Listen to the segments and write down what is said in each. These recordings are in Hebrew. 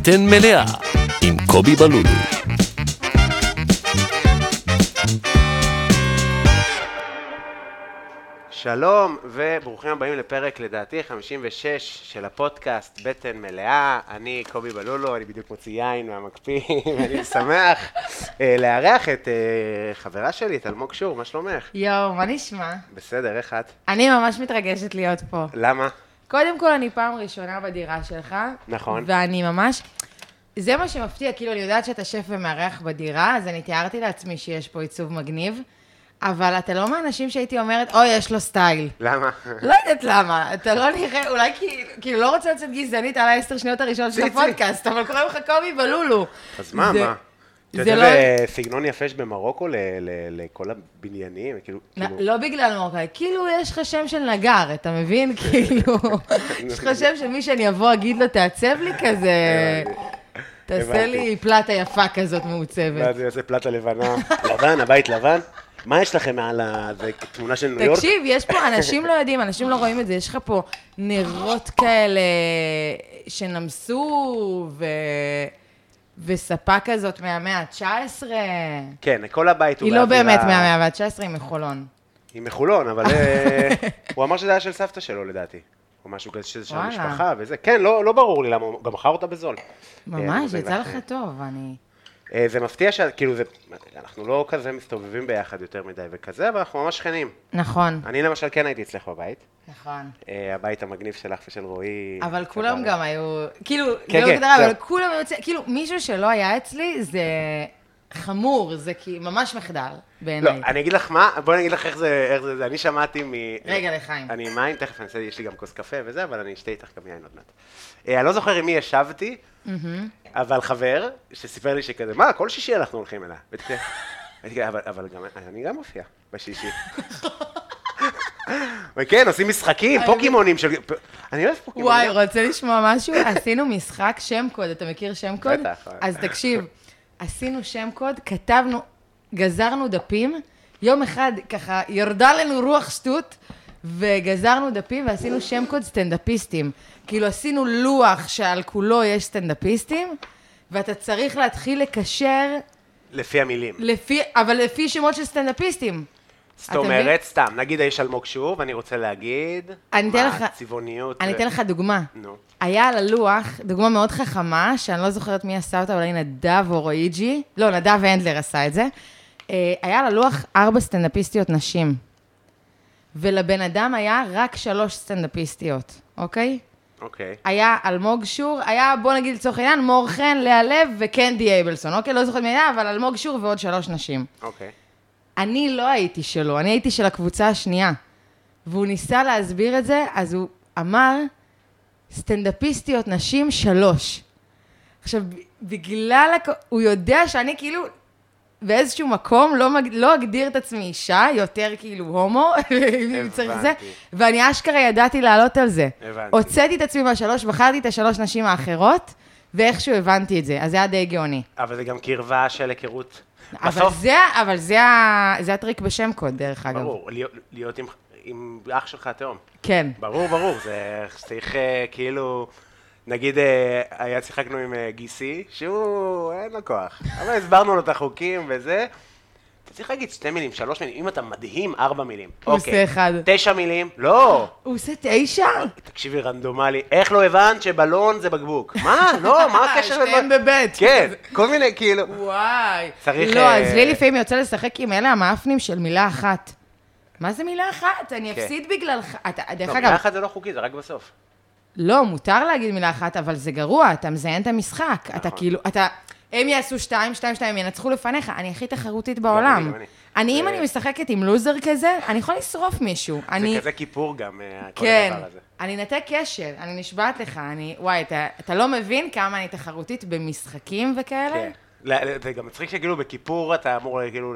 בטן מלאה עם קובי בלולו. שלום וברוכים הבאים לפרק לדעתי 56 של הפודקאסט בטן מלאה. אני קובי בלולו, אני בדיוק מוציא יין מהמקפיא, ואני שמח אה, לארח את אה, חברה שלי, את אלמוג שור, מה שלומך? יואו, מה נשמע? בסדר, איך את? אני ממש מתרגשת להיות פה. למה? קודם כל, אני פעם ראשונה בדירה שלך. נכון. ואני ממש... זה מה שמפתיע, כאילו, אני יודעת שאתה שף ומארח בדירה, אז אני תיארתי לעצמי שיש פה עיצוב מגניב, אבל אתה לא מהאנשים שהייתי אומרת, אוי, יש לו סטייל. למה? לא יודעת למה, אתה לא נראה, אולי כי, כאילו, לא רוצה לצאת גזענית על העשר שניות הראשונות של. הפודקאסט, אבל קוראים לך קובי בלולו. אז מה, מה? אתה זה יודע, לא- זה סגנון יפה יש במרוקו לכל הבניינים, כאילו... נ- כאילו- לא בגלל מרוקאי, כאילו יש לך שם של נגר, אתה מבין? כאילו, יש לך שם של מי שאני אבוא, אגיד לו, תעצב לי כזה, תעשה. לי פלטה יפה כזאת מעוצבת. ואז זה יעשה פלטה לבנה. לבן, הבית לבן. מה יש לכם מעל ה... זה תמונה של ניו יורק? תקשיב, יש פה, אנשים לא יודעים, אנשים לא רואים את זה, יש לך פה נרות כאלה שנמסו, ו... וספה כזאת מהמאה ה-19. כן, כל הבית הוא היא לא באמת מהמאה ה-19, היא מחולון. היא מחולון, אבל אה, הוא אמר שזה היה של סבתא שלו לדעתי. או משהו כזה שזה של. המשפחה וזה. כן, לא לא ברור לי למה, הוא גם מכר אותה בזול. אה, ממש, מודה יצא. לך טוב, אני... אה, זה מפתיע ש... כאילו, זה... אנחנו לא כזה מסתובבים ביחד יותר מדי וכזה, אבל אנחנו ממש שכנים. נכון, אני למשל כן הייתי אצלך בבית. נכון. אה, הבית המגניב שלך ושל רועי. אבל כולם גם היו, כאילו, כן, לא כן, הגדרה, זהו. אבל כולם היו, כאילו, מישהו שלא היה אצלי, זה חמור, זה כי ממש מחדל, לא, בעיניי. אני אגיד לך מה, בואי אני אגיד לך איך זה, איך זה, זה. אני שמעתי מ... רגע, לחיים. אני עם מים, תכף אני אעשה, יש לי גם כוס קפה וזה, אבל אני אשתה איתך גם יין עוד מעט. אה, אני לא זוכר עם מי ישבתי, אבל חבר, שסיפר לי שכזה, מה, כל שישי אנחנו הולכים אליה. הייתי כזה, אבל, אבל גם, אני גם מופיע בשישי. וכן, עושים משחקים, פוקימונים של... אני אוהב פוקימונים. וואי, רוצה לשמוע משהו? עשינו משחק שם קוד, אתה מכיר שם קוד? בטח. אז תקשיב, עשינו שם קוד, כתבנו, גזרנו דפים, יום אחד ככה ירדה לנו רוח שטות, וגזרנו דפים ועשינו שם קוד סטנדאפיסטים. כאילו עשינו לוח שעל כולו יש סטנדאפיסטים, ואתה צריך להתחיל לקשר לפי המילים. לפי, אבל לפי שמות של סטנדאפיסטים. זאת? אומרת, סתם, נגיד יש אלמוג שור, ואני רוצה להגיד... אני אתן מה, לך- צבעוניות. אני ו- אתן לך דוגמה. נו. היה על הלוח, דוגמה מאוד חכמה, שאני לא זוכרת מי עשה אותה, אולי נדב או רואיג'י, לא, נדב הנדלר עשה את זה. אה, היה על הלוח ארבע סטנדאפיסטיות נשים. ולבן אדם היה רק שלוש סטנדאפיסטיות, אוקיי? אוקיי. היה אלמוג שור, היה, בוא נגיד לצורך העניין, מור חן, לאה לב וקנדי אייבלסון, אוקיי? לא זוכרת מי היה, אבל אלמוג שור ועוד שלוש נשים. אוקיי. אני לא הייתי שלו, אני הייתי של הקבוצה השנייה. והוא ניסה להסביר את זה, אז הוא אמר, סטנדאפיסטיות נשים שלוש. עכשיו, בגלל, הכ... הוא יודע שאני כאילו באיזשהו מקום לא, מג... לא אגדיר את עצמי אישה, יותר כאילו הומו, אם צריך זה. ואני אשכרה ידעתי לעלות על זה. הבנתי. הוצאתי את עצמי מהשלוש, בחרתי את השלוש נשים האחרות, ואיכשהו הבנתי את זה, אז זה היה די גאוני. אבל זה גם קרבה של היכרות. אבל, בסוף, זה, אבל זה, ה- זה הטריק בשם קוד, דרך אגב. ברור, להיות, להיות עם, עם אח שלך התאום. כן. ברור, ברור, זה צריך אה, כאילו, נגיד, אה, היה, שיחקנו עם אה, גיסי, שהוא, אין לו כוח. אבל הסברנו לו את החוקים וזה. אתה צריך להגיד שתי מילים, שלוש מילים, אם אתה מדהים, ארבע מילים. הוא אוקיי. עושה אחד. תשע מילים, לא. הוא עושה תשע? תקשיבי, רנדומלי, איך לא הבנת שבלון זה בקבוק? מה? לא, מה הקשר שתיהם לדבר- בבית. כן, כל מיני, כאילו. וואי. צריך, לא, אה, אז לי לפעמים יוצא לשחק עם אלה המאפנים של מילה אחת. מה זה מילה אחת? אני כן. אפסיד בגללך. דרך לא, אגב, מילה אחת זה לא חוקי, זה רק בסוף. לא, מותר להגיד מילה אחת, אבל זה גרוע, אתה מזיין את המשחק. אתה נכון. כאילו, אתה... הם יעשו שתיים, שתיים, שתיים, ינצחו לפניך, אני הכי תחרותית בעולם. אני. אם זה- אני משחקת עם לוזר כזה, אני יכולה לשרוף מישהו. זה כזה כיפור גם, אה, כל כן, הדבר הזה. אני נתק קשר, אני נשבעת לך, אני, וואי, אתה, אתה לא מבין כמה אני תחרותית במשחקים וכאלה? כן. זה גם מצחיק שכאילו בכיפור אתה אמור כאילו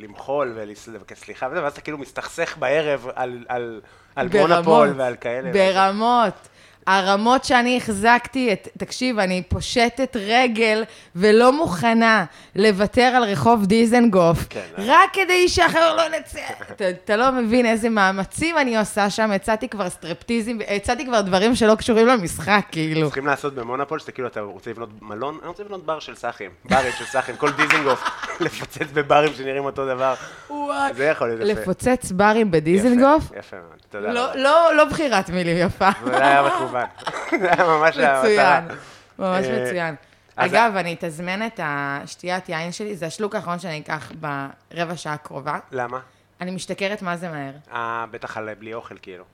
למחול ולבקש סליחה וזה, ואז אתה כאילו מסתכסך בערב על- מונופול ועל כאלה. ברמות. הרמות שאני החזקתי, את, תקשיב, אני פושטת רגל ולא מוכנה לוותר על רחוב דיזנגוף, כן, רק כדי שאחר לא נצא. אתה, אתה לא מבין איזה מאמצים אני עושה שם, הצעתי כבר סטרפטיזם, הצעתי כבר דברים שלא קשורים למשחק, כאילו. צריכים לעשות במונופול, שאתה כאילו, אתה רוצה לבנות מלון, אני רוצה לבנות בר של סאחים. ברים של סאחים, כל דיזנגוף, לפוצץ בברים שנראים אותו דבר. וואי. זה יכול להיות יפה. לפוצץ ברים בדיזנגוף? יפה, יפה מאוד, תודה לא. לא, לא בחירת מילים יפה. זה היה מכוון. זה היה ממש המטרה. מצוין, ממש אה, מצוין. אגב, אני אתזמן את השתיית יין שלי, זה השלוק האחרון שאני אקח ברבע שעה הקרובה. למה? אני משתכרת מה זה מהר. אה, בטח על בלי אוכל, כאילו.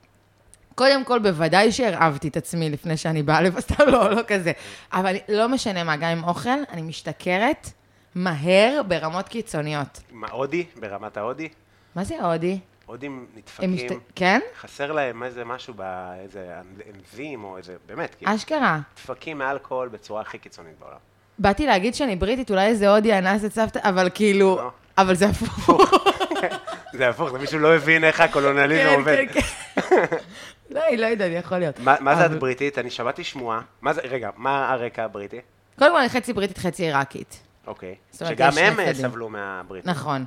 קודם כל, בוודאי שהרעבתי את עצמי לפני שאני באה לב, סתם לא, לא כזה. אבל לא משנה מה, גם עם אוכל, אני משתכרת מהר ברמות קיצוניות. מה, הודי? ברמת ההודי? מה זה הודי? הודים נדפקים. משת... כן? חסר להם איזה משהו באיזה אנזים או איזה, באמת, כאילו, אשכרה. דפקים מאלכוהול בצורה הכי קיצונית בעולם. באתי להגיד שאני בריטית, אולי איזה הודי אנס את סבתא, אבל כאילו... לא. אבל זה הפוך. זה הפוך, זה מישהו לא הבין איך הקולוניאליזם כן, עובד. כן, כן. לא, היא לא יודעת, יכול להיות. מה מה זה את אבל- בריטית? אני שמעתי שמועה. מה זה, רגע, מה הרקע הבריטי? קודם כל, אני חצי בריטית, חצי עיראקית. אוקיי. שגם הם אה. סבלו מהבריטים. נכון.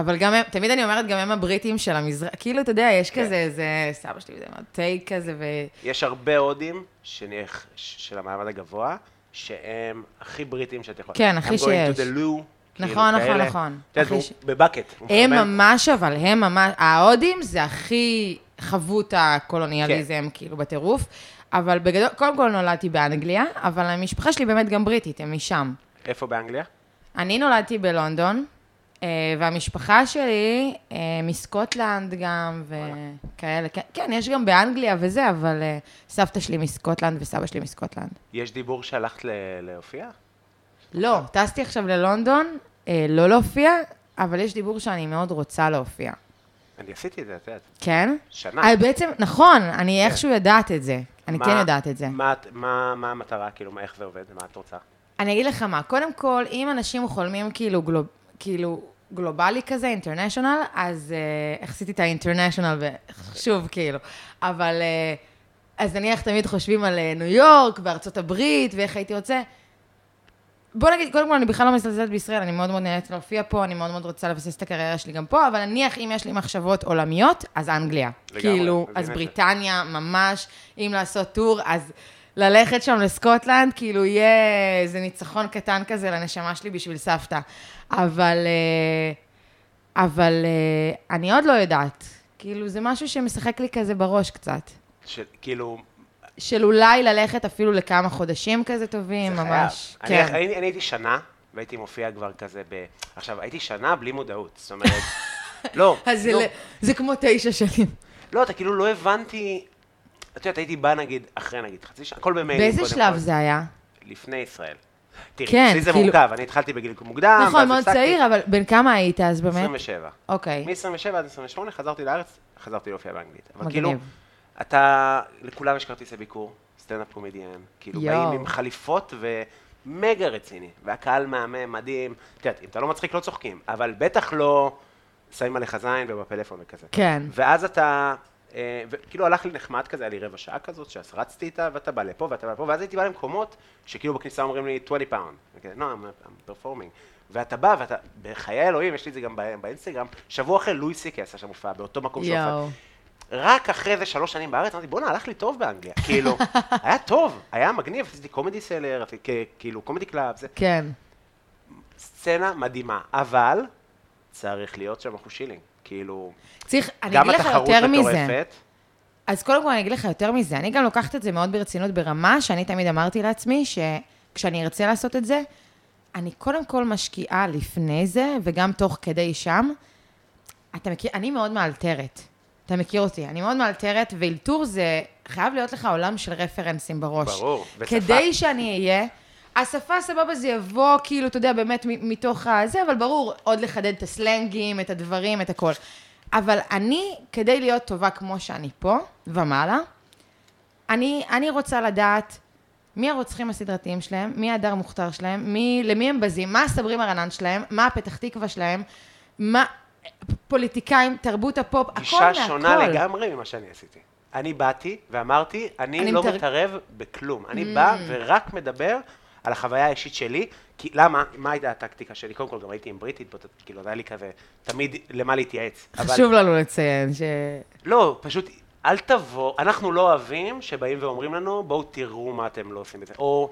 אבל גם הם, תמיד אני אומרת, גם הם הבריטים של המזרח, כאילו, אתה יודע, יש כן. כזה, איזה, סבא שלי, זה טייק כזה, ו... יש הרבה הודים שנך- של המעמד הגבוה, שהם הכי בריטים שאתה יכול. כן, הכי הם going to שיש. the loo, כאילו נכון, נכון, כאלה. נכון. את יודעת, ש- בבקט. הם. ממש, אבל הם ממש, ההודים זה הכי חוו את הקולוניאליזם, כן. כאילו, בטירוף. אבל בגדול, קודם כל נולדתי באנגליה, אבל המשפחה שלי באמת גם בריטית, הם משם. איפה באנגליה? אני נולדתי בלונדון, והמשפחה שלי אה, מסקוטלנד גם, וכאלה. כן, כן, יש גם באנגליה וזה, אבל אה, סבתא שלי מסקוטלנד וסבא שלי מסקוטלנד. יש דיבור שהלכת להופיע? לא, טסתי עכשיו ללונדון, אה, לא להופיע, אבל יש דיבור שאני מאוד רוצה להופיע. אני עשיתי את זה, את יודעת. כן? שנה. אה, בעצם, נכון, אני איכשהו יודעת את זה. אני כן יודעת את זה. מה מה מה המטרה, כאילו, מה- איך זה עובד? מה את רוצה? אני אגיד לך מה, קודם כל, אם אנשים חולמים כאילו, גלוב, כאילו גלובלי כזה, אינטרנשיונל, אז אה, איך עשיתי את האינטרנשיונל, שוב, כאילו. אבל, אה, אז נניח תמיד חושבים על אה, ניו יורק וארצות הברית, ואיך הייתי רוצה. בוא נגיד, קודם כל, אני בכלל לא מזלזלת בישראל, אני מאוד מאוד נהנית להופיע פה, אני מאוד מאוד רוצה לבסס את הקריירה שלי גם פה, אבל נניח אם יש לי מחשבות עולמיות, אז אנגליה. לגמרי, כאילו, אז. בריטניה, ממש, אם לעשות טור, אז ללכת שם לסקוטלנד, כאילו יהיה איזה ניצחון קטן כזה לנשמה שלי בשביל סבתא. אבל, אה, אבל אה, אני עוד לא יודעת. כאילו, זה משהו שמשחק לי כזה בראש קצת. של- כאילו, של אולי ללכת אפילו לכמה חודשים כזה טובים, זה ממש. חייב. כן. אני, אני, אני הייתי שנה, והייתי מופיע כבר כזה ב... עכשיו, הייתי שנה בלי מודעות, זאת אומרת... לא, אז זה, לא, ל- זה כמו תשע שנים. לא, אתה כאילו לא הבנתי... את יודעת, הייתי בא נגיד, אחרי נגיד חצי שנה, הכל במיילים באיזה שלב כל. זה היה? לפני ישראל. תראי, כן, אצלי זה כאילו- מורכב, אני התחלתי בגיל מוקדם, נכון, מאוד הפסקתי. צעיר, אבל בן כמה היית אז באמת? 27. אוקיי, מ-27 עד 28 חזרתי לארץ, חזרתי להופיע באנגלית. אבל מגניב. כאילו, אתה, לכולם יש כרטיסי ביקור, סטנדאפ קומדיאן, כאילו יואו. באים עם חליפות ומגה רציני, והקהל מהמם, מדהים. את יודעת, אם אתה לא מצחיק לא צוחקים, אבל בטח לא שמים עליך זין ובפלאפון וכזה. כן. ואז אתה, וכאילו הלך לי נחמד כזה, היה לי רבע שעה כזאת, שאז רצתי איתה, ואתה בא לפה ואתה בא לפה, ואז הייתי בא למקומות שכאילו בכניסה אומרים לי 20 pound. no, I'm, performing. ואתה בא, ואתה, בחיי אלוהים, יש לי את זה גם בא- באינסטגרם, שבוע אחרי לואי סי קיי עשה שם הופעה, באותו מקום שהוא הופעה. רק אחרי זה שלוש שנים בארץ, אמרתי, בואנה, הלך לי טוב באנגליה. כאילו, היה טוב, היה מגניב, עשיתי Comedy Cellar, כאילו comedy club, זה כן. סצנה מדהימה, אבל צריך להיות שם אחוז שילינג. כאילו, צריך, אני גם אגיד לך יותר מזה. אז קודם כל אני אגיד לך יותר מזה, אני גם לוקחת את זה מאוד ברצינות ברמה שאני תמיד אמרתי לעצמי, שכשאני ארצה לעשות את זה, אני קודם כל משקיעה לפני זה, וגם תוך כדי שם. אתה מכיר, אני מאוד מאלתרת. אתה מכיר אותי, אני מאוד מאלתרת, ואילתור זה חייב להיות לך עולם של רפרנסים בראש. ברור, ושפה. כדי שאני אהיה, השפה סבבה זה יבוא, כאילו, אתה יודע, באמת מתוך הזה, אבל ברור, עוד לחדד את הסלנגים, את הדברים, את הכל. אבל אני, כדי להיות טובה כמו שאני פה, ומעלה, אני, אני רוצה לדעת מי הרוצחים הסדרתיים שלהם, מי הדר מוכתר שלהם, מי, למי הם בזים, מה הסברי מרנן שלהם, מה הפתח תקווה שלהם, מה פוליטיקאים, תרבות הפופ, הכל גישה מהכל. שונה לגמרי ממה שאני עשיתי. אני באתי ואמרתי, אני, אני לא Mm. מתערב בכלום. אני בא ורק מדבר על החוויה האישית שלי, כי למה? מה הייתה הטקטיקה שלי? קודם כל, גם הייתי עם בריטית, בוא ת- כאילו, היה לי כזה, תמיד למה להתייעץ. אבל- חשוב לנו לציין ש... לא, פשוט, אל תבוא, אנחנו לא אוהבים שבאים ואומרים לנו, בואו תראו מה אתם לא עושים את זה. או,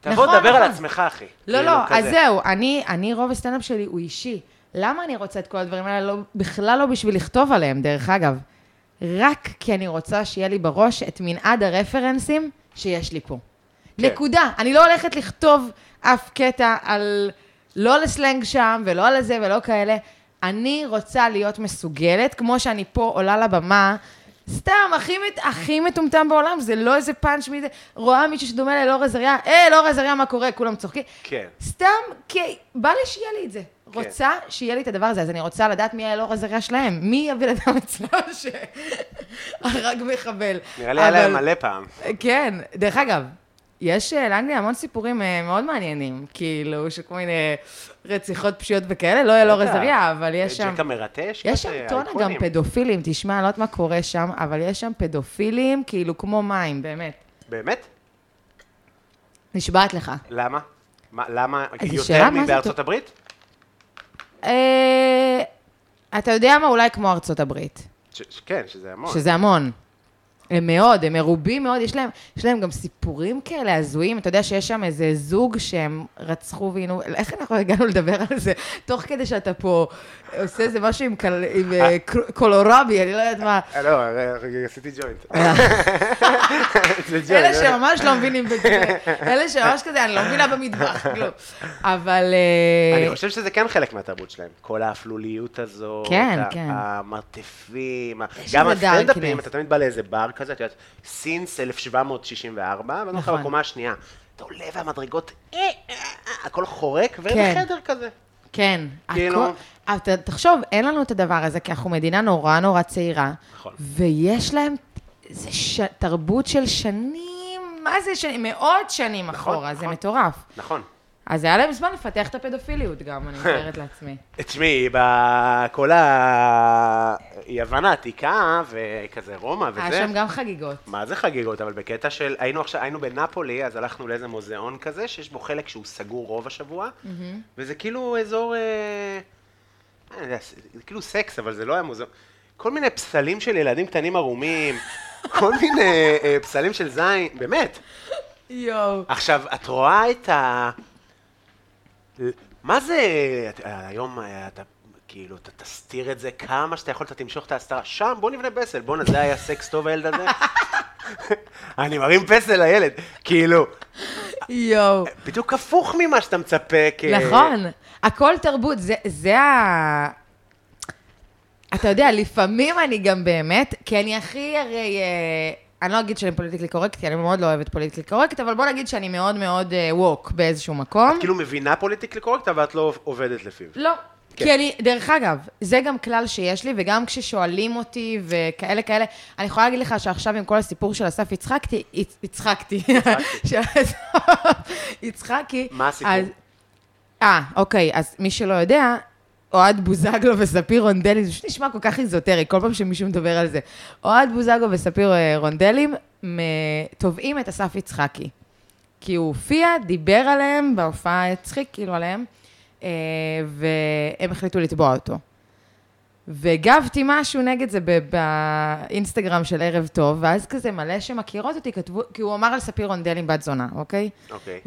תבוא, נכון, תדבר על נכון. עצמך, אחי. לא, כאילו, לא, אז כזה. זהו, אני, אני, רוב הסטנדאפ שלי הוא אישי. למה אני רוצה את כל הדברים האלה? לא, בכלל לא בשביל לכתוב עליהם, דרך אגב. רק כי אני רוצה שיהיה לי בראש את מנעד הרפרנסים שיש לי פה. כן. נקודה. אני לא הולכת לכתוב אף קטע על... לא לסלנג שם, ולא על זה, ולא כאלה. אני רוצה להיות מסוגלת, כמו שאני פה עולה לבמה, סתם, הכי, הכי מטומטם בעולם, זה לא איזה פאנץ' מזה, רואה מישהו שדומה לאלאור עזריה, אה, אלאור עזריה, מה קורה? כולם צוחקים. כן. סתם, כי בא לי שיהיה לי את זה. כן. רוצה שיהיה לי את הדבר הזה, אז אני רוצה לדעת מי האלאור עזריה שלהם. מי הבן אדם אצלו שהרג מחבל. נראה לי היה להם אבל- מלא פעם. כן, דרך אגב, יש אה, לאנגליה המון סיפורים אה, מאוד מעניינים, כאילו, של כל מיני רציחות פשיעות וכאלה, לא אלאור. עזריה, אבל יש שם... ג'ק המרטש, יש שם טונה גם. פדופילים, תשמע, אני לא יודעת מה קורה שם, אבל יש שם פדופילים, כאילו, כמו מים, באמת. באמת? נשבעת לך. למה? מה, למה? יותר מבארצות? הברית? אה, אתה יודע מה? אולי כמו ארצות הברית. כן, שזה המון. שזה המון. הם מאוד, הם מרובים מאוד, יש להם, יש להם גם סיפורים כאלה הזויים, אתה יודע שיש שם איזה זוג שהם רצחו ועינו, איך אנחנו הגענו לדבר על זה? תוך כדי שאתה פה עושה איזה משהו עם, קל, עם אה, קל- קולורבי, אני לא יודעת מה. אה, לא, עשיתי ג'וינט. אה. אלה שממש לא מבינים בזה, אלה שממש כזה, אני לא מבינה במטבח, כלום. אבל... אה, אני חושב שזה כן חלק מהתרבות שלהם. כל האפלוליות הזאת, כן, כן. המרתפים, גם הסטנדאפים. אתה תמיד בא לאיזה בר כזה, את יודעת, סינס 1764, ואני אומר לך נכון. בקומה השנייה, אתה עולה והמדרגות, אה, אה, אה, הכל חורק, כן. ובחדר כזה. כן. כאילו- הכל- אבל תחשוב, אין לנו את הדבר הזה, כי אנחנו מדינה נורא נורא צעירה. נכון. ויש להם איזה ש... תרבות של שנים, מה זה שנים? מאות שנים נכון, אחורה, זה נכון. מטורף. נכון. אז היה להם זמן לפתח את הפדופיליות גם, אני מתארת לעצמי. תשמעי, בכל ה... יוון העתיקה, וכזה רומא וזה. היה שם גם חגיגות. מה זה חגיגות? אבל בקטע של, היינו עכשיו, היינו בנפולי, אז הלכנו לאיזה מוזיאון כזה, שיש בו חלק שהוא סגור רוב השבוע, וזה כאילו אזור, אה, יודע, זה כאילו סקס, אבל זה לא היה מוזיאון. כל מיני פסלים של ילדים קטנים ערומים, כל מיני אה, פסלים של זין, באמת. יואו. עכשיו, את רואה את ה... מה זה, היום אה, אתה, כאילו, אתה תסתיר את זה כמה שאתה יכול, אתה תמשוך את ההסתרה. שם, בוא נבנה פסל. בואנה, זה היה סקס טוב הילד הזה? אני מרים פסל לילד. כאילו, יואו. בדיוק הפוך ממה שאתה מצפה כ... נכון. הכל תרבות, זה, זה ה... אתה יודע, לפעמים אני גם באמת, כי אני הכי הרי... אה, אני לא אגיד שאני politically correct, כי אני מאוד לא אוהבת politically correct, אבל בוא נגיד שאני מאוד מאוד woke באיזשהו מקום. את כאילו מבינה פוליטיקלי קורקט, אבל את לא עובדת לפיו. לא. כן. כי אני, דרך אגב, זה גם כלל שיש לי, וגם כששואלים אותי וכאלה כאלה, אני יכולה להגיד לך שעכשיו עם כל הסיפור של אסף יצחקתי, יצ- יצחקתי, יצחקי. מה הסיפור? אה, אוקיי, אז מי שלא יודע, אוהד בוזגלו וספיר רונדלים, זה פשוט נשמע כל כך איזוטרי, כל פעם שמישהו מדבר על זה. אוהד בוזגלו וספיר אה, רונדלים תובעים את אסף יצחקי. כי הוא הופיע, דיבר עליהם בהופעה, הצחיק כאילו עליהם, אה, והם החליטו לתבוע אותו. והגבתי משהו נגד זה באינסטגרם של ערב טוב, ואז כזה מלא שמכירות אותי כתבו, כי הוא אמר על ספיר רונדלים בת זונה, אוקיי? אוקיי.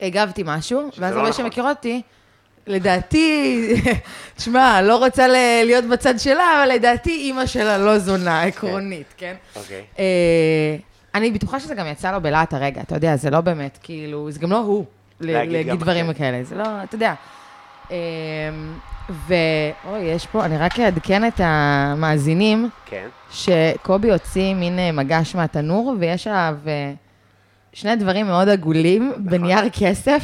והגבתי משהו, ואז לא הרבה נכון. שמכירות אותי, לדעתי, תשמע, לא רוצה להיות בצד שלה, אבל לדעתי אימא שלה לא זונה, עקרונית, כן? אוקיי. אה, אני בטוחה שזה גם יצא לו בלהט הרגע, אתה יודע, זה לא באמת, כאילו, זה גם לא הוא, ל- להגיד דברים. כאלה, זה לא, אתה יודע. אה, ואוי, יש פה, אני רק אעדכן את המאזינים, כן. שקובי הוציא מין אה, מגש מהתנור, ויש עליו שני דברים מאוד עגולים בנייר כסף.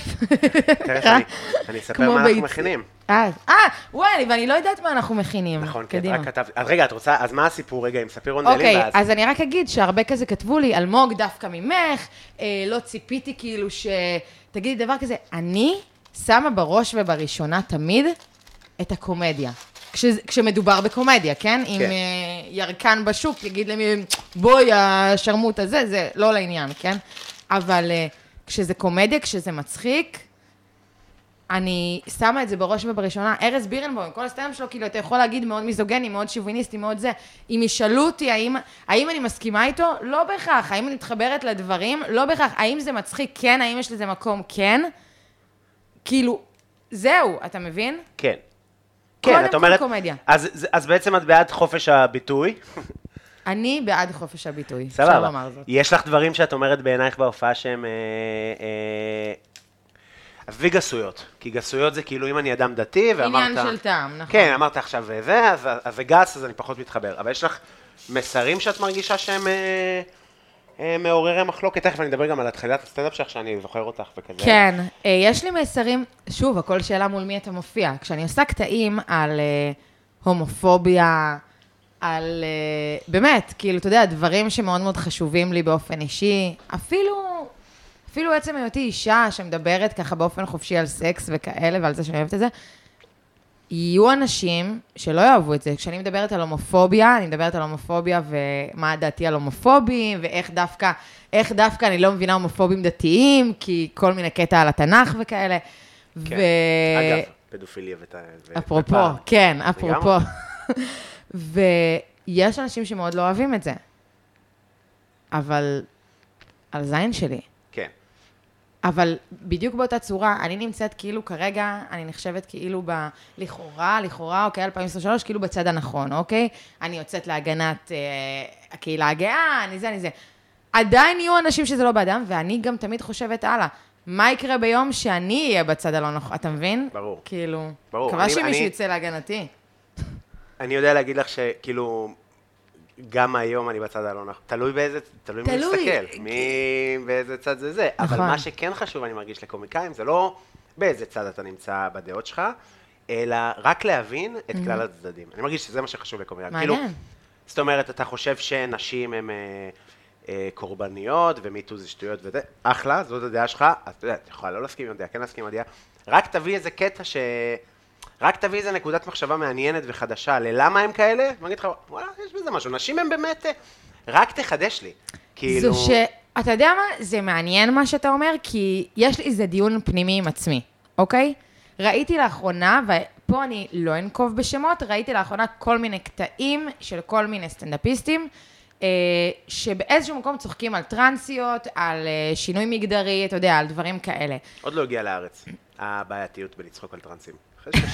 תכף אני- אספר מה אנחנו מכינים. אה, אה, וואי, ואני לא יודעת מה אנחנו מכינים. נכון, כן. רק כתבתי. אז רגע, את רוצה, אז מה הסיפור רגע עם ספיר רונדלים? אוקיי, אז אני רק אגיד שהרבה כזה כתבו לי, אלמוג דווקא ממך, אה, לא ציפיתי כאילו ש... תגידי דבר כזה, אני שמה בראש ובראשונה תמיד את הקומדיה. כש, כשמדובר בקומדיה, כן? אם כן. אה, ירקן בשוק יגיד למי, בואי, השרמוט הזה, זה לא לעניין, כן? אבל אה, כשזה קומדיה, כשזה מצחיק, אני שמה את זה בראש ובראשונה. ארז בירנבוים, כל הסטנדאפ שלו, כאילו, אתה יכול להגיד מאוד מיזוגני, מאוד שוביניסטי, מאוד זה. אם ישאלו אותי האם, האם אני מסכימה איתו, לא בהכרח. האם אני מתחברת לדברים, לא בהכרח. האם זה מצחיק, כן. האם יש לזה מקום, כן. כאילו, זהו, אתה מבין? כן. קודם כן, את כל אומרת... קומדיה. אז, אז- אז בעצם את בעד חופש הביטוי. אני בעד חופש הביטוי, סבבה. יש לך דברים שאת אומרת בעינייך בהופעה שהם... אה, אה, עזבי גסויות, כי גסויות זה כאילו אם אני אדם דתי ואמרת... עניין של טעם, נכון. כן, אמרת עכשיו אה, זה, אז, זה גס, אז אני פחות מתחבר. אבל יש לך מסרים שאת מרגישה שהם אה, אה, מעוררי מחלוקת? תכף אני אדבר גם על התחילת הסטנדאפ שלך, שאני זוכר אותך וכזה. כן, אה, יש לי מסרים, שוב, הכל שאלה מול מי אתה מופיע. כשאני עושה קטעים על אה, הומופוביה, על, אה, באמת, כאילו, אתה יודע, דברים שמאוד מאוד חשובים לי באופן אישי, אפילו, אפילו עצם היותי אישה שמדברת ככה באופן חופשי על סקס וכאלה, ועל זה שאני אוהבת את זה, יהיו אנשים שלא יאהבו את זה. כשאני מדברת על הומופוביה, אני מדברת על הומופוביה ומה דעתי על הומופובים, ואיך דווקא, איך דווקא אני לא מבינה הומופובים דתיים, כי כל מיני קטע על התנ"ך וכאלה. כן. ו... אגב, פדופיליה ות... ו- אפרופו, ופער. כן, אפרופו. ויש אנשים שמאוד לא אוהבים את זה. אבל על זין שלי. כן. אבל בדיוק באותה צורה, אני נמצאת כאילו כרגע, אני נחשבת כאילו ב... לכאורה, לכאורה, אוקיי, 2023, כאילו בצד הנכון, אוקיי? אני יוצאת להגנת אה, הקהילה הגאה, אני זה, אני זה. עדיין יהיו אנשים שזה לא בעדם, ואני גם תמיד חושבת הלאה. מה יקרה ביום שאני אהיה בצד הלא נכון, אתה מבין? ברור. כאילו, ברור. מקווה שמישהו אני- יצא להגנתי. אני יודע להגיד לך שכאילו, גם היום אני בצד הלא נכון. תלוי באיזה, תלוי מי. מסתכל, מי, באיזה צד זה זה. אבל נכון. מה שכן חשוב, אני מרגיש לקומיקאים, זה לא באיזה צד אתה נמצא בדעות שלך, אלא רק להבין את כלל הצדדים. אני מרגיש שזה מה שחשוב לקומיקאים. מעניין. כאילו, זאת אומרת, אתה חושב שנשים הן אה, אה, קורבניות, ומיטו זה שטויות וזה, אחלה, זאת הדעה שלך, אתה יודע, את יכולה לא להסכים עם הדעה, כן להסכים עם הדעה, רק תביא איזה קטע ש... רק תביא איזה נקודת מחשבה מעניינת וחדשה ללמה הם כאלה, ואני אגיד לך, וואלה, יש בזה משהו. נשים הם באמת... אה, רק תחדש לי. כאילו... זו ש... אתה יודע מה? זה מעניין מה שאתה אומר, כי יש לי איזה דיון פנימי עם עצמי, אוקיי? ראיתי לאחרונה, ופה אני לא אנקוב בשמות, ראיתי לאחרונה כל מיני קטעים של כל מיני סטנדאפיסטים, אה, שבאיזשהו מקום צוחקים על טרנסיות, על אה, שינוי מגדרי, אתה יודע, על דברים כאלה. עוד לא הגיע לארץ, הבעייתיות בלצחוק על טרנסים.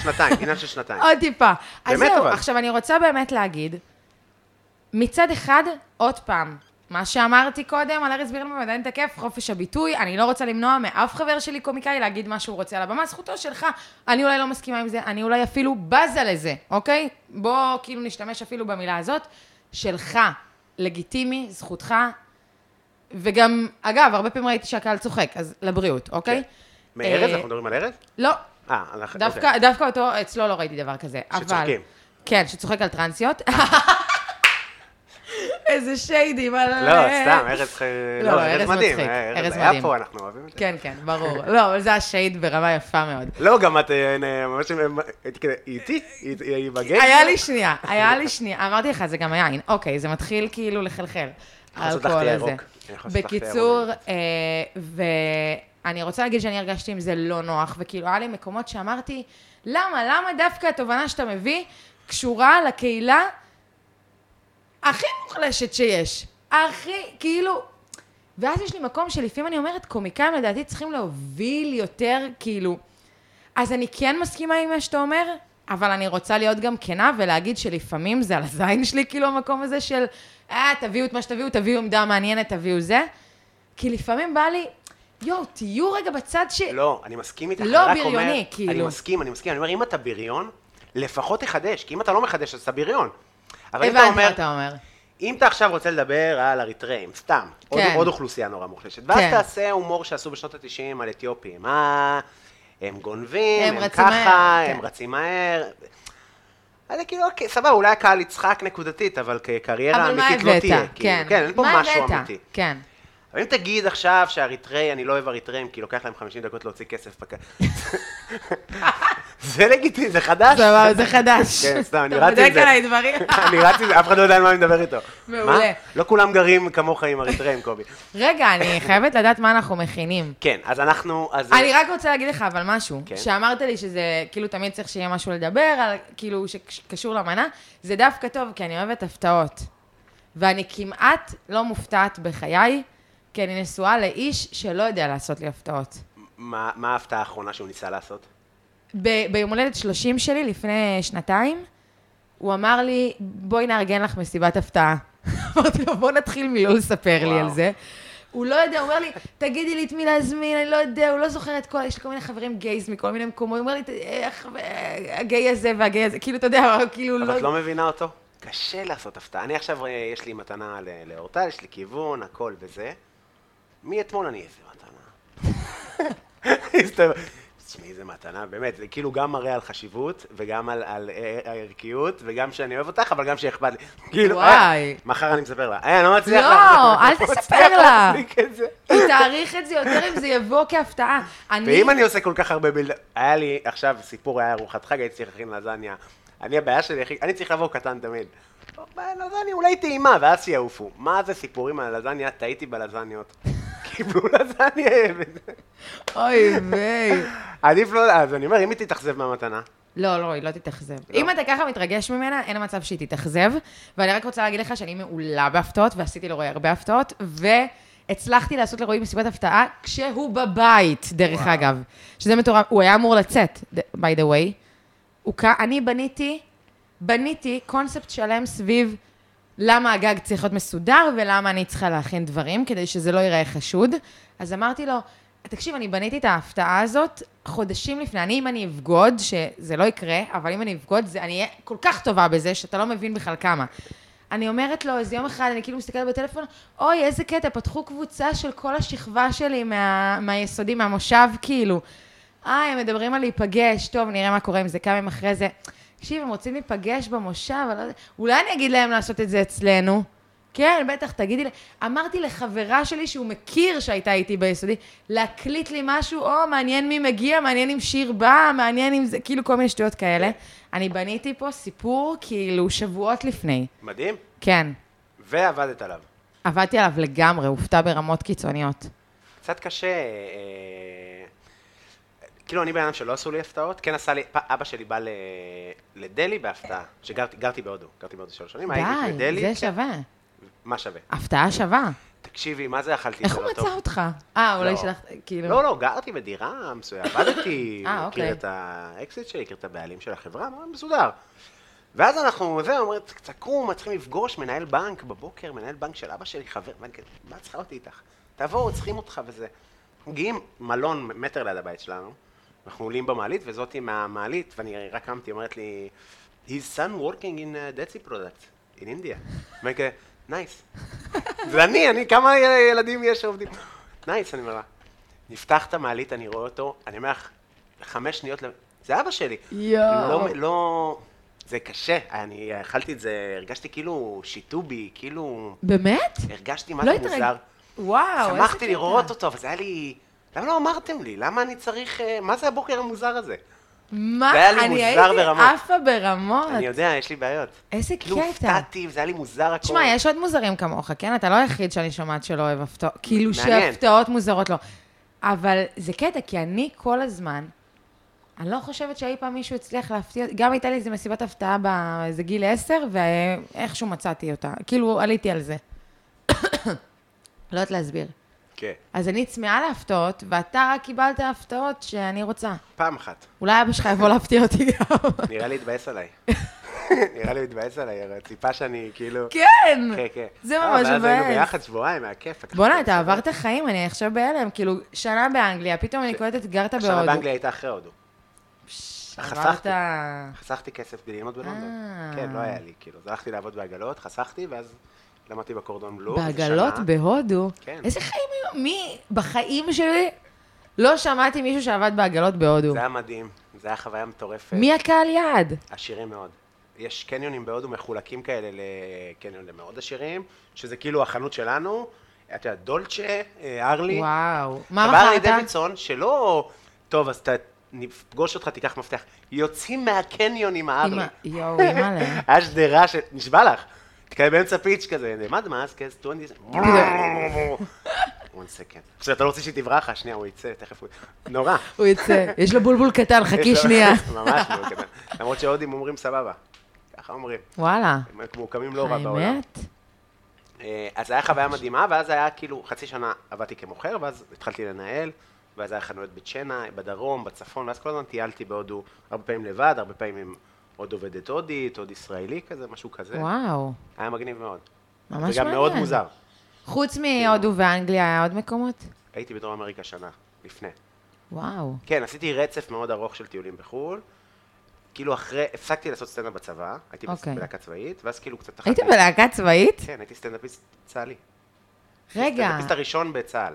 שנתיים, עניין של שנתיים. עוד טיפה. אז באמת, זהו, אבל. עכשיו אני רוצה באמת להגיד, מצד אחד, עוד פעם, מה שאמרתי קודם על ארז בירנבוים עדיין תקף, חופש הביטוי, אני לא רוצה למנוע מאף חבר שלי קומיקאי להגיד מה שהוא רוצה על הבמה, זכותו שלך, אני אולי לא מסכימה עם זה, אני אולי אפילו בזה לזה, אוקיי? בוא כאילו נשתמש אפילו במילה הזאת, שלך, לגיטימי, זכותך, וגם, אגב, הרבה פעמים ראיתי שהקהל צוחק, אז לבריאות, אוקיי? מארז? אה, אנחנו מדברים על ארז? לא, אה, אנחנו... דווקא, דווקא אותו, אצלו לא ראיתי דבר כזה. שצוחקים. כן, שצוחק על טרנסיות. איזה שיידים. על... לא, סתם, ארז... ח- לא, לא, ארז מדהים. אה, היה מדהים. פה, אנחנו אוהבים את זה. כן, כן, ברור. לא, אבל זה השייד ברמה יפה מאוד. לא, גם את אה, אה, ממש... הייתי כזה, היא איתי? היא בגייט? היה לי שנייה, היה לי שנייה. אמרתי לך, זה גם יין. אוקיי, זה מתחיל כאילו לחלחל. האלכוהול הזה. ירוק. אני רוצה להגיד שאני הרגשתי עם זה לא נוח, וכאילו, היה לי מקומות שאמרתי, למה, למה דווקא התובנה שאתה מביא קשורה לקהילה הכי מוחלשת שיש. הכי, כאילו... ואז יש לי מקום שלפעמים אני אומרת, קומיקאים לדעתי צריכים להוביל יותר, כאילו... אז אני כן מסכימה עם מה שאתה אומר, אבל אני רוצה להיות גם כנה ולהגיד שלפעמים זה על הזין שלי, כאילו, המקום הזה של, אה, תביאו את מה שתביאו, תביאו עמדה מעניינת, תביאו זה. כי לפעמים בא לי, יואו, תהיו רגע בצד ש... לא, אני מסכים איתך, לא אני רק אומר... בריוני, כאילו. אני מסכים, אני מסכים. אני אומר, אם אתה בריון, לפחות תחדש, כי אם אתה לא מחדש, אז אתה בריון. אבל אם אתה הבנתי אומר, מה אתה אומר. אם אתה עכשיו רוצה לדבר על אריתראים, סתם, עוד, כן. עוד אוכלוסייה נורא מוחלשת, ואז כן. תעשה הומור שעשו בשנות ה-90 על אתיופים, אה, הם גונבים, הם הם, ככה, מהר, הם כן. רצים מהר. אז זה כאילו, אוקיי, סבבה, אולי הקהל יצחק נקודתית, אבל כקריירה אבל מה אמיתית לא תהיה. הבאת? כאילו, כן. כן, אין פה מה משהו הבאת? אמיתי. כן. אבל אם תגיד עכשיו שאריתראי, אני לא אוהב אריתראים, כי לוקח להם 50 דקות להוציא כסף בק... זה לגיטימי, זה חדש. זה חדש. כן, סתם, אני אתה רץ עם בודק זה. עליי דברים. אני רץ עם זה, אף אחד לא יודע על מה אני מדבר איתו. מעולה. לא כולם גרים כמוך עם אריתראים, קובי. רגע, אני חייבת לדעת מה אנחנו מכינים. כן, אז אנחנו... אני רק רוצה להגיד לך אבל משהו, כן. שאמרת לי שזה, כאילו תמיד צריך שיהיה משהו לדבר, כאילו שקשור למנה, זה דווקא טוב, כי אני אוהבת הפתעות. ואני כמעט לא מופתעת בחיי, כי אני נשואה לאיש שלא יודע לעשות לי הפתעות. מה מה ההפתעה האחרונה שהוא ניסה לעשות? ב- ביום הולדת 30 שלי, לפני שנתיים, הוא אמר לי, בואי נארגן לך מסיבת הפתעה. אמרתי לו, בוא נתחיל מלא לספר לי וואו. על זה. הוא לא יודע, הוא אומר לי, תגידי לי את מי להזמין, אני לא יודע, הוא לא זוכר את כל, יש לי כל מיני חברים גייז מכל מיני מקומות, הוא אומר לי, איך, הגיי הזה והגיי הזה, כאילו, אתה יודע, כאילו, אבל לא... את לא מבינה אותו? קשה לעשות הפתעה. אני עכשיו, אה, יש לי מתנה לאורטל, יש לי כיוון, הכל וזה. מאתמול אני איזה מתנה. תשמעי, איזה מתנה, באמת, זה כאילו גם מראה על חשיבות, וגם על, על אה, הערכיות, וגם שאני אוהב אותך, אבל גם שאכפת לי. כאילו, וואי. אה, מחר אני מספר לה. אה, אני לא מצליח לא, אל לא תספר מצליח לה. היא תעריך את זה יותר אם זה יבוא כהפתעה. אני... ואם אני עושה כל כך הרבה בילד... היה לי עכשיו סיפור, היה ארוחת חג, הייתי צריך להכין לזניה. אני, הבעיה שלי, אני צריך לבוא קטן תמיד. לזניה אולי טעימה, ואז שיעופו. מה זה סיפורים על הלזניה? טעיתי בלזניות. קיבלו לזניה. אוי ויי. עדיף לא... אז אני אומר, אם היא תתאכזב מהמתנה, לא, לא, היא לא תתאכזב. לא? אם אתה ככה מתרגש ממנה, אין מצב שהיא תתאכזב. ואני רק רוצה להגיד לך שאני מעולה בהפתעות, ועשיתי לרועי הרבה הפתעות, והצלחתי לעשות לרועי מסיבת הפתעה כשהוא בבית, דרך וואו. אגב. שזה מטורף, הוא היה אמור לצאת, by the way. הוא. אני בניתי, בניתי קונספט שלם סביב למה הגג צריך להיות מסודר ולמה אני צריכה להכין דברים, כדי שזה לא ייראה חשוד. אז אמרתי לו, תקשיב, אני בניתי את ההפתעה הזאת חודשים לפני. אני, אם אני אבגוד, שזה לא יקרה, אבל אם אני אבגוד, זה, אני אהיה כל כך טובה בזה, שאתה לא מבין בכלל כמה. אני אומרת לו, איזה יום אחד, אני כאילו מסתכלת בטלפון, אוי, איזה קטע, פתחו קבוצה של כל השכבה שלי מה, מהיסודי, מהמושב, כאילו. אה, הם מדברים על להיפגש, טוב, נראה מה קורה עם זה, כמה ימים אחרי זה. תקשיב, הם רוצים להיפגש במושב, אולי אני אגיד להם לעשות את זה אצלנו? כן, בטח, תגידי לי. אמרתי לחברה שלי שהוא מכיר שהייתה איתי ביסודי, להקליט לי משהו, או, מעניין מי מגיע, מעניין אם שיר בא, מעניין אם זה, כאילו כל מיני שטויות כאלה. אני בניתי פה סיפור, כאילו, שבועות לפני. מדהים. כן. ועבדת עליו. עבדתי עליו לגמרי, הופתע ברמות קיצוניות. קצת קשה, אה, כאילו אני בן אדם שלא עשו לי הפתעות, כן עשה לי, אבא שלי בא לדלהי בהפתעה, שגרתי גרתי בהודו, גרתי בהודו שלוש שנים, הייתי די, בדלהי, זה כן. שווה. מה שווה? הפתעה שווה. תקשיבי, מה זה אכלתי איך הוא לא? מצא אותך? אה, אולי לא. שלחת, כאילו... לא, לא, גרתי בדירה מסוימת, עבדתי, אה, מכיר אוקיי. את האקזיט שלי, מכיר את הבעלים של החברה, מסודר. ואז אנחנו, זה, אומרים, תקום, צריכים לפגוש מנהל בנק בבוקר, מנהל בנק של אבא שלי, חבר, מה צריכה אותי איתך? תבואו, צריכים אותך וזה. מגיעים, מלון מטר ליד הבית שלנו, אנחנו עולים במעלית, וזאתי מהמעלית, ואני רק קמתי, אומרת לי, his son working in uh, Dead Sea products in India. ואני כזה, nice. זה אני, אני, כמה ילדים יש שעובדים? nice, אני אומר לה. נפתח את המעלית, אני רואה אותו, אני אומר לך, חמש שניות, זה אבא שלי. יואו. לא, לא, זה קשה, אני אכלתי את זה, הרגשתי כאילו שיתו בי, כאילו, באמת? הרגשתי מה לא זה התרג- מוזר. וואו, איזה שמחתי קטע. לראות אותו, אבל זה היה לי, למה לא אמרתם לי? למה אני צריך, אה, מה זה הבוקר המוזר הזה? מה? זה היה לי אני מוזר הייתי ברמות. עפה ברמות. אני יודע, יש לי בעיות. איזה כאילו קטע. הופתעתי, וזה היה לי מוזר הכל. תשמע, יש עוד מוזרים כמוך, כן? אתה לא היחיד שאני שומעת שלא אוהב הפתעות. כאילו. שהפתעות מוזרות לא. אבל זה קטע, כי אני כל הזמן, אני לא חושבת שאי פעם מישהו הצליח להפתיע אותי. גם הייתה לי איזה מסיבת הפתעה באיזה גיל עשר, ואיכשהו מצאתי אותה. כאילו, עליתי על זה. לא יודעת להסביר. כן, אז אני צמאה להפתעות, ואתה רק קיבלת הפתעות שאני רוצה. פעם אחת. אולי אבא שלך יבוא להפתיע אותי גם. נראה לי התבאס עליי. נראה לי התבאס עליי, הרי ציפה שאני כאילו... כן! כן, כן. זה לא, ממש ואז היינו מבאס. ביחד שבועיים, היה כיף. בואנה, אתה עברת חיים, אני עכשיו בהלם. כאילו, שנה באנגליה, פתאום אני קולטת, גרת עכשיו בהודו. באנגליה הייתה אחרי הודו. חסכתי. חסכתי כסף כדי ללמוד בלונדון. אה. כן, לא היה לי, כאילו. אז הלכתי לעבוד בעגלות, חסכתי, ואז למדתי בקורדון בלו. בעגלות שנה. בהודו. כן. איזה חיים היו? מי בחיים שלי לא שמעתי מישהו שעבד בעגלות בהודו. זה היה מדהים, זה היה חוויה מטורפת. מי הקהל יעד? עשירים מאוד. יש קניונים בהודו מחולקים כאלה לקניון למאוד עשירים, שזה כאילו החנות שלנו, את יודעת, דולצ'ה, אה, ארלי. וואו. מה עכשיו, ארלי מכרת? דוידסון, שלא, טוב, אז אתה, נפגוש אותך, תיקח מפתח. יוצאים מהקניון עם הארלי. יואו, אימא'לה. היה שדרה. נשבע לך. תקרא באמצע פיץ' כזה, מה דמאס, כזה, 20... one second. עכשיו, אתה לא רוצה שהיא תברח לך, שנייה, הוא יצא, תכף הוא... נורא. הוא יצא. יש לו בולבול קטן, חכי שנייה. ממש לא קטן. למרות שהודים אומרים סבבה. ככה אומרים. וואלה. הם מוקמים לא רע בעולם. האמת? אה, אז הייתה חוויה מדהימה, ואז היה כאילו, חצי שנה עבדתי כמוכר, ואז התחלתי לנהל, ואז היה חנויות בצ'נה, בדרום, בצפון, ואז כל הזמן טיילתי בהודו, הרבה פעמים לבד, הרבה פעמים עם עוד עובדת הודית, עוד ישראלי כזה, משהו כזה. וואו. היה מגניב מאוד. ממש וגם מאוד מעניין. מוזר. חוץ מהודו ואנגליה, היה עוד מקומות? הייתי בדרום אמריקה שנה, לפני. וואו. כן, עשיתי רצף מאוד ארוך של טיולים בחו"ל. כאילו אחרי, הפסקתי לעשות סטנדאפ בצבא, הייתי אוקיי. בלהקה צבאית, ואז כאילו קצת... היית בלהקה צבאית? כן, הייתי סטנדאפיסט צה"לי. רגע, הסטנדאפיסט הראשון בצה"ל.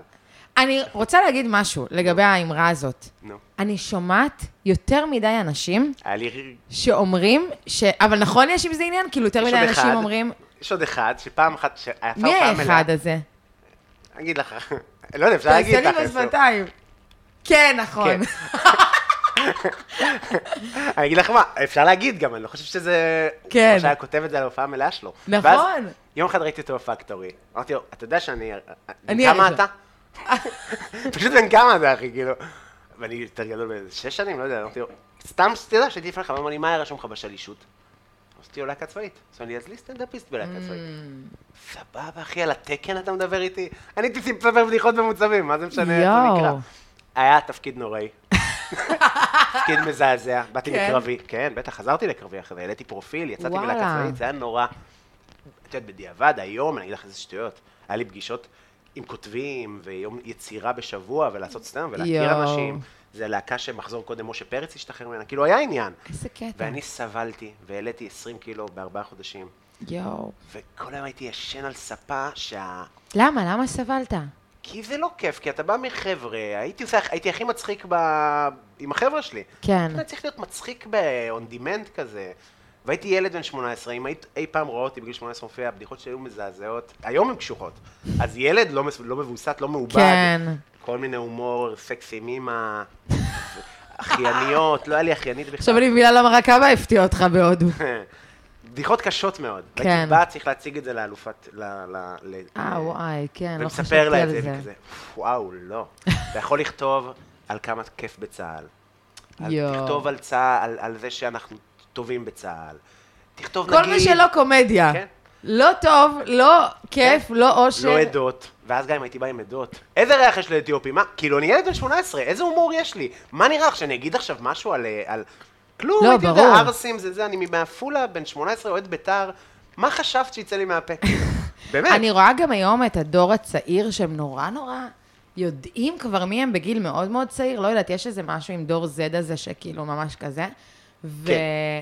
אני רוצה להגיד משהו לגבי האמרה הזאת. נו. אני שומעת יותר מדי אנשים היה לי... שאומרים, ש... אבל נכון יש עם זה עניין? כאילו יותר יש מדי עוד אנשים אחד. אומרים, יש עוד אחד, שפעם אחת, שהיה מי האחד הזה? אגיד לך, לא יודע, אפשר להגיד תעשה לי. בשפתיים. כן, נכון. כן. אני אגיד לך מה, אפשר להגיד גם, אני לא חושב שזה... כן. כמו שהיה כותב את זה על ההופעה המלאה שלו. נכון. ואז יום אחד ראיתי אותו בפקטורי, אמרתי לו, אתה יודע שאני... אני כמה הראשון." אתה? פשוט בן כמה אתה, אחי, כאילו. ואני יותר גדול באיזה שש שנים, לא יודע, אמרתי לו, סתם שתדע שהייתי לפניך, הוא אמר לי, מה היה רשום לך בשלישות? עשיתי לו להקה צבאית. אז אני, אז לי סטנדאפיסט בלהקה צבאית. Mm. סבבה, אחי, על התקן אתה מדבר איתי? אני הייתי מספר בדיחות במוצבים, מה זה משנה איך. זה נקרא? היה תפקיד נוראי. תפקיד מזעזע, באתי כן? מקרבי, כן, בטח, חזרתי לקרבי אחרי זה, העליתי פרופיל, יצאתי. מלהקה צבאית, זה היה נורא. את יודעת, בדיעבד, היום, אני אגיד לך איזה שטויות, היה לי פגישות עם כותבים, ויום יצירה בשבוע, ולעשות סטנדאפ, ולהכיר יואו. אנשים. זה להקה שמחזור קודם משה פרץ השתחרר ממנה, כאילו היה עניין. איזה קטע. ואני סבלתי, והעליתי 20 קילו בארבעה חודשים, יואו. וכל היום הייתי ישן על ספה שה... למה? למה סבלת? כי זה לא כיף, כי אתה בא מחבר'ה, הייתי, עושה, הייתי הכי מצחיק ב... עם החבר'ה שלי. כן. אתה צריך להיות מצחיק ב-on demand כזה. והייתי ילד בן 18, אם היית אי פעם רואה אותי בגיל 18 מופיע, הבדיחות שלי היו מזעזעות, היום הן קשוחות. אז ילד לא, לא מבוסת, לא מעובד, כן. כל מיני הומור, סקס עם אימא, אחייניות, לא היה לי אחיינית בכלל. עכשיו אני מבינה למה רק אבא הפתיע אותך בהודו. בדיחות קשות מאוד. כן. בא, צריך להציג את זה לאלופת, ל... ל, ל אה, וואי, כן, לא ומספר חשבתי לה את על זה, זה. וכזה, וואו, לא. אתה יכול לכתוב על כמה כיף בצה"ל. תכתוב על צה"ל, על זה שאנחנו טובים בצה"ל. תכתוב כל נגיד... מה שלא קומדיה. כן. לא טוב, לא כיף, לא אושר. לא עדות, ואז גם אם הייתי בא עם עדות. איזה ריח יש לאתיופי? מה? כאילו, אני ילד בן 18, איזה הומור יש לי? מה נראה לך, שאני אגיד עכשיו משהו על... אה, על... כלום, לא, הייתי יודע. ערסים זה זה, אני מעפולה, בן 18, אוהד בית"ר, מה חשבת שיצא לי מהפה? באמת. אני רואה גם היום את הדור הצעיר שהם נורא נורא יודעים כבר מי הם בגיל מאוד מאוד צעיר, לא יודעת, יש איזה משהו עם דור Z הזה שכאילו ממש כזה. ו... כן.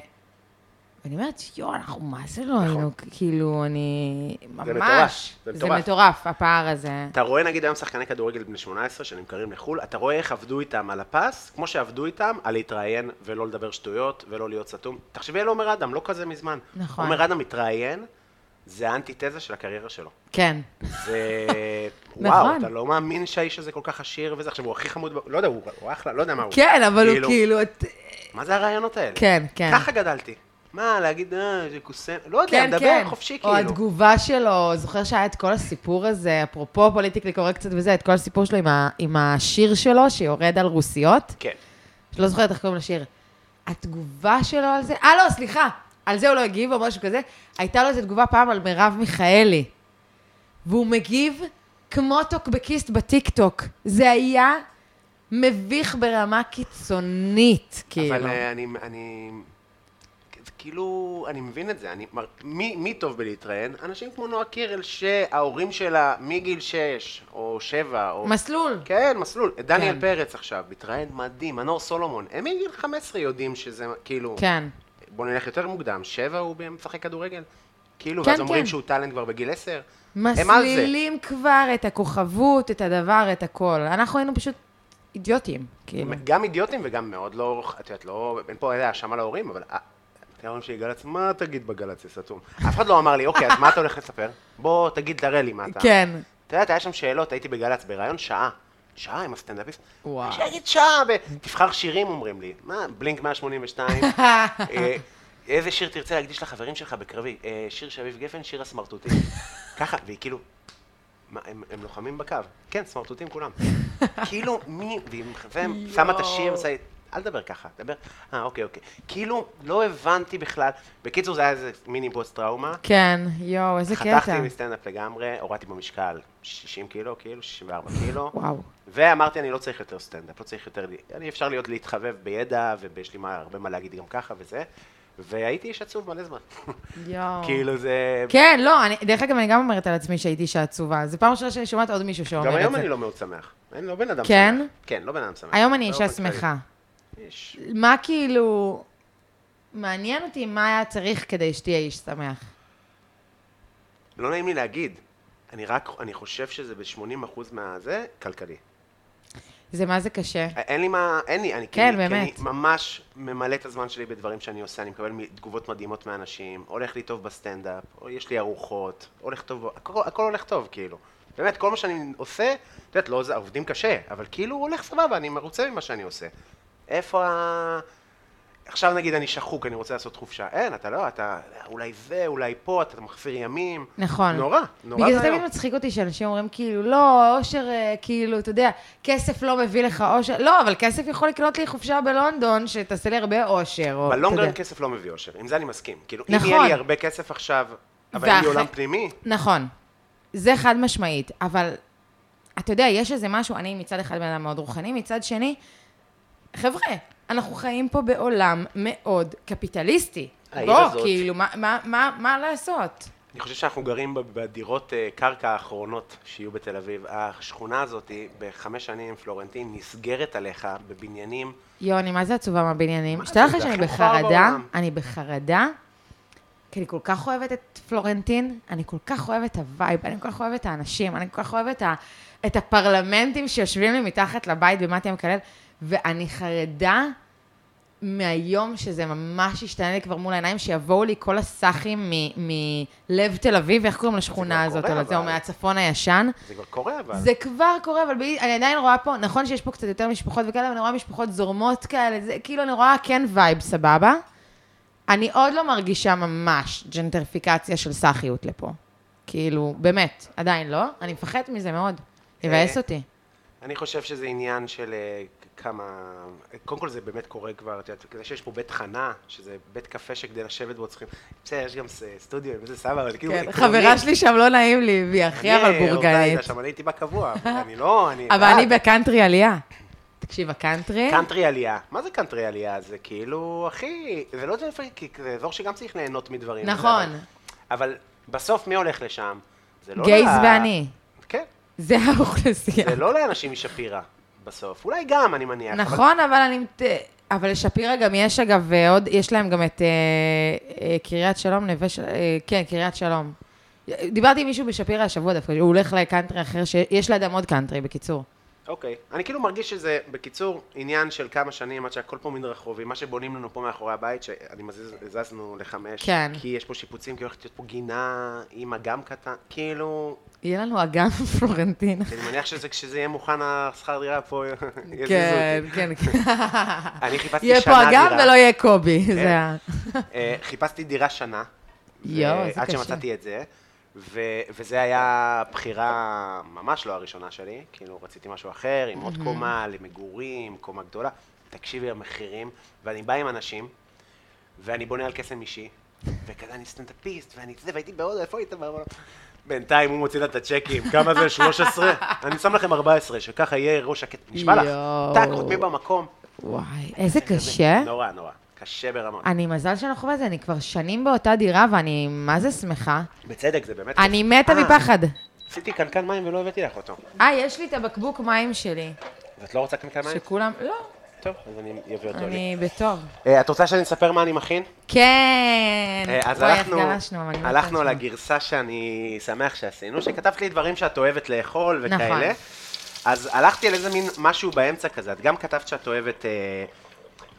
ואני אומרת, יואו, אנחנו מה זה לא היינו, כאילו, אני... זה ממש. מטורף, זה זה מטורף. מטורף, הפער הזה. אתה רואה נגיד היום שחקני כדורגל בני 18 שנמכרים לחו"ל, אתה רואה איך עבדו איתם על הפס, כמו שעבדו איתם על להתראיין ולא לדבר שטויות ולא להיות סתום. תחשבי על עומר אדם, לא כזה מזמן. נכון. עומר אדם מתראיין, זה האנטיתזה של הקריירה שלו. כן. זה... נכון. וואו, אתה לא מאמין שהאיש הזה כל כך עשיר וזה, עכשיו הוא הכי חמוד, לא יודע, הוא הוא אחלה, לא יודע מה הוא. כן, אבל הוא כאילו... מה זה הרעיונות האלה? כן, כן. ככה גדלתי. מה, להגיד, אה, זה קוסם, לא יודע, כן, מדבר כן. חופשי או כאילו. התגובה שלו, זוכר שהיה את כל הסיפור הזה, אפרופו פוליטיקלי קורקט קצת וזה, את כל הסיפור שלו עם, ה, עם השיר שלו, שיורד על רוסיות. כן. לא זוכרת איך קוראים לשיר. התגובה שלו על זה, אה, לא, סליחה, על זה הוא לא הגיב או משהו כזה. הייתה לו איזו תגובה פעם על מרב מיכאלי. והוא מגיב כמו טוקבקיסט בטיקטוק. זה היה מביך ברמה קיצונית, כאילו. אבל אה, אני, אני, כאילו, אני מבין את זה, אני, מי, מי טוב בלהתראיין? אנשים כמו נועה קירל, שההורים שלה מגיל 6 או 7, או... מסלול. כן, מסלול. דניאל כן. פרץ עכשיו, מתראיין מדהים, מנור סולומון, הם מגיל 15 יודעים שזה, כאילו, כן. בוא נלך יותר מוקדם, 7 הוא משחק כדורגל? כאילו, כן, ואז אומרים כן. שהוא טאלנט כבר בגיל 10? הם על זה. מסלילים כבר את הכוכבות, את הדבר, את הכל. אנחנו היינו פשוט אידיוטים, כאילו. גם אידיוטים וגם מאוד לא, את יודעת, לא, אין פה איזה האשמה להורים, אבל אה, ההורים שלי גל"צ, מה תגיד בגל"צ, זה סתום? אף אחד לא אמר לי, אוקיי, אז מה אתה הולך לספר? בוא, תגיד, תראה לי מה אתה... כן. את יודעת, היה שם שאלות, הייתי בגל"צ, בראיון שעה. שעה עם הסטנדאפיסט. וואו. שיגיד שעה, ב- תבחר שירים, אומרים לי. מה, בלינק 182. אה, איזה שיר תרצה להקדיש לחברים שלך בקרבי? "אה, שיר של אביב גפן, שיר הסמרטוטים. ככה, והיא כאילו, מה, הם, הם לוחמים בקו. כן, סמרטוטים כולם. כאילו, מי, והיא שמה את השיר, עושה, אל תדבר ככה, תדבר, אה, אוקיי, אוקיי. כאילו, לא הבנתי בכלל. בקיצור, זה היה איזה מיני פוסט טראומה. כן, יואו, איזה קטע. חתכתי מסטנדאפ לגמרי, הורדתי במשקל 60 קילו, כאילו, 64 קילו. וואו. ואמרתי, אני לא צריך יותר סטנדאפ, לא צריך יותר, אני אפשר להיות להתחבב בידע, ויש לי מה, הרבה מה להגיד גם ככה וזה. והייתי איש עצוב מלא זמן. יואו. כאילו זה... כן, לא, אני, דרך אגב, אני גם אומרת על עצמי שהייתי אישה עצובה. זו פעם ראשונה שאני שומעת עוד מישהו שאומר את גם זה. היום אני לא מאוד שמח. אני לא בן אדם כן? שמח. כן, לא בן אדם שמח. היום אני לא אישה. שמחה. יש- מה כאילו... מעניין אותי מה היה צריך כדי שתהיה איש שמח. לא נעים לי להגיד. אני רק, אני חושב שזה ב-80% מהזה, כלכלי. זה מה זה קשה. אין לי מה, אין לי, אני כן, כי, כי באמת. אני ממש ממלא את הזמן שלי בדברים שאני עושה, אני מקבל תגובות מדהימות מאנשים, הולך לי טוב בסטנדאפ, יש לי ארוחות, הולך טוב, הכל, הכל הולך טוב, כאילו. באמת, כל מה שאני עושה, את יודעת, לא, עובדים קשה, אבל כאילו הולך סבבה, אני מרוצה ממה שאני עושה. איפה ה... עכשיו נגיד אני שחוק, אני רוצה לעשות חופשה. אין, אתה לא, אתה אולי זה, אולי פה, אתה מחסיר ימים. נכון. נורא, נורא בגלל זה. תמיד מצחיק אותי שאנשים אומרים כאילו, לא, אושר, אה, כאילו, אתה יודע, כסף לא מביא לך אושר. לא, אבל כסף יכול לקנות לי חופשה בלונדון, שתעשה לי הרבה אושר. בלונגרן. כסף לא מביא אושר, עם זה אני מסכים. כאילו, נכון. אם יהיה לי הרבה כסף עכשיו, אבל אין לי עולם פנימי, נכון. זה חד משמעית, אבל אתה יודע, יש איזה משהו, אני מצד אחד בן אדם מאוד רוחני, מצד שני, חבר'ה, אנחנו חיים פה בעולם מאוד קפיטליסטי. בוא, הזאת- כאילו, מה, מה, מה, מה לעשות? אני חושב שאנחנו גרים בדירות אה, קרקע האחרונות שיהיו בתל אביב. השכונה הזאת, בחמש שנים, פלורנטין, נסגרת עליך בבניינים. יואו, אני מה זה עצובה מהבניינים. מה שתדע לך שאני בחרדה. אני בחרדה, כי אני כל כך אוהבת את פלורנטין, אני כל כך אוהבת את ה vibe, אני כל כך אוהבת את האנשים, אני כל כך אוהבת את הפרלמנטים שיושבים לי מתחת לבית במטי המקלל, ואני חרדה מהיום שזה ממש ישתנה לי כבר מול העיניים, שיבואו לי כל הסאחים מ- מלב תל אביב, איך קוראים לשכונה הזאת, קורה, או אבל. מהצפון הישן. זה כבר קורה, אבל... זה כבר קורה, אבל בי, אני עדיין רואה פה, נכון שיש פה קצת יותר משפחות וכאלה, אבל אני רואה משפחות זורמות כאלה, זה כאילו אני רואה כן vibe סבבה. אני עוד לא מרגישה ממש ג'נטריפיקציה של סאחיות לפה. כאילו, באמת, עדיין לא. אני מפחדת מזה מאוד. יבאס אותי. אני חושב שזה עניין של אה, כמה... קודם כל זה באמת קורה כבר, את יודעת, כזה שיש פה בית חנה, שזה בית קפה שכדי לשבת בו צריכים... בסדר, יש גם סטודיו, וזה סבבה, אבל כאילו... כן, חברה שלי שם לא נעים לי, והיא הכי אבל בורגנית. אני הייתי בה קבוע, אני לא, אני... אבל. אני בקאנטרי עלייה. תקשיב, הקאנטרי... קאנטרי עלייה. מה זה קאנטרי עלייה? זה כאילו, אחי, זה לא זה, כי זה אזור שגם צריך ליהנות מדברים. נכון. אבל- בסוף מי הולך לשם? זה לא... גייז ואני. כן. זה האוכלוסייה. זה לא לאנשים משפירא, בסוף. אולי גם, אני מניח. אבל- נכון, אבל אני... מת- אבל לשפירא גם יש, אגב, אה, עוד, יש להם גם את אה, אה, קריית שלום, נווה של... אה, כן, קריית שלום. דיברתי עם מישהו בשפירא השבוע דווקא, הוא הולך לקאנטרי אחר, שיש לידם עוד קאנטרי, בקיצור. אוקיי. אני כאילו מרגיש שזה, בקיצור, עניין של כמה שנים עד שהכל פה מדרחובי. מה שבונים לנו פה מאחורי הבית, שאני מזיז, זזנו לחמש. כן. כי יש פה שיפוצים, כי הולכת להיות פה גינה עם אגם קטן. כאילו, יהיה לנו אגם פלורנטין. אני מניח שזה כשזה יהיה מוכן, השכר דירה פה יזיזו כן, אותי. כן, כן. אני חיפשתי יהיה שנה פה אגם דירה. ולא יהיה קובי, זה ה... אה, חיפשתי דירה שנה. יואו, זה עד קשה. שמצאתי את זה. ו- וזה היה בחירה ממש לא הראשונה שלי, כאילו רציתי משהו אחר, עם עוד קומה, למגורים, קומה גדולה. תקשיבי, המחירים, ואני בא עם אנשים, ואני בונה על קסם אישי, וכזה אני סטנדאפיסט, ואני זה, והייתי בהודו, איפה היית? בינתיים הוא מוציא לה את הצ'קים, כמה זה? 13? אני שם לכם 14, שככה יהיה ראש שקט. נשמע לך? טאק, חותמים במקום. וואי, איזה קשה. נורא, נורא. קשה ברמות. אני מזל שאנחנו בזה, אני כבר שנים באותה דירה ואני מה זה שמחה. בצדק, זה באמת... אני כיף. מתה אה, מפחד. עשיתי קנקן מים ולא הבאתי לך אותו. אה, יש לי את הבקבוק מים שלי, ואת לא רוצה קנקן מים? שכולם... לא, טוב, אז אני אביא אותו לי. אני בטוב. אה, את רוצה שאני אספר מה אני מכין? כן. אה, אז הלכנו, על. הגרסה שאני שמח שעשינו, שכתבת לי דברים שאת אוהבת לאכול וכאלה. נכון. אז הלכתי על איזה מין משהו באמצע כזה. את גם כתבת שאת אוהבת אה,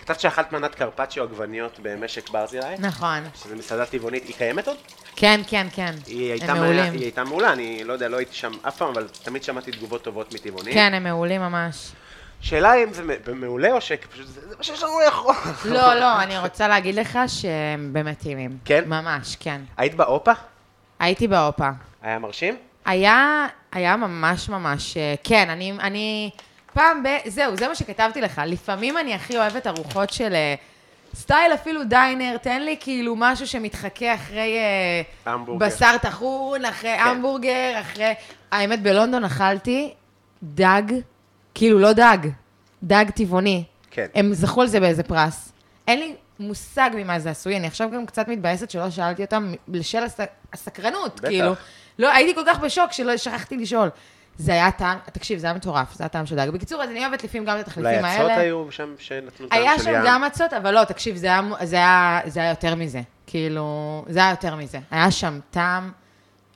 כתבת שאכלת מנת קרפצ'יו עגבניות במשק ברזילי, נכון. שזו מסעדה טבעונית, היא קיימת עוד? כן, כן, כן. היא הייתה, הם. מעולים. היא הייתה מעולה, אני לא יודע, לא הייתי שם אף פעם, אבל תמיד שמעתי תגובות טובות מטבעונים. כן, הם מעולים ממש. שאלה אם זה מעולה או שפשוט זה זה מה שיש לנו לאכול. לא, לא, אני רוצה להגיד לך שהם באמת טעימים. כן? ממש, כן. היית באופה? הייתי באופה. היה מרשים? היה, היה ממש ממש, אה, כן, אני, אני פעם ב... זהו, זה מה שכתבתי לך. לפעמים אני הכי אוהבת ארוחות של אה, סטייל אפילו דיינר, תן לי כאילו משהו שמתחכה אחרי אה, המבורגר. בשר טחון, אחרי כן. המבורגר, אחרי... האמת, בלונדון אכלתי דג, כאילו לא דג, דג טבעוני. כן. הם זכו על זה באיזה פרס. אין לי מושג ממה זה עשוי, אני עכשיו גם קצת מתבאסת שלא שאלתי אותם בשל הס... הסקרנות, בטח. כאילו. לא, הייתי כל כך בשוק שלא שכחתי לשאול. זה היה טעם, תקשיב, זה היה מטורף, זה היה טעם של דג. בקיצור, אז אני אוהבת לפעמים גם את אולי התחליפים האלה. הצעות היו שם שנתנו טעם היה של שם ים. גם מצות, אבל לא, תקשיב, זה היה, זה, היה, זה היה יותר מזה. כאילו, זה היה יותר מזה. היה שם טעם,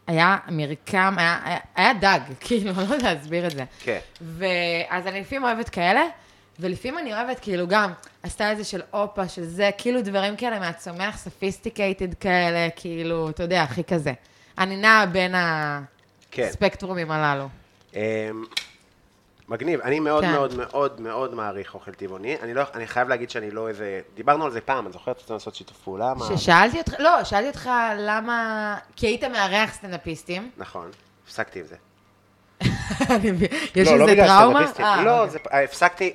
היה מרקם, היה, היה, היה דג, כאילו, אני לא יודעת להסביר את זה. כן. ואז אני לפעמים אוהבת כאלה, ולפעמים אני אוהבת כאילו גם הסטייל הזה של אופה, של זה, כאילו דברים כאלה מהצומח, sophisticated כאלה, כאילו, אתה יודע, הכי כזה. אני נעה בין כן. הספקטרומים הללו. אמ, מגניב, אני מאוד כן. מאוד מאוד מאוד מעריך אוכל טבעוני. אני לא, אני חייב להגיד שאני לא איזה, דיברנו על זה פעם, אני זוכר שרצינו לעשות שיתוף פעולה. מה- ששאלתי אותך, לא, שאלתי אותך למה, כי היית מארח סטנדאפיסטים. נכון, הפסקתי עם זה. יש לא, לא איזה טראומה? אה, לא, אוקיי. זה, הפסקתי,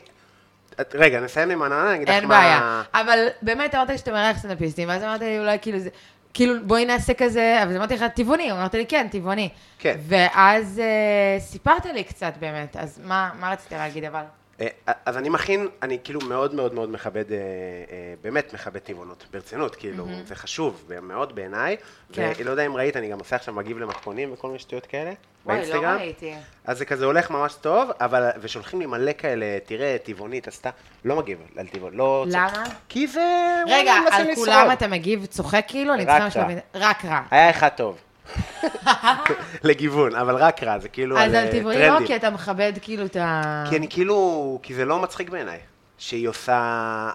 את- רגע, נסיים עם הנהנה, אני אגיד לך מה... אין בעיה. אבל באמת אמרת לי שאתה מארח סטנדאפיסטים, ואז אמרת לי אולי כאילו זה... כאילו, בואי נעשה כזה, אבל אמרתי לך, טבעוני, אמרת לי, כן, טבעוני. כן. ואז אה, סיפרת לי קצת באמת, אז מה, מה רצית להגיד אבל? אה, אז אני מכין, אני כאילו מאוד מאוד מאוד מכבד, אה, אה, באמת מכבד טבעונות, ברצינות, כאילו, זה חשוב מאוד בעיניי. כן. ולא יודע אם ראית, אני גם עושה עכשיו מגיב למתכונים וכל מיני שטויות כאלה, וואי, לא באינסטגרם. ראיתי. אז זה כזה הולך ממש טוב, אבל, ושולחים לי מלא כאלה, תראה, טבעונית עשתה, לא מגיב על טבעון, לא... למה? כי זה... רגע, על. כולם אתה מגיב צוחק כאילו? רק רע. רק רע. היה אחד טוב. לגיוון, אבל רק רע, זה כאילו אז אה, טבעוני טרנדים. לא, כי אתה מכבד כאילו את ה... כי אני כאילו, כי זה לא מצחיק בעיניי. שהיא עושה,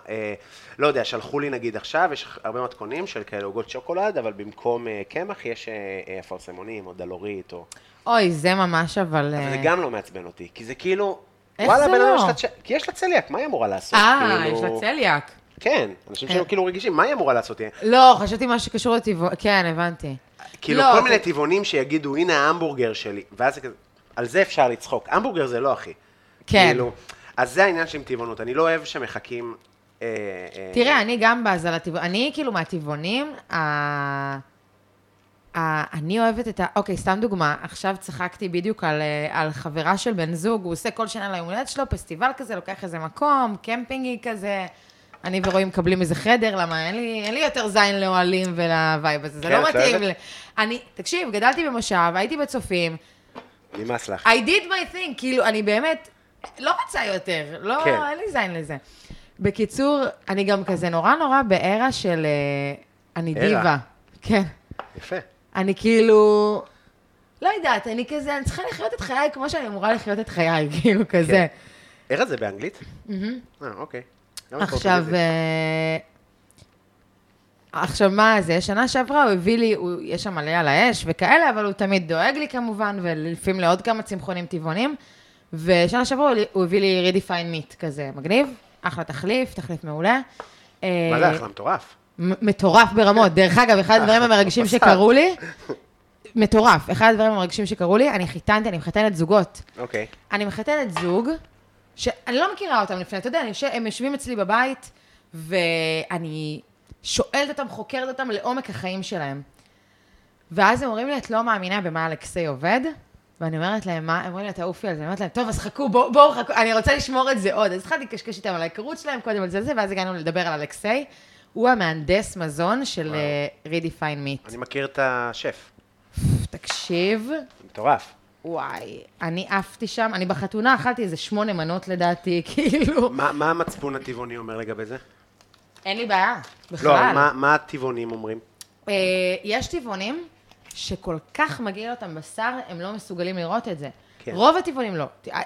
אה, לא יודע, שלחו לי נגיד עכשיו, יש הרבה מתכונים של כאלה עוגות שוקולד, אבל במקום אה, קמח יש אה, אה, אפרסמונים או דלורית, או... אוי, זה ממש אבל... אבל זה אה, גם לא מעצבן אותי, כי זה כאילו... איך וואלה, זה לא? יש לה צ- כי יש לה צליאק, מה היא אמורה לעשות? אה, כאילו- יש לה צליאק. כן, אנשים אה. שהיו כאילו רגישים, מה היא אמורה לעשות? לא, חשבתי משהו שקשור לטבעוני, כן, הבנתי. כאילו לא, כל מיני טבעונים שיגידו, הנה ההמבורגר שלי, ואז על זה אפשר לצחוק. המבורגר זה לא, אחי. כן. כאילו, אז זה העניין של עם טבעונות, אני לא אוהב שמחכים... אה, אה, תראה, אני גם בזה לטבעונים, אני כאילו מהטבעונים. אני אוהבת את ה... אוקיי, סתם דוגמה, עכשיו צחקתי בדיוק על, אה, על חברה של בן זוג, הוא עושה כל שנה ליום הולדת שלו, פסטיבל כזה, לוקח איזה מקום, קמפינגי כזה. אני ורועי מקבלים איזה חדר, למה אין לי, אין לי יותר זין לאוהלים ולווייב הזה, זה כן, לא את מתאים אוהבת? לי. אני, תקשיב, גדלתי במושב, הייתי בצופים, נמאס לך. I did my thing, כאילו, אני באמת לא רוצה יותר, לא, כן. אין לי זין לזה. בקיצור, אני גם כזה נורא נורא בערה של... אה, אני ערה. דיבה. כן. יפה. אני כאילו... לא יודעת, אני כזה, אני צריכה לחיות את חיי כמו שאני אמורה לחיות את חיי, כאילו, כזה. איך זה באנגלית? אה, אוקיי. עכשיו. אה, עכשיו, מה זה? שנה שעברה הוא הביא לי, הוא, יש שם מלא על האש וכאלה, אבל הוא תמיד דואג לי כמובן, ולפעמים לעוד כמה צמחונים טבעונים. ושנה שעברה הוא, הביא לי רדיפיין מיט כזה, מגניב, אחלה תחליף, תחליף מעולה. מה אה, זה אחלה, מטורף. מטורף ברמות. דרך אגב, אחד הדברים המרגשים שקרו לי, מטורף, אחד הדברים המרגשים שקרו לי, אני חיתנתי, אני מחתנת זוגות. אוקיי. אני מחתנת זוג, שאני לא מכירה אותם לפני, אתה יודע, יושב, הם יושבים אצלי בבית, ואני שואלת אותם, חוקרת אותם לעומק החיים שלהם. ואז הם אומרים לי, את לא מאמינה במה אלכסיי עובד? ואני אומרת להם, מה? הם אומרים לי, תעופי על זה. אני אומרת להם, טוב, אז חכו, בואו, בואו, חכו, אני רוצה לשמור את זה עוד. אז התחלתי לקשקש איתם על ההיכרות שלהם, קודם על זה וזה, ואז הגענו לדבר על אלכסיי. הוא המהנדס מזון של רידיפיין מיט. אני מכיר את השף. תקשיב, מטורף. וואי, אני עפתי שם, אני בחתונה אכלתי איזה שמונה מנות לדעתי, כאילו. מה מה המצפון הטבעוני אומר לגבי זה? אין לי בעיה, בכלל. לא, מה- מה הטבעונים אומרים? אה, יש טבעונים שכל כך מגעיל אותם בשר, הם לא מסוגלים לראות את זה. כן. רוב הטבעונים לא.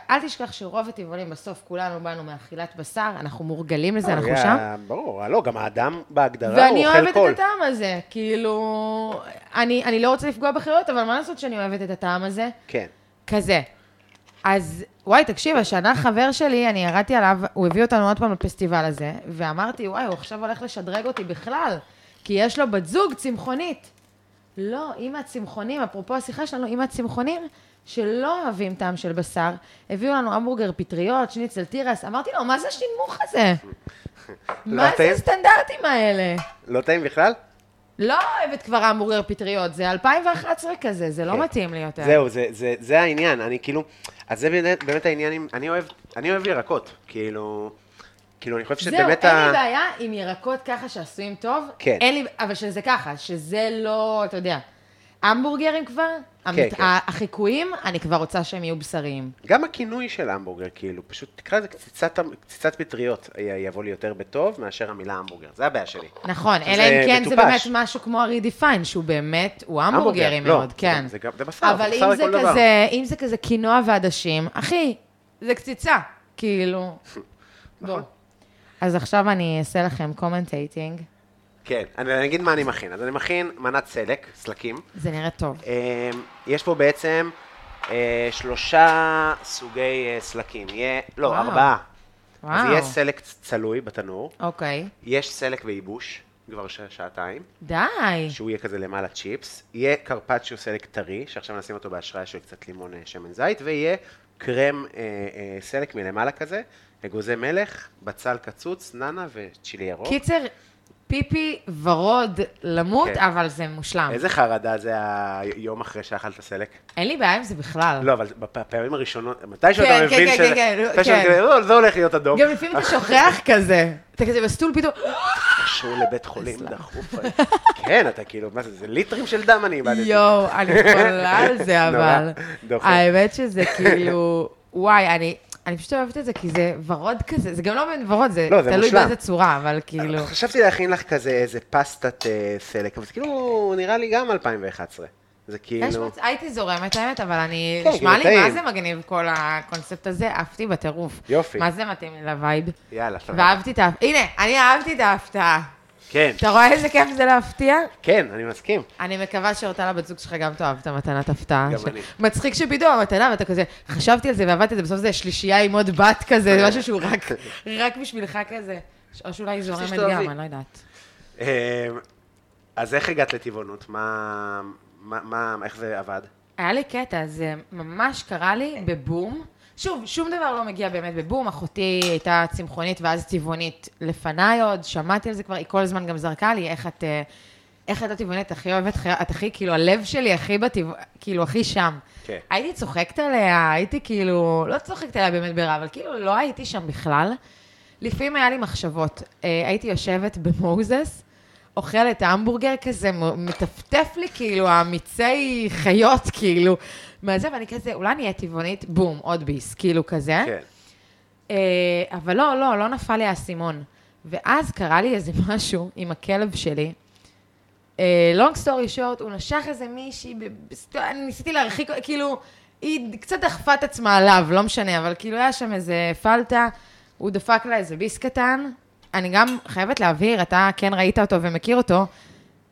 אל תשכח שרוב הטבעונים, בסוף כולנו באנו מאכילת בשר, אנחנו מורגלים לזה, אנחנו שם. ברור, לא, גם האדם בהגדרה הוא ואני אוכל אוהבת קול. את הטעם הזה, כאילו... אני, אני לא רוצה לפגוע בחיות, אבל מה לעשות שאני אוהבת את הטעם הזה? כן. כזה. אז, וואי, תקשיב, השנה חבר שלי, אני ירדתי עליו, הוא הביא אותנו עוד פעם לפסטיבל הזה, ואמרתי, וואי, הוא עכשיו הולך לשדרג אותי בכלל, כי יש לו בת זוג צמחונית. לא, עם הצמחונים, אפרופו השיחה שלנו, עם הצמחונים, שלא אוהבים טעם של בשר, הביאו לנו המבורגר פטריות, שניצל תירס, אמרתי לו, מה זה השנמוך הזה? מה זה? הסטנדרטים האלה? לא טעים בכלל? לא אוהבת כבר המבורגר פטריות, זה 2011 כזה, זה לא כן. מתאים לי יותר. זהו, זה, זה, זה העניין, אני כאילו, אז זה באמת, באמת העניין, אני אוהב, אני אוהב ירקות, כאילו, כאילו, אני חושב זהו, שבאמת אין לי בעיה עם ירקות ככה שעשויים טוב. כן. אין לי, אבל שזה ככה, שזה לא, אתה יודע, המבורגרים כבר, המת... כן. החיקויים, אני כבר רוצה שהם יהיו בשריים. גם הכינוי של המבורגר, כאילו, פשוט תקרא לזה קציצת, קציצת פטריות, י- יבוא לי יותר בטוב מאשר המילה המבורגר, זה הבעיה שלי. נכון, זה אלא אם כן זה מטופש. באמת משהו כמו הרידיפיין, שהוא באמת, הוא המבורגרי המבורגר, לא, מאוד, זה כן. גם- זה גם- זה בשר, אבל זה בשר אם זה לכל דבר. כזה, אם זה כזה קינוע ועדשים, אחי, זה קציצה, כאילו. בוא. נכון. אז עכשיו אני אעשה לכם commentating. כן, אני אגיד מה אני מכין. אז אני מכין מנת סלק, סלקים. זה נראה טוב. אה, יש פה בעצם אה, שלושה סוגי אה, סלקים. יהיה, לא, וואו. ארבעה. אז וואו. יהיה סלק צלוי בתנור, אוקיי. יש סלק בייבוש, כבר ש- שעתיים, די. שהוא יהיה כזה למעלה צ'יפס, יהיה קרפצ'יו סלק טרי, שעכשיו נשים אותו בהשראה של קצת לימון שמן זית, ויהיה קרם אה, אה, סלק מלמעלה כזה, אגוזי מלך, בצל קצוץ, ננה וצ'ילי ירוק. קיצר, פיפי ורוד למות, כן. אבל זה מושלם. איזה חרדה זה היום אחרי שאכלת סלק? אין לי בעיה עם זה בכלל. לא, אבל בפעמים הראשונות, מתי שאתה כן, מבין כן, שזה, כן, כן, כן. כזה, "לא, זה הולך להיות אדום, גם לפעמים אתה שוכח כזה. אתה כזה בסטול פתאום, קשור לבית חולים דחוף. כן, אתה כאילו, מה זה, זה ליטרים של דם אני איבדתי. יואו, אני חולה על זה, אבל. האמת שזה כאילו, וואי, אני... אני פשוט אוהבת את זה, כי זה ורוד כזה, זה גם לא בין ורוד, זה לא, תלוי. באיזה צורה, אבל כאילו... חשבתי להכין לך כזה איזה פסטת אה, סלק, אבל זה כאילו נראה לי גם 2011. זה כאילו, מצ... הייתי זורמת, האמת, אבל אני... כן, נשמע לי, כאילו, מה טעים. זה מגניב כל הקונספט הזה? עפתי בטירוף. יופי. מה זה מתאים לי ל vibe? יאללה, סבבה. ואהבתי את ה... הנה, אני אהבתי את ההפתעה. כן, אתה רואה איזה כיף זה להפתיע? כן, אני מסכים. אני מקווה שאורטל הבת זוג שלך גם תאהב את המתנת הפתעה. גם ש- אני. מצחיק שפתאום המתנה, ואתה כזה, חשבתי על זה ועבדתי על זה, בסוף זה שלישייה עם עוד בת כזה, זה משהו שהוא רק, רק בשבילך כזה. או שאולי זורמת. גם, אני לא יודעת. אה, אז איך הגעת לטבעונות? מה, מה, מה, איך זה עבד? היה לי קטע, זה ממש קרה לי בבום. שוב, שום דבר לא מגיע באמת בבום. אחותי הייתה צמחונית ואז טבעונית לפניי עוד, שמעתי על זה כבר, היא כל הזמן גם זרקה לי, איך את, אה, איך את הטבעונית הכי אוהבת, את הכי, כאילו, הלב שלי הכי בטבע, כאילו, הכי שם. כן. הייתי צוחקת עליה, הייתי כאילו, לא צוחקת עליה באמת ברע, אבל כאילו לא הייתי שם בכלל. לפעמים היה לי מחשבות. אה, הייתי יושבת במוזס, אוכלת המבורגר כזה, מטפטף לי כאילו המיצי חיות, כאילו, מהזה, ואני כזה, אולי אני אהיה טבעונית, בום, עוד ביס, כאילו כזה. כן. אה, אבל לא, לא, לא נפל לי האסימון. ואז קרה לי איזה משהו עם הכלב שלי. long story short, הוא נשך איזה מישהי, אני ניסיתי להרחיק, כאילו, היא קצת דחפה את עצמה עליו, לא משנה, אבל כאילו היה שם איזה פלטה, הוא דפק לה איזה ביס קטן. אני גם חייבת להבהיר, אתה כן ראית אותו ומכיר אותו,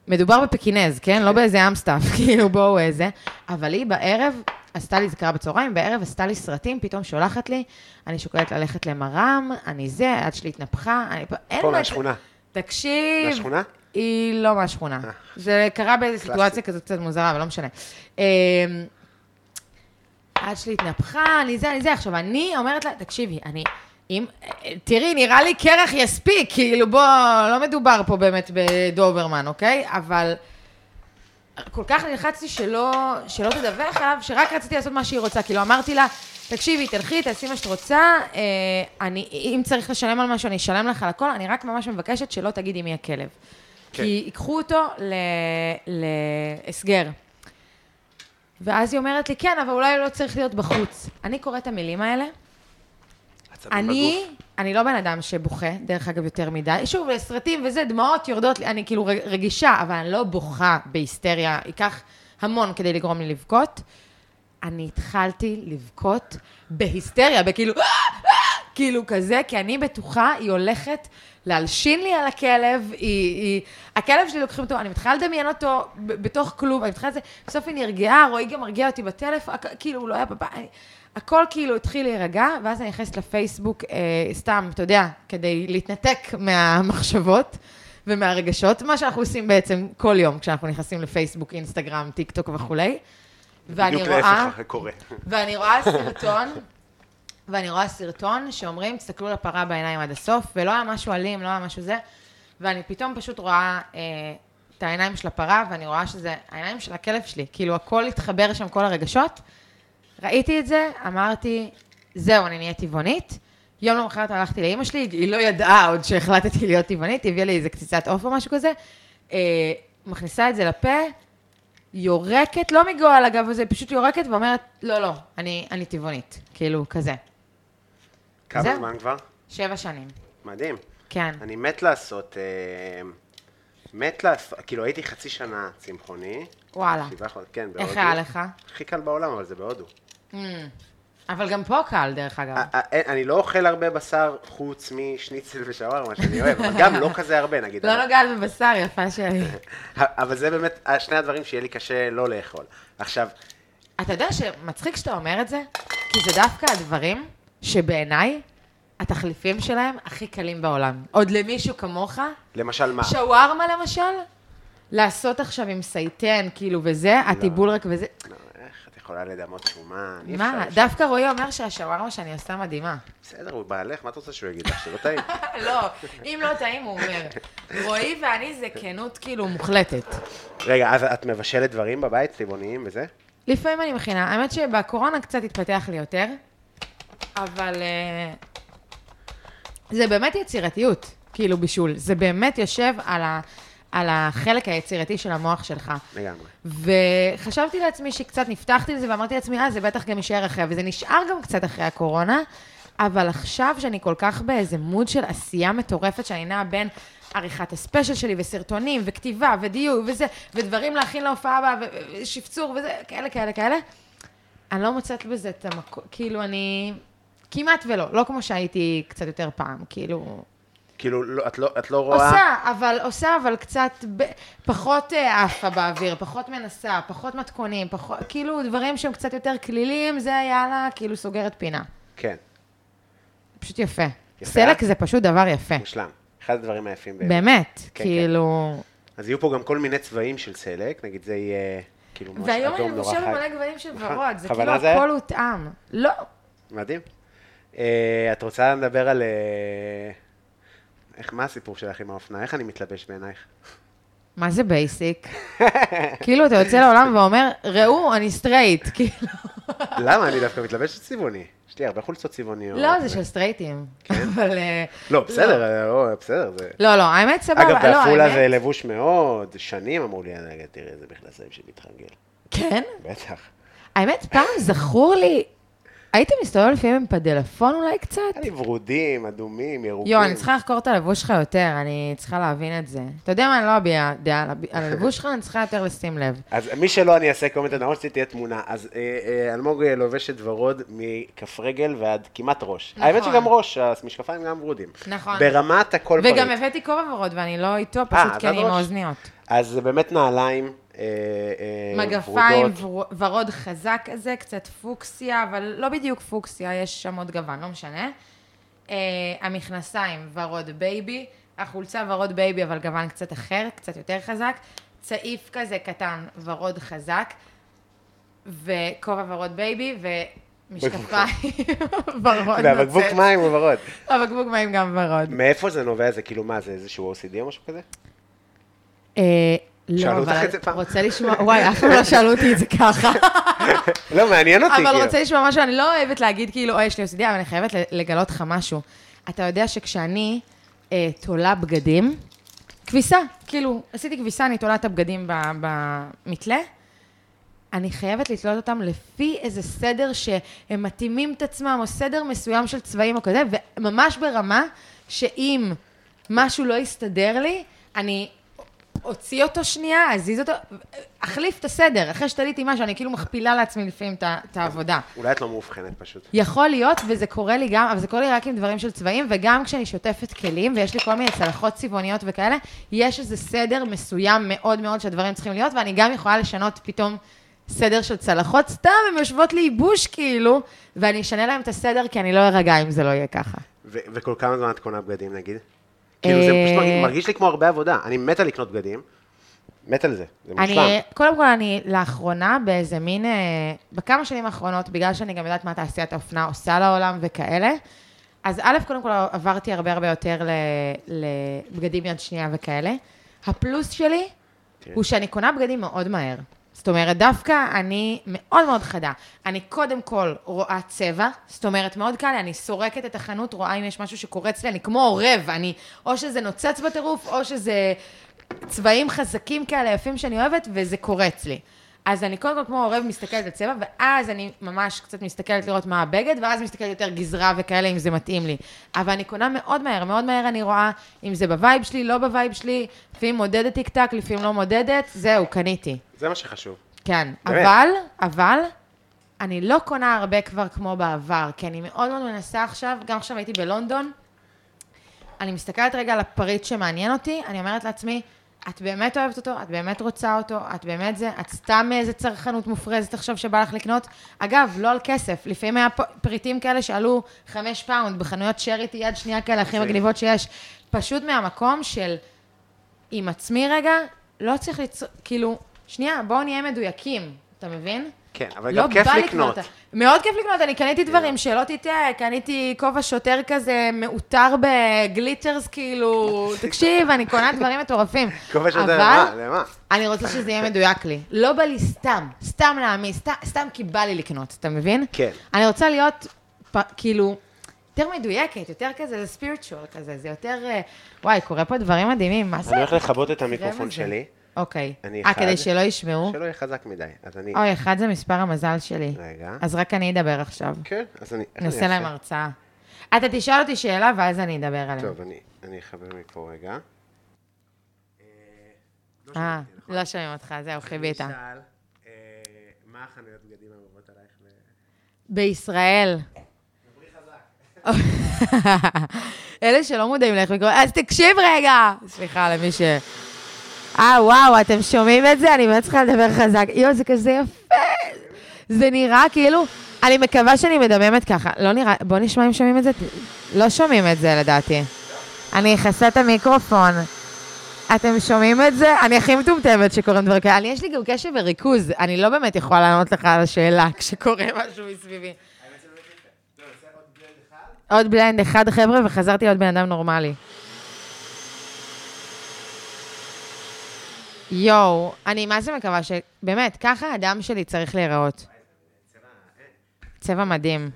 מדובר בפקינז, כן? לא באיזה אמסטף, כאילו בואו איזה. אבל היא בערב עשתה לי, זה קרה בצהריים, בערב עשתה לי סרטים, פתאום שולחת לי, אני שוקלת ללכת למרם, אני זה, היד שלי התנפחה, אני... אין פה מה- מהשכונה. תקשיב. מהשכונה? היא לא מהשכונה. אה. זה קרה באיזו. סיטואציה כזאת קצת מוזרה, אבל לא משנה. אמ, היד שלי התנפחה, אני זה, אני זה. עכשיו, אני אומרת לה, תקשיבי, אני... אם, תראי, נראה לי קרח יספיק, כאילו, בוא, לא מדובר פה באמת בדוברמן, אוקיי? אבל כל כך נלחצתי שלא, שלא תדווח עליו, שרק רציתי לעשות מה שהיא רוצה. כאילו, אמרתי לה, תקשיבי, תלכי, תעשי מה שאת רוצה, אה, אני, אם צריך לשלם על משהו, אני אשלם לך על הכל, אני רק ממש מבקשת שלא תגידי מי הכלב. כן. כי ייקחו אותו ל- להסגר. ואז היא אומרת לי, כן, אבל אולי לא צריך להיות בחוץ. אני קוראת את המילים האלה, עצבים אני, בגוף. אני לא בן אדם שבוכה, דרך אגב, יותר מדי. שוב, סרטים וזה, דמעות יורדות לי, אני כאילו רג- רגישה, אבל אני לא בוכה בהיסטריה. ייקח המון כדי לגרום לי לבכות. אני התחלתי לבכות בהיסטריה, בכאילו, "אה, אה", כאילו כזה, כי אני בטוחה, היא הולכת להלשין לי על הכלב, היא, היא, הכלב שלי לוקחים אותו, אני מתחילה לדמיין אותו בתוך כלוב, אני מתחילה לזה, בסוף היא נרגעה, רועי גם מרגיע אותי בטלפון, כאילו, הוא לא היה בבית, הכל כאילו התחיל להירגע, ואז אני נכנסת לפייסבוק, אה, סתם, אתה יודע, כדי להתנתק מהמחשבות ומהרגשות, מה שאנחנו עושים בעצם כל יום כשאנחנו נכנסים לפייסבוק, אינסטגרם, טיק טוק וכולי. ואני בדיוק רואה... להפך קורה. ואני רואה סרטון, ואני רואה סרטון שאומרים, תסתכלו לפרה בעיניים עד הסוף, ולא היה משהו אלים, לא היה משהו זה, ואני פתאום פשוט רואה אה, את העיניים של הפרה, ואני רואה שזה העיניים של הכלב שלי, כאילו הכל התחבר שם, כל הרגשות. ראיתי את זה, אמרתי, זהו, אני נהיית טבעונית. יום למחרת הלכתי לאימא שלי, היא לא ידעה עוד שהחלטתי להיות טבעונית, היא הביאה לי איזה קציצת עוף או משהו כזה. אה, מכניסה את זה לפה, יורקת, לא מגועל אגב, זה פשוט יורקת ואומרת, לא, לא, אני, אני טבעונית, כאילו, כזה. כמה זהו. זמן כבר? שבע שנים, מדהים. כן. אני מת לעשות, אה, מת לעשות, כאילו הייתי חצי שנה צמחוני. וואלה. שבעה חודשים, כן, בהודו. איך היה לך? הכי קל בעולם, אבל זה בהודו. אבל גם פה קל, דרך אגב. אה, אה, אני לא אוכל הרבה בשר חוץ משניצל ושווארמה שאני אוהב, אבל גם לא כזה הרבה נגיד. לא נוגעת בבשר, יפה שלי. אבל זה באמת שני הדברים שיהיה לי קשה לא לאכול. עכשיו, אתה יודע שמצחיק שאתה אומר את זה? כי זה דווקא הדברים שבעיניי, התחליפים שלהם הכי קלים בעולם. עוד למישהו כמוך, למשל מה? שווארמה למשל, לעשות עכשיו עם סייטן, כאילו, וזה, הטיבול רק וזה. לא, יכולה לדמות שומן? מה. דווקא רועי אומר שהשווארמה שאני עושה מדהימה. בסדר, הוא בעלך, מה את רוצה שהוא יגיד לך? שלא טעים. לא, אם לא טעים, הוא אומר. רועי ואני זה כנות כאילו מוחלטת. רגע, אז את מבשלת דברים בבית, צבעוניים וזה? לפעמים אני מכינה. האמת שבקורונה קצת התפתח לי יותר, אבל אה, זה באמת יצירתיות, כאילו בישול. זה באמת יושב על, ה, על החלק היצירתי של המוח שלך. לגמרי. וחשבתי לעצמי שקצת נפתחתי לזה, ואמרתי לעצמי, אה, זה בטח גם יישאר אחרי, וזה נשאר גם קצת אחרי הקורונה, אבל עכשיו שאני כל כך באיזה מוד של עשייה מטורפת, שאני נעה בין עריכת הספיישל שלי, וסרטונים, וכתיבה, ודיוק, וזה, ודברים להכין להופעה הבאה, ושפצור, וזה, כאלה, כאלה, כאלה, אני לא מוצאת בזה את המקום, כאילו, אני... כמעט ולא, לא כמו שהייתי קצת יותר פעם, כאילו... כאילו, לא, את, לא, את לא רואה... עושה, אבל, עושה, אבל קצת ב, פחות אה, עפה באוויר, פחות מנסה, פחות מתכונים, פחות, כאילו דברים שהם קצת יותר כלילים, זה יאללה, כאילו סוגרת פינה. כן, פשוט יפה. יפה. סלק זה פשוט דבר יפה. מושלם. אחד הדברים היפים באמת. באמת, כן. כאילו... אז יהיו פה גם כל מיני צבעים של סלק, נגיד זה יהיה כאילו ממש והיום אני חי. מלא גוונים של נכון. ורוד, זה כאילו זה היה? הכל הותאם. לא, מדהים. אה, את רוצה לדבר על... אה, איך, מה הסיפור שלך עם האופנה? איך אני מתלבש בעינייך? מה זה basic? כאילו, אתה יוצא לעולם ואומר, ראו, אני סטרייט, כאילו. למה? אני דווקא מתלבש צבעוני. יש לי הרבה חולצות צבעוניות. לא, זה של סטרייטים. אבל... אה, לא, בסדר, אה, לא, בסדר, זה... לא, לא, האמת סבבה. אגב, לא, בעפולה זה לבוש מאוד, שנים אמרו לי, "רגע, תראה, זה מכנסיים שמתחנגל. כן? בטח. האמת, פעם זכור לי, הייתם מסתובב לפעמים עם פדלפון אולי קצת? לי ורודים, אדומים, ירוקים. יואו, אני צריכה לחקור את הלבוש שלך יותר, אני צריכה להבין את זה. אתה יודע מה, אני לא אביע דעה על הלבוש שלך, אני צריכה יותר לשים לב. אז מי שלא, אני אעשה קומנט, אני רוצה שתהיה תמונה. אז אה, אה, אלמוג לובשת ורוד מכף רגל ועד כמעט ראש. נכון. האמת שגם ראש, המשקפיים גם ורודים. נכון. ברמת הכל פריט. וגם הבאתי כובע ורוד, ואני לא איתו, אה, פשוט כי אני עם. האוזניות. אז זה באמת נעליים מגפיים, ורודות. ור- ורוד חזק כזה, קצת פוקסיה, אבל לא בדיוק פוקסיה, יש שם עוד גוון, לא משנה. אה, המכנסיים, ורוד בייבי, החולצה ורוד בייבי, אבל גוון קצת אחר, קצת יותר חזק. צעיף כזה קטן, ורוד חזק, וכובע ורוד בייבי, ומשקפיים ורוד והבקבוק נוצץ. מים הוא ורוד. הבקבוק מים גם ורוד. מאיפה זה נובע? זה כאילו מה, זה איזשהו OCD או משהו כזה? לא, אבל? רוצה לשמוע, וואי, אף פעם לא שאלו אותי את זה ככה. לא, מעניין אותי, אבל כאילו. רוצה לשמוע משהו, אני לא אוהבת להגיד כאילו, אוי, יש לי OCD, אבל אני חייבת לגלות לך משהו. אתה יודע שכשאני אה, תולה בגדים, כביסה, כאילו, עשיתי כביסה, אני תולה את הבגדים במתלה, אני חייבת לתלות אותם לפי איזה סדר שהם מתאימים את עצמם, או סדר מסוים של צבעים או כזה, וממש ברמה שאם משהו לא יסתדר לי, אני אוציא אותו שנייה, אזיז אותו, אחליף את הסדר. אחרי שתליתי משהו, אני כאילו מכפילה לעצמי לפעמים את העבודה. אולי את לא מאובחנת פשוט. יכול להיות, וזה קורה לי גם, אבל זה קורה לי רק עם דברים של צבעים, וגם כשאני שוטפת כלים, ויש לי כל מיני צלחות צבעוניות וכאלה, יש איזה סדר מסוים מאוד מאוד שהדברים צריכים להיות, ואני גם יכולה לשנות פתאום סדר של צלחות, סתם, הן יושבות לי ייבוש כאילו, ואני אשנה להם את הסדר, כי אני לא ארגע אם זה לא יהיה ככה. וכל כמה זמן את קונה בגדים, נגיד? כאילו, זה פשוט מרגיש- אה, מרגיש לי כמו הרבה עבודה. אני מת על לקנות בגדים, מת על זה, זה מושלם. אני, קודם כל, אני לאחרונה באיזה מין, אה, בכמה שנים האחרונות, בגלל שאני גם יודעת מה תעשיית האופנה עושה לעולם וכאלה, אז א', קודם כל עברתי הרבה הרבה יותר לבגדים יד שנייה וכאלה. הפלוס שלי תראי. הוא שאני קונה בגדים מאוד מהר. זאת אומרת, דווקא אני מאוד מאוד חדה. אני קודם כל רואה צבע, זאת אומרת, מאוד קל לי, אני סורקת את החנות, רואה אם יש משהו שקורץ לי, אני כמו עורב, אני, או שזה נוצץ בטירוף, או שזה צבעים חזקים כאלה, יפים שאני אוהבת, וזה קורץ לי. אז אני קודם כל כמו עורב מסתכלת על צבע, ואז אני ממש קצת מסתכלת לראות מה הבגד, ואז מסתכלת יותר גזרה וכאלה, אם זה מתאים לי. אבל אני קונה מאוד מהר, מאוד מהר אני רואה אם זה ב vibe שלי, לא ב vibe שלי, לפעמים מודדת טיק טק, לפעמים לא מודדת, זהו, קניתי. זה מה שחשוב. כן, באמת? אבל, אבל, אני לא קונה הרבה כבר כמו בעבר, כי אני מאוד מאוד מנסה עכשיו, גם עכשיו הייתי בלונדון, אני מסתכלת רגע על הפריט שמעניין אותי, אני אומרת לעצמי, את באמת אוהבת אותו, את באמת רוצה אותו, את באמת זה, את סתם מאיזה צרכנות מופרזת עכשיו שבא לך לקנות. אגב, לא על כסף, לפעמים היה פריטים כאלה שעלו חמש פאונד בחנויות charity יד שנייה כאלה, הכי מגניבות שיש. פשוט מהמקום של עם עצמי רגע, לא צריך ליצור, כאילו, שנייה, בואו נהיה מדויקים, אתה מבין? כן, אבל לא גם כיף בא לקנות. מאוד כיף לקנות, אני קניתי דברים, שלא תטעה, קניתי כובע שוטר כזה מעוטר בגליטרס, כאילו, תקשיב, אני קונה דברים מטורפים. כובע שוטר, אבל מה? למה? אני רוצה שזה יהיה מדויק לי. לא בא לי סתם, סתם להעמיס, סתם, סתם כי בא לי לקנות, אתה מבין? כן. אני רוצה להיות, פ, כאילו, יותר מדויקת, יותר כזה, זה ספיריטואל כזה, זה יותר, אה, וואי, קורה פה דברים מדהימים, מה זה? אני הולך לכבות את המיקרופון. שלי, אוקיי. אני אה, אחד. כדי שלא ישמעו? שלא יהיה חזק מדי. אז אני... אוי, אחד זה מספר המזל שלי. רגע. אז רק אני אדבר עכשיו. כן, אז אני... אני נעשה להם אעשה? הרצאה. אתה תשאל אותי שאלה, ואז אני אדבר עליהם. טוב, אני אני אחבר מפה רגע. אה, לא שומעים אותך, זהו, חיבית. אני אשאל, אה, מה החנויות בגדים האהובות עלייך? ל- בישראל. אלה שלא מודעים לאיך לקרוא, אז תקשיב רגע! סליחה, למי ש... אה, וואו, אתם שומעים את זה? אני באמת צריכה לדבר חזק. יואו, זה כזה יפה. זה נראה כאילו... אני מקווה שאני מדממת ככה. לא נראה... בוא נשמע אם שומעים את זה. לא שומעים את זה, לדעתי. אני אכסה את המיקרופון. אתם שומעים את זה? אני הכי מטומטמת שקוראים דברים כאלה. אני, יש לי גם קשב וריכוז. אני לא באמת יכולה לענות לך על השאלה כשקורה משהו מסביבי. עוד בלנד אחד, חבר'ה, וחזרתי להיות בן אדם נורמלי. יואו, אני מה זה מקווה ש... באמת, ככה הדם שלי צריך להיראות. צבע מדהים.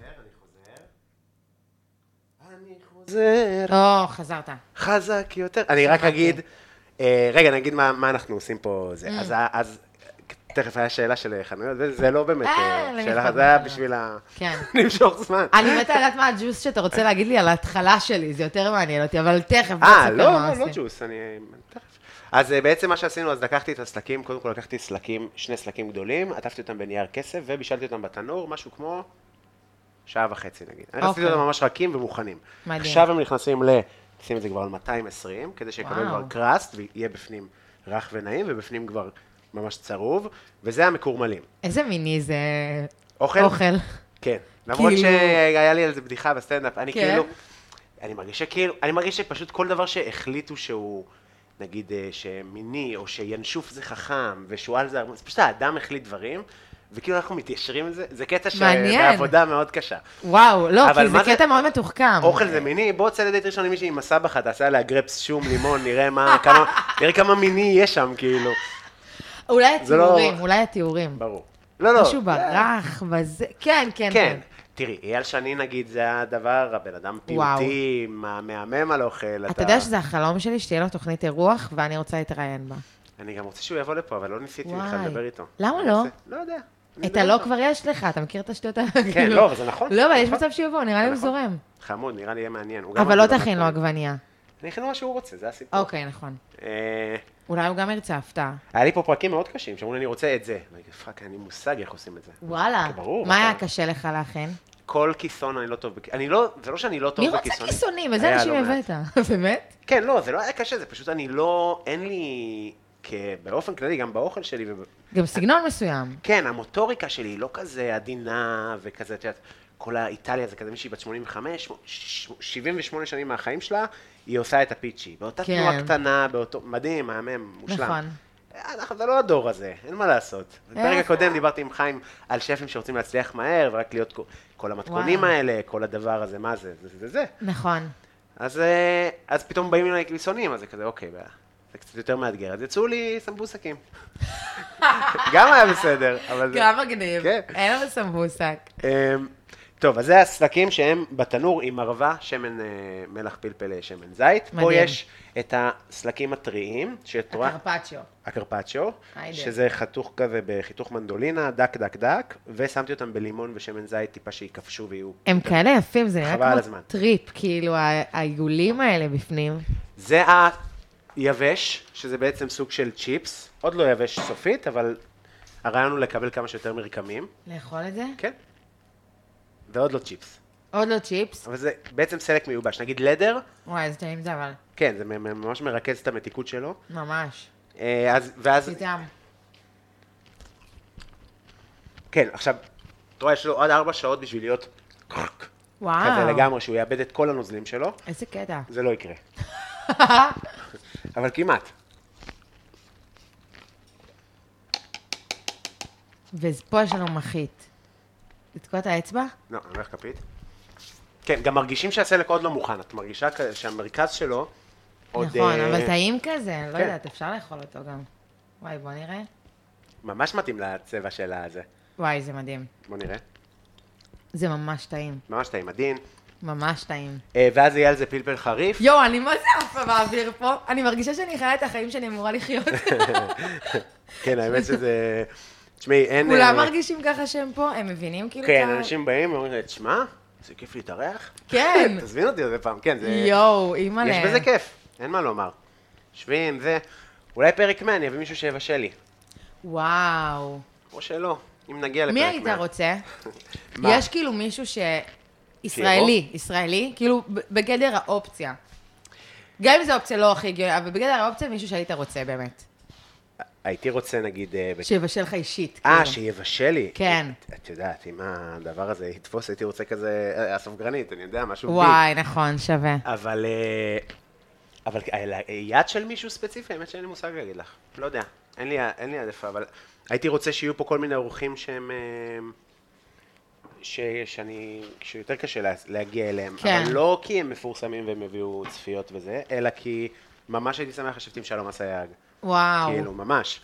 חוזר. או, חזרת. חזק יותר. אני רק. אגיד, אה, רגע, נגיד מה אנחנו עושים פה. Mm. זה. אז תכף היה שאלה של חנויות, וזה לא באמת אה, אה, שאלה, זה היה. בשביל ה- כן. למשוך זמן. אני מתה לדעת מה הג'וס שאתה רוצה להגיד לי על ההתחלה שלי, זה יותר מעניין אותי, אבל תכף, אה, לא, לא, לא. ג'וס, אני... תכף. אז אה, בעצם מה שעשינו, אז לקחתי את הסלקים, קודם כל לקחתי סלקים, שני סלקים גדולים, עטפתי אותם בנייר כסף ובישלתי אותם בתנור, משהו כמו שעה וחצי נגיד. אני רציתי אוקיי. אותם ממש רכים ומוכנים. מדהים. עכשיו הם נכנסים ל... נשים את זה כבר על 220, כדי שיקבל. כבר crust, ויהיה בפנים רך ונעים, ובפנים כבר ממש צרוב, וזה המקורמלים. איזה מיני זה אוכל? אוכל. כן. למרות כאילו- שהיה לי על זה בדיחה בסטנדאפ, אני כן? כאילו, אני מרגיש שכאילו, אני מרגיש שפשוט כל דבר שהחליטו שהוא, נגיד, אה, שמיני, או שינשוף זה חכם, ושועל זה, זה פשוט האדם החליט דברים, וכאילו אנחנו מתיישרים עם זה, זה קטע. שבעבודה מאוד קשה. וואו, לא, כי זה קטע מאוד מתוחכם. אוכל זה מיני, בוא תצא לדייט ראשון עם מישהי עם הסבכה, תעשה עליה גרפס, שום, לימון, נראה מה, כמה, נראה כמה מיני יש שם, כאילו. אולי לא- התיאורים, אולי התיאורים. ברור. לא, לא. משהו ברך, בזה, כן, כן, כן. תראי, אייל שני נגיד, זה הדבר, הבן אדם. פיוטי, מה- מהמם על אוכל. אתה יודע שזה החלום שלי, שתהיה לו תוכנית אירוח, ואני רוצה להתראיין בה. אני גם רוצה שהוא יבוא לפה, אבל לא ניסיתי בכלל. לדבר איתו. למה לא? לא יודע. את הלא. כבר יש לך, אתה מכיר את השטויות האלה? כן, כאילו. לא, זה נכון. לא, אבל יש נכון. מצב שיבוא, נראה לי הוא נכון. זורם. חמוד, נראה לי יהיה מעניין. אבל לא תכין לו. עגבנייה. אני אכין לו מה שהוא רוצה, זה הסיפור. אוקיי, נכון. אולי הוא גם ירצה הפתעה. היה לי פה פרקים מאוד קשים, שאמרו לי, אני רוצה את זה. ואני fuck, אין לי מושג איך עושים את זה. וואלה. ברור, מה היה קשה לך להכין? כל כיסון אני לא טוב בכיסונים. אני לא, זה לא שאני לא טוב מי בכיסונים. רוצה כיסונים? איזה אנשים לא. הבאת? באמת? כן, לא, זה לא היה קשה, זה פשוט אני לא, אין לי, באופן כללי, גם באוכל שלי, גם סגנון מסוים. כן, המוטוריקה שלי היא לא כזה עדינה וכזה, את יודעת, כל האיטליה זה כזה מישהי בת 85, ש- 78 שנים מהחיים שלה, היא עושה את הפיצ'י. באותה כן. תנועה קטנה, באותו, מדהים, מהמם, מושלם. נכון. אנחנו, זה לא הדור הזה, אין מה לעשות. בפרק? הקודם דיברתי עם חיים על שפים שרוצים להצליח מהר, ורק להיות כל, כל המתכונים וואו. האלה, כל הדבר הזה, מה זה, זה זה זה. נכון. אז, אה, אז פתאום באים אליי כביסונים, אז זה כזה, אוקיי, זה קצת יותר מאתגר. אז יצאו לי סמבוסקים. גם היה בסדר, אבל זה... גם מגניב. כן. אין לנו סמבוסק. טוב, אז זה הסלקים שהם בתנור עם ערבה, שמן אה, מלח פלפל, שמן זית. פה מדהים. יש את הסלקים הטריים, שאת רואה... הקרפצ'יו. הקרפצ'יו, היידה. שזה חתוך כזה בחיתוך מנדולינה, דק דק דק, ושמתי אותם בלימון ושמן זית טיפה שייכבשו ויהיו... הם כאלה יפים, זה נראה כמו. טריפ, כאילו העיגולים האלה בפנים. זה היבש, שזה בעצם סוג של צ'יפס, עוד לא יבש סופית, אבל הרעיון הוא לקבל כמה שיותר מרקמים, לאכול את זה? כן? ועוד לא צ'יפס. עוד לא צ'יפס. אבל זה בעצם סלק מיובש. נגיד leather, וואי, איזה טעים זה אבל. כן, זה ממש מרכז את המתיקות שלו. ממש. אה, אז, ואז, איתם. כן, עכשיו, אתה רואה, יש לו עד ארבע שעות בשביל להיות וואו. כזה לגמרי, שהוא יאבד את כל הנוזלים שלו, איזה קטע. זה לא יקרה. אבל כמעט. ופה יש לנו מחית. לתקוע את האצבע? לא, אני הולך כפית. כן, גם מרגישים שהסלק עוד לא מוכן, את מרגישה שהמרכז שלו עוד... נכון, אה, אבל טעים כזה, לא כן. יודעת, אפשר לאכול אותו גם. וואי, בוא נראה. ממש מתאים לצבע של הזה. וואי, זה מדהים. בוא נראה. זה ממש טעים. ממש טעים, עדין. ממש טעים. אה, ואז יהיה על זה פלפל חריף. יואו, אני מה זה עפה באוויר פה? אני מרגישה שאני חיה את החיים שאני אמורה לחיות. כן, האמת שזה... תשמעי, אין... כולם אה, מרגישים ככה שהם פה? הם מבינים כאילו כן. אנשים באים ואומרים לי, תשמע, זה כיף להתארח. כן. תזמין אותי עוד פעם, כן, זה... יואו, אימא'לה. יש בזה כיף, אין מה לומר. יושבים, זה... אולי פרק 100, אני אביא מישהו שיבשל לי. וואו. או שלא, אם נגיע לפרק מי 100. היית רוצה? יש כאילו מישהו ש... ישראלי, ישראלי, כאילו בגדר האופציה. גם אם זו אופציה לא הכי הגיונית, אבל בגדר האופציה מישהו שהיית רוצה באמת. הייתי רוצה, נגיד... אה, שיבשל לך אישית. אה, כאילו. שיבשל לי. כן. את, את יודעת, אם הדבר הזה יתפוס, הייתי רוצה כזה, אה, הסופגרנית, אני יודע, משהו בי. וואי, נכון, שווה. אבל, אה, אבל אה, יד של מישהו ספציפי, האמת שאין לי מושג להגיד לך. לא יודע, אין לי, אין לי העדפה, אבל הייתי רוצה שיהיו פה כל מיני אורחים שהם... אה, ש, שאני, שיותר קשה לה, להגיע אליהם, כן. אבל לא כי הם מפורסמים והם יביאו צפיות וזה, אלא כי ממש הייתי שמח לשבת עם שלום אסייג. וואו, כאילו, ממש,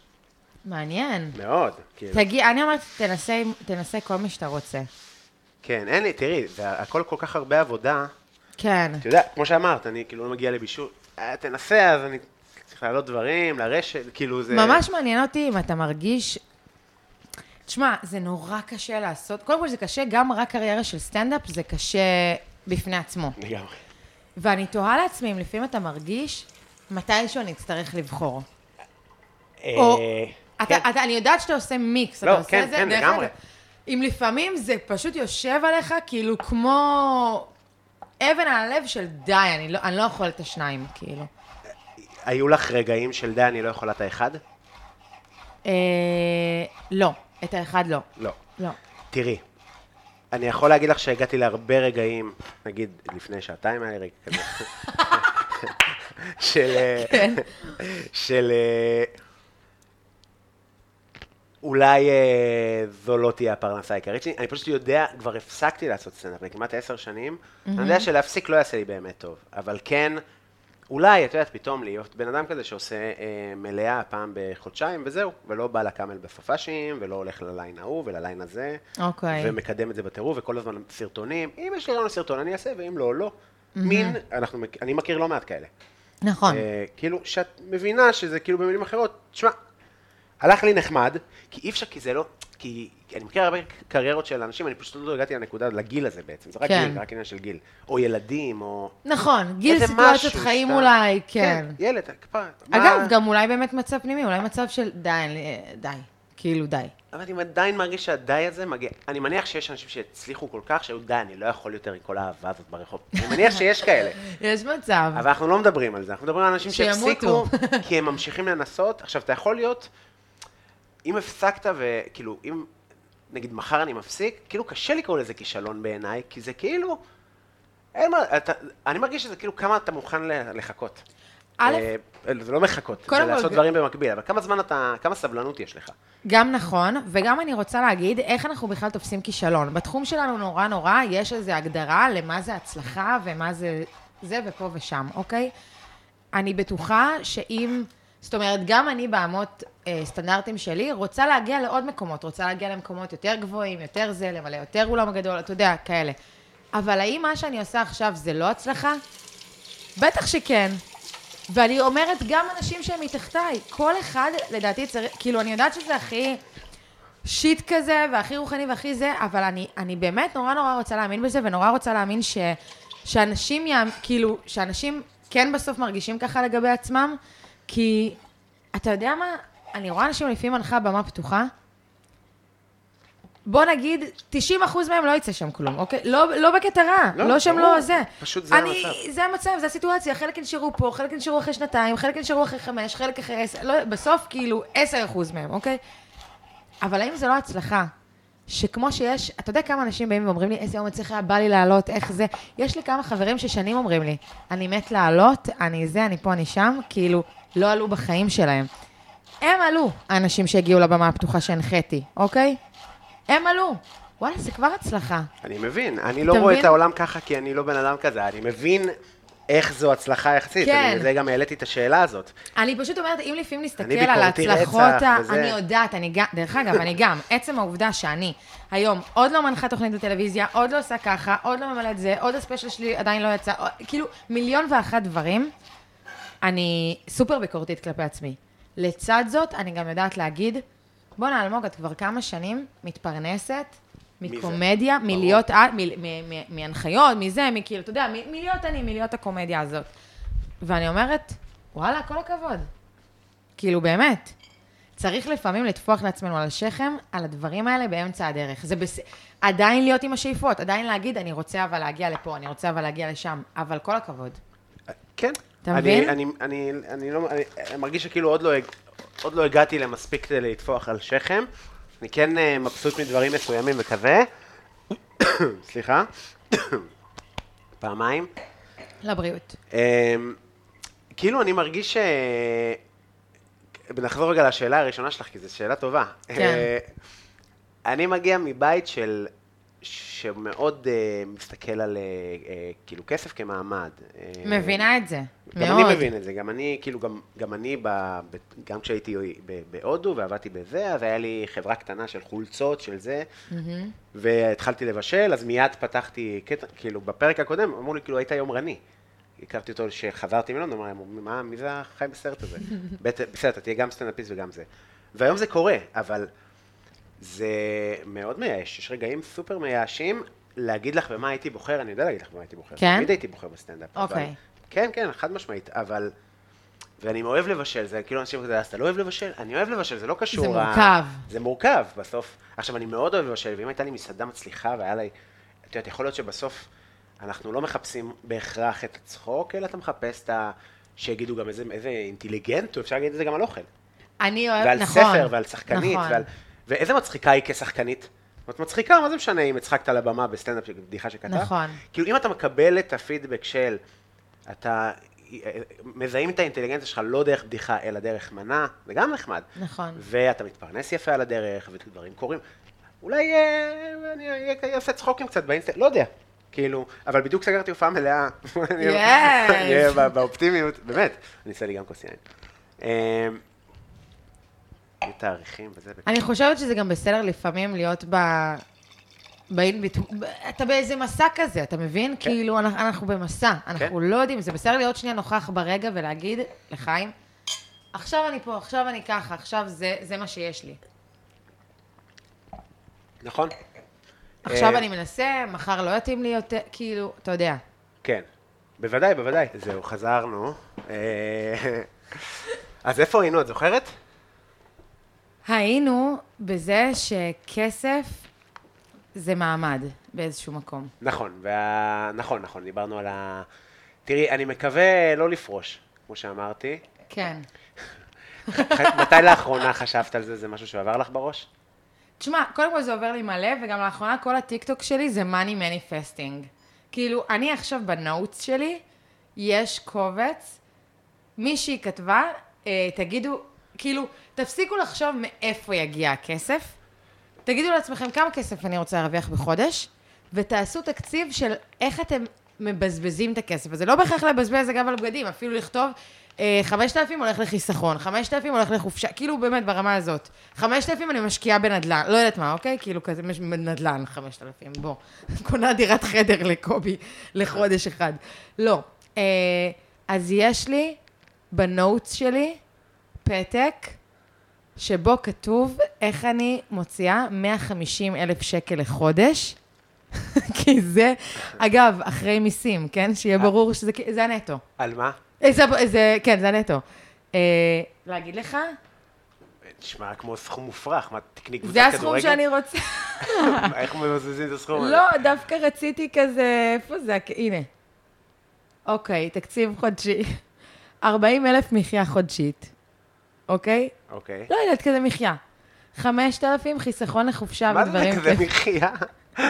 מעניין. מאוד. כאילו. תגיע, אני אומרת, תנסה, תנסה כל מי שאתה רוצה. כן, אין לי, תראי, זה הכל כל כך הרבה עבודה. כן. אתה יודע, כמו שאמרת, אני כאילו לא מגיע לבישול, אה, תנסה, אז אני צריך להעלות דברים, לרשת, כאילו זה... ממש מעניין אותי אם אתה מרגיש... תשמע, זה נורא קשה לעשות. קודם כל זה קשה, גם רק קריירה של סטנדאפ זה קשה בפני עצמו. לגמרי. ואני תוהה לעצמי אם לפעמים אתה מרגיש מתישהו אני אצטרך לבחור. או, אה, אתה, כן. אתה, אני יודעת שאתה עושה מיקס, לא, אתה עושה כן, את זה, כן, דרך לגמרי. אם לפעמים זה פשוט יושב עליך כאילו כמו אבן על הלב של די, אני לא, אני לא יכול את השניים, כאילו. היו לך רגעים של די, אני לא יכולה את האחד? אה, לא, את האחד לא. לא. לא. תראי, אני יכול להגיד לך שהגעתי להרבה רגעים, נגיד לפני שעתיים היה לי רגע כזה, של... אה, כן. של... אולי אה, זו לא תהיה הפרנסה העיקרית שלי, אני פשוט יודע, כבר הפסקתי לעשות סטנדאפ, אני כמעט עשר שנים, אני יודע שלהפסיק לא יעשה לי באמת טוב, אבל כן, אולי, את יודעת, פתאום להיות בן אדם כזה שעושה אה, מלאה פעם בחודשיים, וזהו, ולא בא לקאמל בפפאשים, ולא הולך לליין ההוא ולליין הזה, אוקיי. ומקדם את זה בטירוף, וכל הזמן סרטונים, אם יש לי רעיון לסרטון אני אעשה, ואם לא, לא. מין, אנחנו, אני מכיר לא מעט כאלה. נכון. אה, כאילו, שאת מבינה שזה כאילו במילים אחרות, תשמע, הלך לי נחמד, כי אי אפשר, כי זה לא, כי אני מכיר הרבה קריירות של אנשים, אני פשוט לא הגעתי לנקודה, לגיל הזה בעצם, זה רק כן. גיל, רק עניין של גיל. או ילדים, או... נכון, גיל סיטואציות חיים שאתה- אולי, כן. ילד, כפרה. מה- אגב, גם אולי באמת מצב פנימי, אולי מצב של די, די, כאילו די. אבל אני עדיין מרגיש שהדי הזה מגיע, אני מניח שיש אנשים שהצליחו כל כך, שהיו די, אני לא יכול יותר עם כל האהבה הזאת ברחוב. אני מניח שיש כאלה. יש מצב. אבל אנחנו לא מדברים על זה, אנחנו מדברים על אנשים. שהפסיקו, כי הם ממשיכים לנסות. עכשיו, אתה יכול להיות, אם הפסקת וכאילו, אם נגיד מחר אני מפסיק, כאילו קשה לקרוא לזה כישלון בעיניי, כי זה כאילו, אין מה, אתה, אני מרגיש שזה כאילו כמה אתה מוכן לחכות. א', אה, זה לא מחכות, זה לעשות ג- דברים במקביל, אבל כמה זמן אתה, כמה סבלנות יש לך? גם נכון, וגם אני רוצה להגיד איך אנחנו בכלל תופסים כישלון. בתחום שלנו נורא נורא יש איזו הגדרה למה זה הצלחה ומה זה זה ופה ושם, אוקיי? אני בטוחה שאם, זאת אומרת, גם אני באמות אה, סטנדרטים שלי, רוצה להגיע לעוד מקומות, רוצה להגיע למקומות יותר גבוהים, יותר זה, למלא יותר אולם גדול, אתה יודע, כאלה. אבל האם מה שאני עושה עכשיו זה לא הצלחה? בטח שכן. ואני אומרת, גם אנשים שהם מתחתיי, כל אחד לדעתי צריך, כאילו, אני יודעת שזה הכי שיט כזה, והכי רוחני והכי זה, אבל אני, אני באמת נורא נורא רוצה להאמין בזה, ונורא רוצה להאמין ש, שאנשים, יאמ, כאילו, שאנשים כן בסוף מרגישים ככה לגבי עצמם, כי, אתה יודע מה, אני רואה אנשים לפעמים הנחה במה פתוחה, בוא נגיד, 90 אחוז מהם לא יצא שם כלום, אוקיי? לא, לא בקטע רע, לא, לא, שהם ברור. לא זה. פשוט זה אני, המצב. זה המצב, זה הסיטואציה, חלק נשארו פה, חלק נשארו אחרי שנתיים, חלק נשארו אחרי חמש, חלק אחרי עשר, לא, בסוף כאילו 10 אחוז מהם, אוקיי? אבל האם זה לא הצלחה? שכמו שיש, אתה יודע כמה אנשים באים ואומרים לי, איזה יום הצליחה, בא לי לעלות, איך זה? יש לי כמה חברים ששנים אומרים לי, אני מת לעלות, אני זה, אני פה, אני שם, כאילו, לא עלו בחיים שלהם. הם עלו, האנשים שהגיעו לבמה הפתוחה שהנחיתי, אוקיי? הם עלו. וואלה, זה כבר הצלחה. אני מבין, אני לא רואה מבין? את העולם ככה כי אני לא בן אדם כזה, אני מבין איך זו הצלחה יחסית, כן. אני זה גם העליתי את השאלה הזאת. אני פשוט אומרת, אם לפעמים נסתכל על ההצלחות, רצח ה... וזה. אני יודעת, אני גם, דרך אגב, אני גם, עצם העובדה שאני היום עוד לא מנחה תוכנית בטלוויזיה, עוד לא עושה ככה, עוד לא ממלאת זה, עוד הספיישל שלי עדיין לא יצא, עוד- כאילו, מיליון ואחת דברים, אני סופר ביקורתית כלפי עצמי. לצד זאת, אני גם יודעת להגיד, בואנה, אלמוג, את כבר כמה שנים מתפרנסת? מקומדיה, מלהיות, את- מהנחיות, מזה, מכאילו, אתה יודע, מלהיות אני, מלהיות הקומדיה הזאת. ואני אומרת, וואלה, כל הכבוד. כאילו, באמת. צריך לפעמים לטפוח לעצמנו על השכם, על הדברים האלה באמצע הדרך. זה בס... עדיין להיות עם השאיפות, עדיין להגיד, אני רוצה אבל להגיע לפה, אני רוצה אבל להגיע לשם, אבל כל הכבוד. כן. אתה אני- מבין? אני, אני, אני לא, אני, אני מרגיש שכאילו עוד לא, עוד לא הגעתי למספיק כדי לטפוח על שכם. אני כן אה, מבסוט מדברים מסוימים וכזה. סליחה. פעמיים. לבריאות. אמ, כאילו אני מרגיש ש... נחזור רגע לשאלה הראשונה שלך, כי זו שאלה טובה. כן. אה, אני מגיע מבית של... שמאוד אה, מסתכל על אה, אה, כאילו כסף כמעמד. אה, מבינה את זה, מאוד. גם אני מבין את זה, גם אני, כאילו, גם, גם אני, ב, ב, גם כשהייתי בהודו ועבדתי בזה, אז היה לי חברה קטנה של חולצות, של זה, מהמם. והתחלתי לבשל, אז מיד פתחתי קטע, כאילו, בפרק הקודם, אמרו לי, כאילו, היית יומרני. הכרתי אותו כשחזרתי מלונדון, אמרו, מה, מי זה החי בסרט הזה? בסדר, אתה תהיה גם סטנדאפיסט וגם זה. והיום זה קורה, אבל זה מאוד מייאש, יש רגעים סופר מייאשים. להגיד לך במה הייתי בוחר, אני יודע להגיד לך במה הייתי בוחר. כן? תמיד הייתי בוחר בסטנדאפ. אבל- אוקיי. כן, כן, חד משמעית, אבל... ואני אוהב לבשל, זה כאילו אנשים כזה, אז אתה לא אוהב לבשל? אני אוהב לבשל, זה לא קשור. זה ה- מורכב. זה מורכב, בסוף. עכשיו, אני מאוד אוהב לבשל, ואם הייתה לי מסעדה מצליחה והיה לי... את יודעת, יכול להיות שבסוף אנחנו לא מחפשים בהכרח את הצחוק, אלא אתה מחפש את ה... שיגידו גם איזה, איזה אינטליגנט, אפשר להגיד את זה גם על אוכל. אני אוהבת, ועל נכון. ספר, ועל שחקנית, נכון. ועל... ואיזה מצחיקה היא כשחקנית? זאת מצחיקה, מה זה משנה אם הצחקת על הבמה בסטנדאפ, של בדיחה שכתב? נכון. כאילו, אם אתה מקבל את הפידבק של, אתה מזהים את האינטליגנציה שלך לא דרך בדיחה, אלא דרך מנה, זה גם נחמד. נכון. ואתה מתפרנס יפה על הדרך, ודברים קורים. אולי אה, אני אעשה צחוקים קצת באינסטנט, לא יודע. כאילו, אבל בדיוק סגרתי הופעה מלאה. בא- באופטימיות, באמת. אני אעשה לי גם כוס יין. יהיו תאריכים וזה. אני חושבת שזה גם בסדר לפעמים להיות ב... באין ביט... אתה באיזה מסע כזה, אתה מבין? כן. כאילו, אנחנו, אנחנו במסע, אנחנו לא יודעים, זה בסדר להיות שנייה נוכח ברגע ולהגיד לחיים, עכשיו אני פה, עכשיו אני ככה, עכשיו זה, זה מה שיש לי. נכון? עכשיו אה, אני מנסה, מחר לא יתאים לי יותר, כאילו, אתה יודע. כן, בוודאי, בוודאי. זהו, חזרנו. אה, אז איפה היינו, את זוכרת? היינו בזה שכסף זה מעמד באיזשהו מקום. נכון, וה... נכון, נכון, דיברנו על ה... תראי, אני מקווה לא לפרוש, כמו שאמרתי. כן. מתי לאחרונה חשבת על זה? זה משהו שעבר לך בראש? תשמע, קודם כל זה עובר לי מלא, וגם לאחרונה כל הטיקטוק שלי זה money manifesting. כאילו, אני עכשיו בנוטס שלי, יש קובץ, מישהי כתבה, אה, תגידו, כאילו, תפסיקו לחשוב מאיפה יגיע הכסף, תגידו לעצמכם כמה כסף אני רוצה להרוויח בחודש, ותעשו תקציב של איך אתם מבזבזים את הכסף הזה. לא בהכרח לבזבז אגב על בגדים, אפילו לכתוב אה, 5,000 הולך לחיסכון, 5,000 הולך לחופשה, כאילו באמת ברמה הזאת. 5,000 אני משקיעה בנדל"ן, לא יודעת מה, אוקיי? כאילו כזה בנדל"ן 5,000, בוא. קונה דירת חדר לקובי לחודש אחד. לא. אה, אז יש לי ב notes שלי פתק שבו כתוב איך אני מוציאה 150 אלף שקל לחודש, כי זה, אגב, אחרי מיסים, כן? שיהיה ברור שזה זה הנטו. על מה? אה, זה, זה, כן, זה הנטו. אה, להגיד לך? נשמע כמו סכום מופרך, מה, תקני קבוצת זה כדורגל? הסכום שאני רוצה. איך מבזבזים את הסכום הזה? לא, דווקא רציתי כזה, איפה זה? הנה. אוקיי, תקציב חודשי. 40 אלף מחיה חודשית, אוקיי? אוקיי. לא יודעת, כזה מחיה. 5,000 חיסכון לחופשה מה זה ודברים כזה מחיה?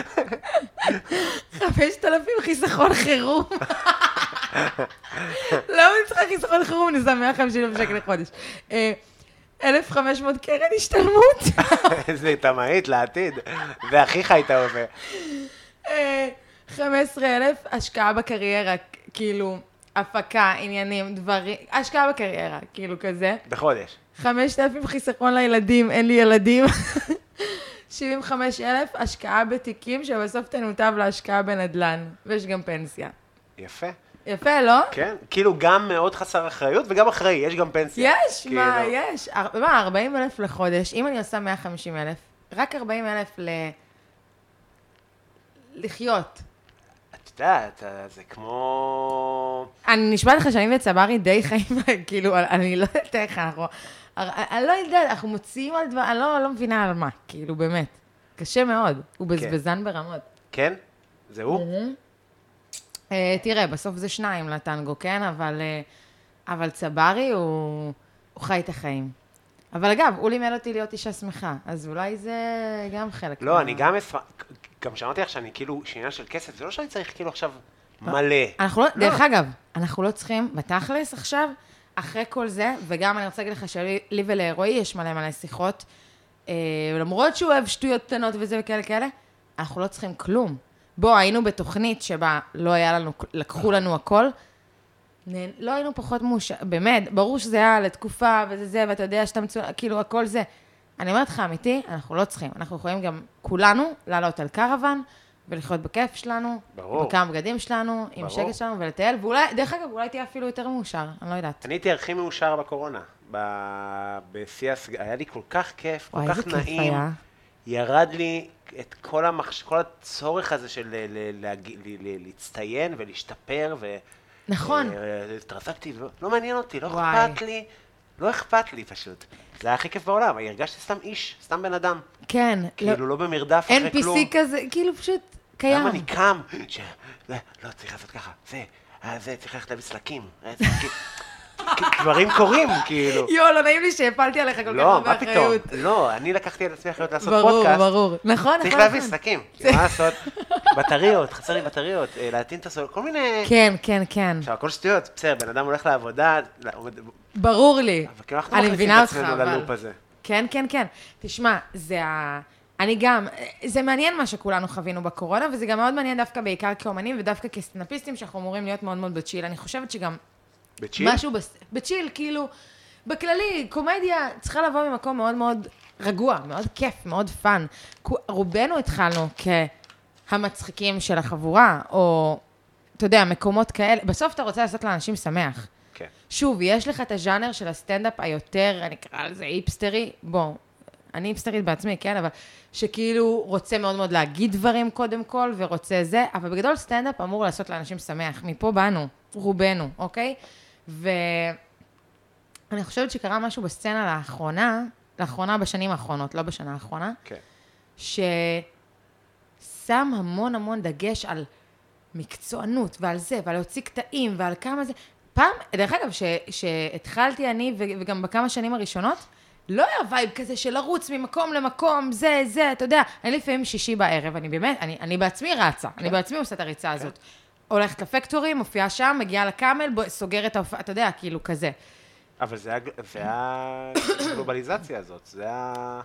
5,000 חיסכון חירום. למה אני צריכה חיסכון חירום? אני שם 150 אלף שקל לחודש. אה, 1,500 קרן השתלמות. איזה תמאית לעתיד. זה אחיך היית עובר. אה, 15,000 השקעה בקריירה, כאילו, הפקה, עניינים, דברים, השקעה בקריירה, כאילו כזה. בחודש. 5,000 חיסכון לילדים, אין לי ילדים. 75,000 השקעה בתיקים שבסוף תנותב להשקעה בנדל"ן, ויש גם פנסיה. יפה. יפה, לא? כן, כאילו גם מאוד חסר אחריות וגם אחראי, יש גם פנסיה. יש, מה, כאילו, יש. אר- מה, 40 אלף לחודש, אם אני עושה 150 אלף, רק 40 אלף ל... לחיות. את יודעת, אה, זה כמו... אני נשבעת לך שאני וצברי די חיים, כאילו, אני לא יודעת איך אנחנו... אני לא יודעת, אנחנו מוציאים על דבר, אני לא, לא מבינה על מה, כאילו, באמת. קשה מאוד, הוא בזבזן ברמות. כן? זה הוא? אה, תראה, בסוף זה שניים לטנגו, כן? אבל, אה, אבל צברי הוא, הוא חי את החיים. אבל אגב, הוא לימד אותי להיות אישה שמחה, אז אולי זה גם חלק. לא, מה- אני גם אשמח... גם שמעתי לך שאני כאילו, שעניין של כסף, זה לא שאני צריך כאילו עכשיו לא. מלא. אנחנו לא, לא. דרך אגב, אנחנו לא צריכים, בתכלס עכשיו, אחרי כל זה, וגם אני רוצה להגיד לך שלי לי ולרועי יש מלא מלא שיחות, אה, למרות שהוא אוהב שטויות קטנות וזה וכאלה כאלה, אנחנו לא צריכים כלום. בוא, היינו בתוכנית שבה לא היה לנו, לקחו לנו הכל, לא היינו פחות מאושר, באמת, ברור שזה היה לתקופה וזה זה, ואתה יודע שאתה מצוין, כאילו, הכל זה. אני אומרת לך, אמיתי, אנחנו לא צריכים. אנחנו יכולים גם, כולנו, לעלות על קרוון ולחיות בכיף שלנו. ברור. בכמה בגדים שלנו, עם ברור. השקט שלנו, ולטייל, ואולי, דרך אגב, אולי תהיה אפילו יותר מאושר, אני לא יודעת. אני הייתי הכי מאושר בקורונה. ב- בשיא הסג... היה לי כל כך כיף, כל כך נעים. היה. ירד לי את כל, המחש... כל הצורך הזה של ל... ל... ל... ל... להצטיין ולהשתפר, ו... נכון. אה, התרסקתי, לא- לא מעניין אותי, לא. אכפת לי, לא אכפת לי פשוט. זה היה הכי כיף בעולם, הרגשתי סתם איש, סתם בן אדם. כן. לא- כאילו, לא במרדף אחרי כלום. NPC כזה, כאילו פשוט קיים. למה אני קם? ש... לא, לא, צריך לעשות ככה, זה, אה, זה, צריך ללכת להביא סלקים. אה, דברים קורים, כאילו. יואו, לא נעים לי שהפלתי עליך כל כך לא, הרבה מה פתאום? אחריות. לא, אני לקחתי על עצמי אחריות לעשות ברור, פודקאסט. ברור. נכון, צריך נכון. להביא נכון. סלקים, כי מה לעשות? בטריות, חסר לי בטריות, אה, להטעין את הסול, כל מיני... כן, כן, כן. עכשיו, הכל שטויות, בסדר, בן אדם הולך לעבודה, לא, ברור לי. אבל כאילו אנחנו אני מכניסים את עצמנו אבל... ללופ הזה. כן, כן, כן. תשמע, זה ה... אני גם, זה מעניין מה שכולנו חווינו בקורונה, וזה גם מאוד מעניין דווקא בעיקר כאומנים ודווקא כסטנדאפיסטים, שאנחנו אמורים להיות מאוד מאוד ב chill. אני חושבת שגם ב chill? משהו בס... ב chill, כאילו, בכללי, קומדיה צריכה לבוא ממקום מאוד מאוד רגוע, מאוד כיף, מאוד fun. רובנו התחלנו כהמצחיקים של החבורה, או, אתה יודע, מקומות כאלה. בסוף אתה רוצה לעשות לאנשים שמח. כן. שוב, יש לך את הז'אנר של הסטנדאפ היותר, אני אקרא לזה היפסטרי, בוא, אני היפסטרית בעצמי, כן, אבל שכאילו רוצה מאוד מאוד להגיד דברים קודם כל, ורוצה זה, אבל בגדול סטנדאפ אמור לעשות לאנשים שמח. מפה באנו, רובנו, אוקיי? ואני חושבת שקרה משהו בסצנה לאחרונה, לאחרונה בשנים האחרונות, לא בשנה האחרונה, כן. ששם המון המון דגש על מקצוענות ועל זה, ועל להוציא קטעים ועל כמה זה. פעם, דרך אגב, שהתחלתי אני, וגם בכמה שנים הראשונות, לא היה vibe כזה של לרוץ ממקום למקום, זה, זה, אתה יודע, אני לפעמים שישי בערב, אני באמת, אני, אני בעצמי רצה, אני בעצמי עושה את הריצה הזאת. הולכת לפקטורי, מופיעה שם, מגיעה לקאמל, סוגרת אתה יודע, כאילו כזה. אבל זה הג- זה הגלובליזציה הזאת, זה ה...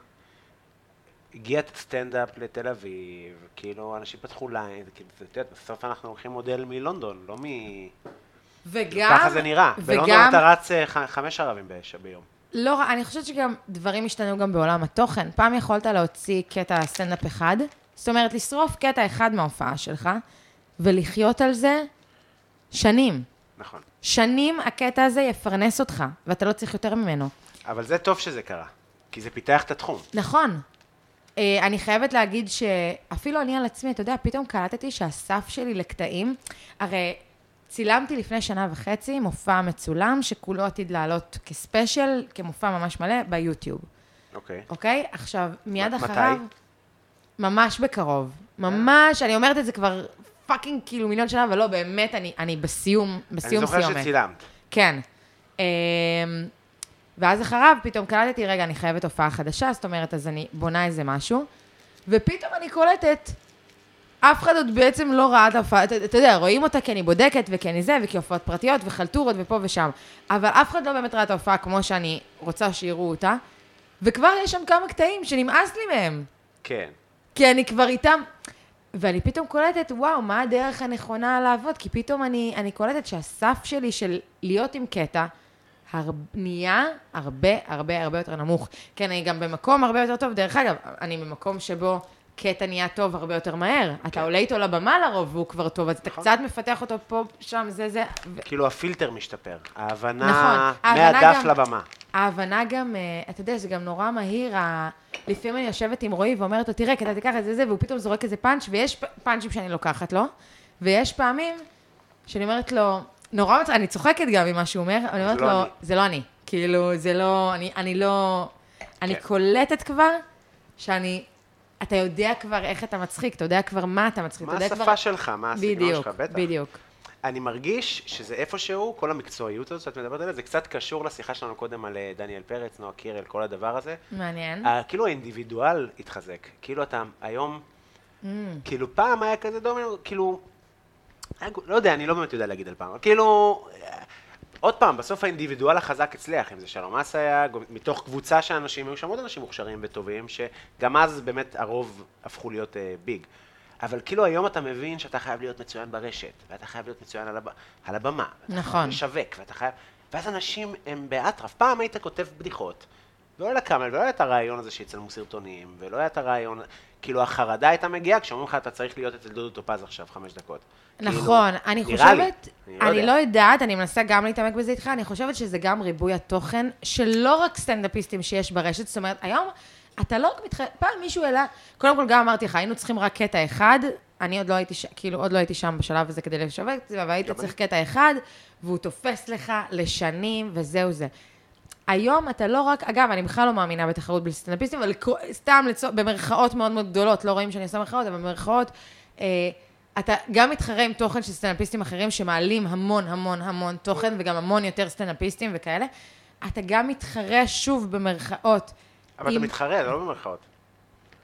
הגיע את הסטנדאפ לתל אביב, כאילו אנשים פתחו ליין, כאילו, את יודעת, בסוף אנחנו לוקחים מודל מלונדון, לא מ... וגם... ככה זה נראה. בלונדון וגם, אתה רץ אה, חמש ערבים בש- ביום. לא, אני חושבת שגם דברים השתנו גם בעולם התוכן. פעם יכולת להוציא קטע סטנדאפ אחד, זאת אומרת, לשרוף קטע אחד מההופעה שלך, ולחיות על זה שנים. נכון. שנים הקטע הזה יפרנס אותך, ואתה לא צריך יותר ממנו. אבל זה טוב שזה קרה, כי זה פיתח את התחום. נכון. אה, אני חייבת להגיד שאפילו אני על עצמי, אתה יודע, פתאום קלטתי שהסף שלי לקטעים, הרי צילמתי לפני שנה וחצי מופע מצולם, שכולו עתיד לעלות כספיישל, כמופע ממש מלא, ביוטיוב, אוקיי. אוקיי? עכשיו, מיד מ- אחריו... מתי? ממש בקרוב. ממש, אני אומרת את זה כבר fucking כאילו מיליון שנה, אבל לא, באמת, אני, אני בסיום, אני בסיום זוכר סיומת. שצילמת. כן. אמ, ואז אחריו פתאום קלטתי, רגע, אני חייבת הופעה חדשה, זאת אומרת, אז אני בונה איזה משהו, ופתאום אני קולטת, אף אחד עוד בעצם לא ראה את ההופעה, אתה, אתה יודע, רואים אותה כי אני בודקת וכי אני זה, וכי הופעות פרטיות וחלטורות ופה ושם, אבל אף אחד לא באמת ראה את ההופעה כמו שאני רוצה שיראו אותה, וכבר יש שם כמה קטעים שנמאס לי מהם. כן. כי אני כבר איתם, ואני פתאום קולטת, וואו, מה הדרך הנכונה לעבוד? כי פתאום אני, אני קולטת שהסף שלי של להיות עם קטע, הר... נהיה הרבה הרבה הרבה יותר נמוך. כן, אני גם במקום הרבה יותר טוב. דרך אגב, אני במקום שבו קטע נהיה טוב הרבה יותר מהר. אתה כן. עולה איתו לבמה לרוב והוא כבר טוב, אז אתה נכון. קצת מפתח אותו פה, שם, זה, זה. ו... כאילו הפילטר משתפר. ההבנה נכון, מהדף גם- לבמה. ההבנה גם, אה, אתה יודע, זה גם נורא מהיר, ה... לפעמים אני יושבת עם רועי ואומרת לו, תראה, כי אתה תיקח את זה, זה, והוא פתאום זורק איזה פאנץ', ויש פ- פאנצ'ים שאני לוקחת לו, ויש פעמים שאני אומרת לו, נורא מצחיק, אני צוחקת גם ממה שהוא אומר, אני אומרת לא לו, אני. זה לא אני. כאילו, זה לא, אני, אני לא, אני כן. קולטת כבר שאני, אתה יודע כבר איך אתה מצחיק, אתה יודע כבר מה אתה מצחיק, מה אתה יודע השפה כבר... שלך, מה הסגנון בדיוק, שלך, בטח. בדיוק. אני מרגיש שזה איפשהו, כל המקצועיות הזאת שאת מדברת עליה, זה קצת קשור לשיחה שלנו קודם על אה, דניאל פרץ, נועה קירל, כל הדבר הזה. מעניין. כאילו האינדיבידואל התחזק. כאילו אתה היום, Mm. כאילו פעם היה כזה דומינו, כאילו, לא יודע, אני לא באמת יודע להגיד על פעם, אבל כאילו, אה, עוד פעם, בסוף האינדיבידואל החזק הצליח, אם זה שלום אסייג, מתוך קבוצה של אנשים, היו שם עוד אנשים מוכשרים וטובים, שגם אז באמת הרוב הפכו להיות אה, ביג. אבל כאילו היום אתה מבין שאתה חייב להיות מצוין ברשת, ואתה חייב להיות מצוין על, הב... על הבמה. נכון. לשווק, ואתה חייב... ואז אנשים הם באטרף. פעם היית כותב בדיחות, ולא היה לקאמל, ולא היה את הרעיון הזה שיצלמו סרטונים, ולא היה את הרעיון... כאילו החרדה הייתה מגיעה כשאומרים לך אתה צריך להיות אצל דודו טופז עכשיו חמש דקות. נכון, כאילו, אני נראה לי, חושבת, אני לא אני יודע. לא יודעת, אני מנסה גם להתעמק בזה איתך, אני חושבת שזה גם ריבוי התוכן של לא רק סטנדאפיסטים שיש ברשת, זאת אומרת, היום אתה לא רק מתח... פעם מישהו העלה, קודם כל גם אמרתי לך, היינו צריכים רק קטע אחד, אני עוד לא הייתי, ש... כאילו, עוד לא הייתי שם בשלב הזה כדי לשווק את זה, אבל היית צריך קטע אחד, והוא תופס לך לשנים, וזהו זה. היום אתה לא רק, אגב, אני בכלל לא מאמינה בתחרות בין סטנדאפיסטים, אבל סתם לצו, במרכאות מאוד מאוד גדולות, לא רואים שאני עושה מרכאות, אבל במרכאות, אה, אתה גם מתחרה עם תוכן של סטנדאפיסטים אחרים שמעלים המון המון המון תוכן, וגם המון יותר סטנדאפיסטים וכאלה. אתה גם מתחרה שוב במרכאות. אבל אתה עם- מתחרה, זה לא במרכאות.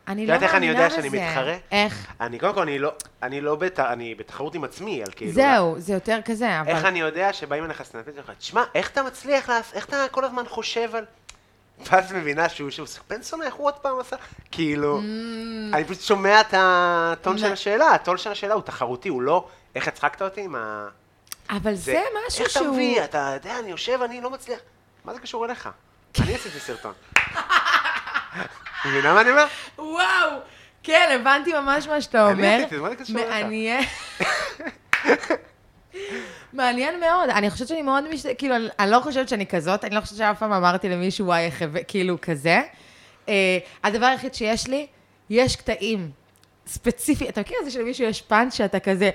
אני את לא יודעת איך אני מאמינה יודע שאני בזה. מתחרה? איך? אני קודם כל, אני לא, אני לא בת... אני בתחרות עם עצמי, על כאילו... זהו, זה יותר כזה, אבל... איך אני יודע שבאים אליך סטנדאפיסטים ואומרים תשמע, איך אתה מצליח איך אתה כל הזמן חושב על... ואז מבינה שהוא שהוא בנסון, איך הוא עוד פעם עשה? כאילו, אני פשוט שומע את הטון של Mm. השאלה, הטון של השאלה הוא תחרותי, הוא לא, איך הצחקת אותי עם ה... אבל זה משהו איך אתה שהוא... מביא, אתה יודע, אני יושב, אני לא מצליח. מה זה קשור אליך? אני עשיתי סרטון. מבינה מה אני אומר? וואו! כן, הבנתי ממש מה שאתה אני אומר. עשיתי, מה זה קשור אליך? מעניין. מעניין מאוד. אני חושבת שאני מאוד מש... כאילו, אני- אני לא חושבת שאני כזאת, אני לא חושבת שאף פעם אמרתי למישהו, וואי, איך... הבא-" כאילו, כזה. אה, הדבר היחיד שיש לי, יש קטעים ספציפי, אתה מכיר את זה שלמישהו יש פאנץ' שאתה כזה,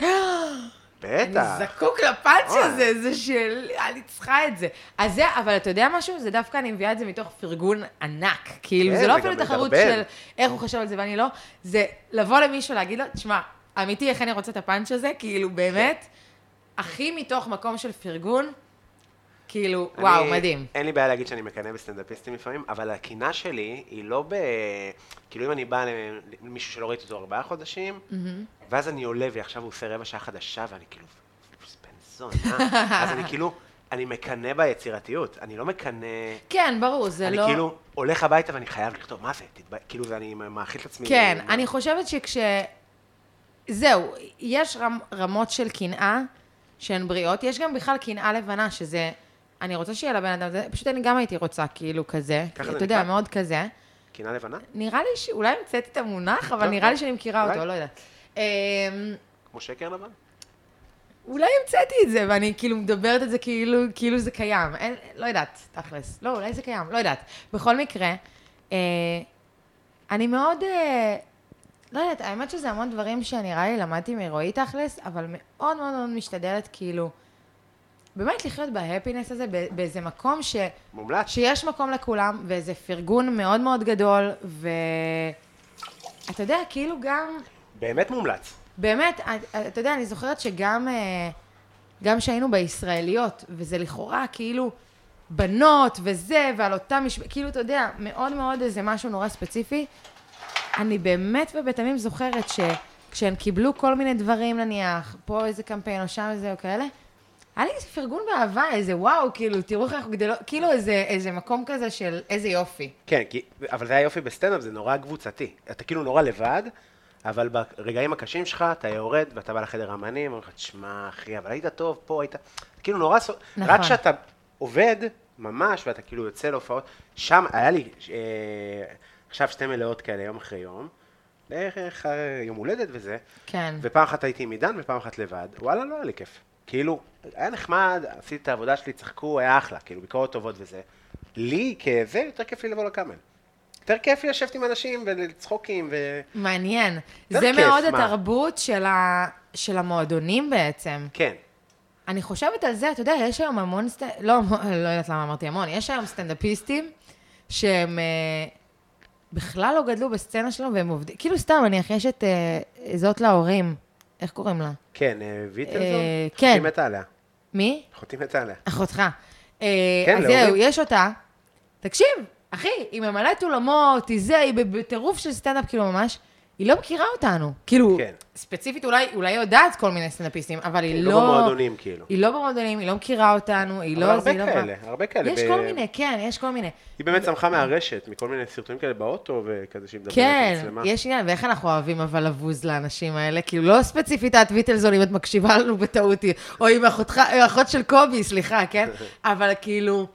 אני בטח. זקוק לפאנץ'. הזה, זה שלי, אני צריכה את זה. אז זה, אבל אתה יודע משהו? זה דווקא אני מביאה את זה מתוך פרגון ענק. כאילו, כן, זה לא אפילו תחרות. של איך הוא חושב על זה ואני לא, זה לבוא למישהו להגיד לו, תשמע, אמיתי, איך אני רוצה את הפאנץ' הזה? כאילו, באמת, הכי מתוך מקום של פרגון, כאילו, וואו, אני- מדהים. אין לי בעיה להגיד שאני מקנא בסטנדאפיסטים לפעמים, אבל הקנאה שלי היא לא ב... כאילו אם אני בא למישהו שלא ראיתי אותו ארבעה חודשים, ואז אני עולה ועכשיו הוא עושה רבע שעה חדשה, ואני כאילו, בן זונה. אז אני כאילו, אני מקנא ביצירתיות, אני לא מקנא... כן, ברור, זה אני לא... כאילו הולך הביתה ואני חייב לכתוב, מה זה? תתבע... כאילו, ואני מאכיל את עצמי. כן, מה- אני חושבת שכש... זהו, יש רמ, רמות של קנאה שהן בריאות, יש גם בכלל קנאה לבנה, שזה... אני רוצה שיהיה לבן אדם, זה, פשוט אני גם הייתי רוצה כאילו כזה, ככה זה אתה יודע? מאוד כזה. קנאה לבנה? נראה לי שאולי המצאתי את המונח, אבל לא, נראה לא. לי שאני מכירה אולי. אותו, לא יודעת. אמ, כמו שקר לבן? אולי המצאתי את זה, ואני כאילו מדברת את זה כאילו, כאילו זה קיים. אין, לא יודעת, תכלס. לא, אולי זה קיים, לא יודעת. בכל מקרה, אה, אני מאוד, אה, לא יודעת, האמת שזה המון דברים שנראה לי למדתי מרועי תכלס, אבל מאוד מאוד מאוד משתדלת כאילו, באמת לחיות בהפינס הזה, באיזה מקום ש... מומלץ. שיש מקום לכולם, ואיזה פרגון מאוד מאוד גדול, ואתה יודע, כאילו גם... באמת מומלץ. באמת, את- אתה יודע, אני זוכרת שגם אה, גם שהיינו בישראליות, וזה לכאורה כאילו בנות וזה, ועל אותה משפט, כאילו, אתה יודע, מאוד מאוד איזה משהו נורא ספציפי. אני באמת ובתמים זוכרת שכשהן קיבלו כל מיני דברים, נניח, פה איזה קמפיין או שם איזה או כאלה, היה לי איזה פרגון באהבה, איזה וואו, כאילו, תראו איך אנחנו גדלות, כאילו איזה, איזה מקום כזה של איזה יופי. כן, כי, אבל זה היופי בסטנדאפ, זה נורא קבוצתי. אתה כאילו נורא לבד, אבל ברגעים הקשים שלך, אתה יורד ואתה בא לחדר האמנים, אומרים לך, תשמע, אחי, אבל היית טוב פה, היית... כאילו נורא... נכון. רק כשאתה עובד, ממש, ואתה כאילו יוצא להופעות, שם היה לי אה, עכשיו שתי מלאות כאלה, יום אחרי יום, בערך אה, יום הולדת וזה, כן. ופעם אחת הייתי עם עידן ופעם אחת לבד, וואלה, לא היה לי כיף. כאילו, היה נחמד, עשיתי את העבודה שלי, צחקו, היה אחלה, כאילו, ביקורות טובות וזה. לי, כזה, יותר כיף לי לבוא לקאמל. יותר כיף לי לשבת עם אנשים ולצחוקים ו... מעניין. זה כיף, מאוד מה? התרבות של, ה... של המועדונים בעצם. כן. אני חושבת על זה, אתה יודע, יש היום המון סט... לא, לא יודעת למה אמרתי המון, יש היום סטנדאפיסטים שהם אה, בכלל לא גדלו בסצנה שלנו והם עובדים, כאילו סתם, אני יש את אה, זאת להורים, איך קוראים לה? כן, אה, ויטלזון? אה, אחותי כן. מתה עליה. מי? אחותי מתה עליה. אחותך. אה, כן, אז. זהו, יש אותה. תקשיב, אחי, היא ממלאת אולמות, היא זה, היא בטירוף של סטנדאפ, כאילו ממש, היא לא מכירה אותנו. כאילו, כן. ספציפית אולי, אולי היא יודעת כל מיני סטנדאפיסטים, אבל היא לא לא... במועדונים, כאילו. היא לא במועדונים, היא לא מכירה אותנו, היא אבל לא... הרבה היא לא כאלה, בא- הרבה כאלה. יש ב- כל מיני, כן, יש כל מיני. היא באמת צמחה מהרשת, מכל מיני סרטונים כאלה באוטו, וכזה שהיא מדברת כן. יש עניין, ואיך אנחנו אוהבים אבל לבוז לאנשים האלה, כאילו לא ספציפית את ויטלזון, אם את מקשיבה לנו בטעות, או עם אחותך, אחות של קובי, סליחה, כן? אבל כאילו,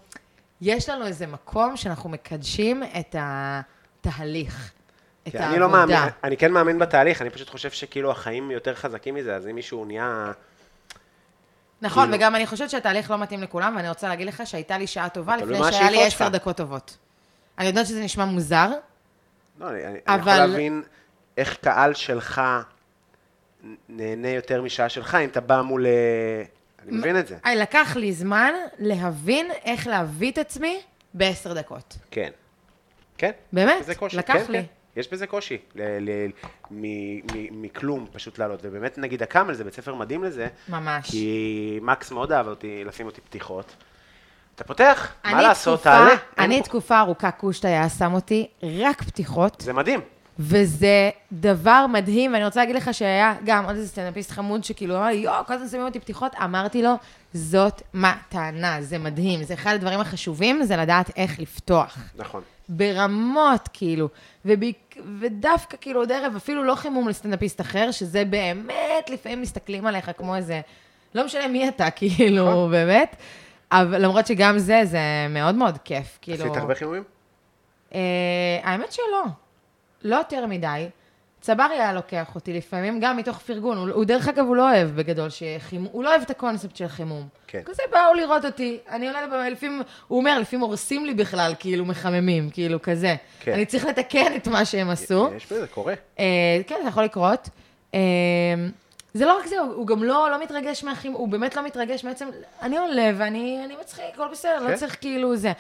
יש לנו איזה מקום שאנחנו מקדשים את התהליך, את כן, העבודה. אני לא מאמין, אני כן מאמין בתהליך, אני פשוט חושב שכאילו החיים יותר חזקים מזה, אז אם מישהו נהיה... נכון, כאילו- וגם אני חושבת שהתהליך לא מתאים לכולם, ואני רוצה להגיד לך שהייתה לי שעה טובה לפני שהיה לי עשר. דקות טובות. אני יודעת שזה נשמע מוזר, לא, אני, אני אבל... יכול אבל- להבין איך קהל שלך נהנה יותר משעה שלך, אם אתה בא מול... אה, אני מבין את זה. לקח לי זמן להבין איך להביא את עצמי בעשר דקות. כן. כן. באמת. לקח כן, לי. כן. יש בזה קושי, ל- ל- מ- מ- מכלום פשוט לעלות. ובאמת, נגיד הקאמל זה בית ספר מדהים לזה, ממש. כי מקס מאוד אהב אותי, לשים אותי פתיחות. אתה פותח, מה לעשות, תקופה- תעלה. אני פה- תקופה ארוכה, קושטה היה שם אותי רק פתיחות, זה מדהים. וזה דבר מדהים, ואני רוצה להגיד לך שהיה גם עוד איזה סטנדאפיסט חמוד שכאילו אמר לי, יואו, כל הזמן שמים אותי פתיחות, אמרתי לו, זאת מתנה, זה מדהים, זה אחד הדברים החשובים, זה לדעת איך לפתוח. נכון. ברמות, כאילו, וביק... ודווקא כאילו עוד ערב, אפילו לא חימום לסטנדאפיסט אחר, שזה באמת, לפעמים מסתכלים עליך כמו איזה, לא משנה מי אתה, כאילו, נכון. באמת, אבל למרות שגם זה, זה מאוד מאוד כיף, כאילו. עשית הרבה חימומים? אה, האמת שלא, לא יותר מדי. צברי היה לוקח אותי לפעמים, גם מתוך פרגון. הוא, הוא דרך אגב, הוא לא אוהב בגדול שחימום, הוא לא אוהב את הקונספט של חימום. כן. כזה באו לראות אותי, אני עולה לבמה, לפעמים, הוא אומר, לפעמים הורסים לי בכלל, כאילו מחממים, כאילו כזה. כן. אני צריך לתקן את מה שהם עשו. יש בזה, קורה. אה, כן, זה יכול לקרות. אה, זה לא רק זה, הוא הוא גם לא, לא מתרגש מהחימום, הוא באמת לא מתרגש מעצם, אני עולה ואני אני מצחיק, הכל בסדר, כן. לא צריך כאילו זה.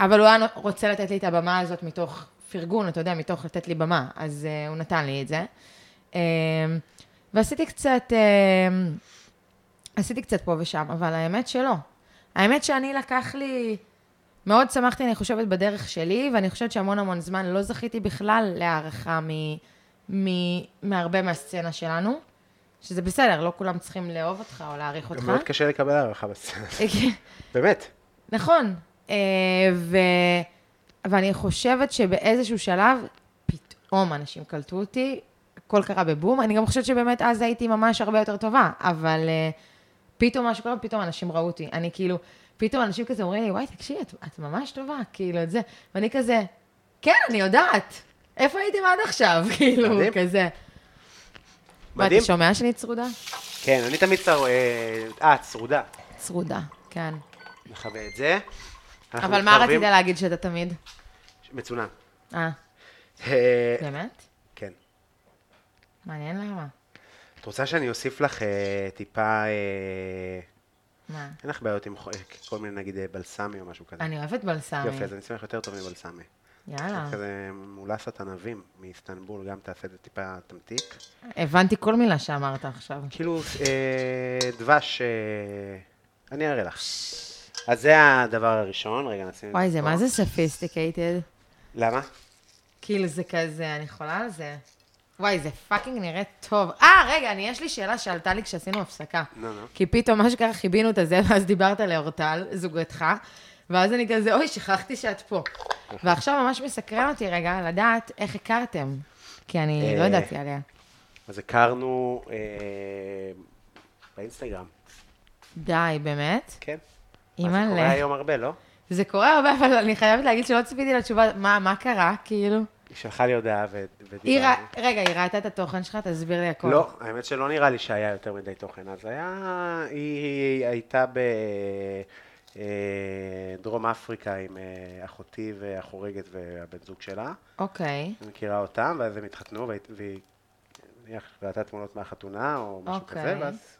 אבל הוא היה רוצה לתת לי את הבמה הזאת מתוך פרגון, אתה יודע, מתוך לתת לי במה, אז uh, הוא נתן לי את זה. Uh, ועשיתי קצת, uh, עשיתי קצת פה ושם, אבל האמת שלא. האמת שאני לקח לי, מאוד שמחתי, אני חושבת, בדרך שלי, ואני חושבת שהמון המון זמן לא זכיתי בכלל להערכה מ, מ, מהרבה מהסצנה שלנו, שזה בסדר, לא כולם צריכים לאהוב אותך או להעריך אותך. מאוד קשה לקבל הערכה בסצנה. כן. באמת. נכון. אה, ו... ואני חושבת שבאיזשהו שלב, פתאום אנשים קלטו אותי, הכל קרה בבום. אני גם חושבת שבאמת אז הייתי ממש הרבה יותר טובה, אבל אה, פתאום משהו קרה, פתאום אנשים ראו אותי. אני כאילו, פתאום אנשים כזה אומרים לי, וואי, תקשיבי, את, את ממש טובה, כאילו, את זה. ואני כזה, כן, אני יודעת. איפה הייתם עד עכשיו? כאילו, מדהים. כזה. מדהים. אתה שומע שאני צרודה? כן, אני תמיד צר... אה, אה, צרודה. צרודה, כן. נחווה את זה. אבל מה רצית להגיד שאתה תמיד? מצונן. אה, אה, באמת? כן. מעניין למה. את רוצה שאני אוסיף לך אה, טיפה... אה, מה? אין לך בעיות עם כל מיני, נגיד, בלסמי או משהו כזה. אני אוהבת בלסמי. יופי, אז אני אשמח יותר טוב מבלסמי. יאללה. כזה מולסת ענבים מאיסטנבול, גם תעשה את זה טיפה תמתיק. הבנתי כל מילה שאמרת עכשיו. כאילו, אה, דבש, אה, אני אראה לך. אז זה הדבר הראשון, רגע נשים את וואי, זה פה. מה זה sophisticated? למה? כאילו זה כזה, אני יכולה על זה. וואי, זה fucking נראה טוב. אה, רגע, אני, יש לי שאלה שעלתה לי כשעשינו הפסקה. נו, נו. כי פתאום מה שככה חיבינו את הזה, ואז דיברת לאורטל, זוגתך, ואז אני כזה, אוי, שכחתי שאת פה. ועכשיו ממש מסקרן אותי רגע לדעת איך הכרתם. כי אני לא אה, ידעתי עליה. אז הכרנו אה, באינסטגרם, די, באמת? כן. מה, זה קורה. היום הרבה, לא? זה קורה הרבה, אבל אני חייבת להגיד שלא ציפיתי לתשובה, מה, מה קרה, כאילו? היא שלחה לי הודעה ו-. ודיברנו. רגע, היא ראתה את התוכן שלך? תסביר לי הכל. לא, האמת שלא נראה לי שהיה יותר מדי תוכן. אז היה, היא, הייתה בדרום אפריקה עם אה, אחותי והחורגת והבן זוג שלה. אוקיי. אני מכירה אותם, ואז הם התחתנו, והיא- נניח ראתה תמונות מהחתונה או משהו אוקיי. כזה, ואז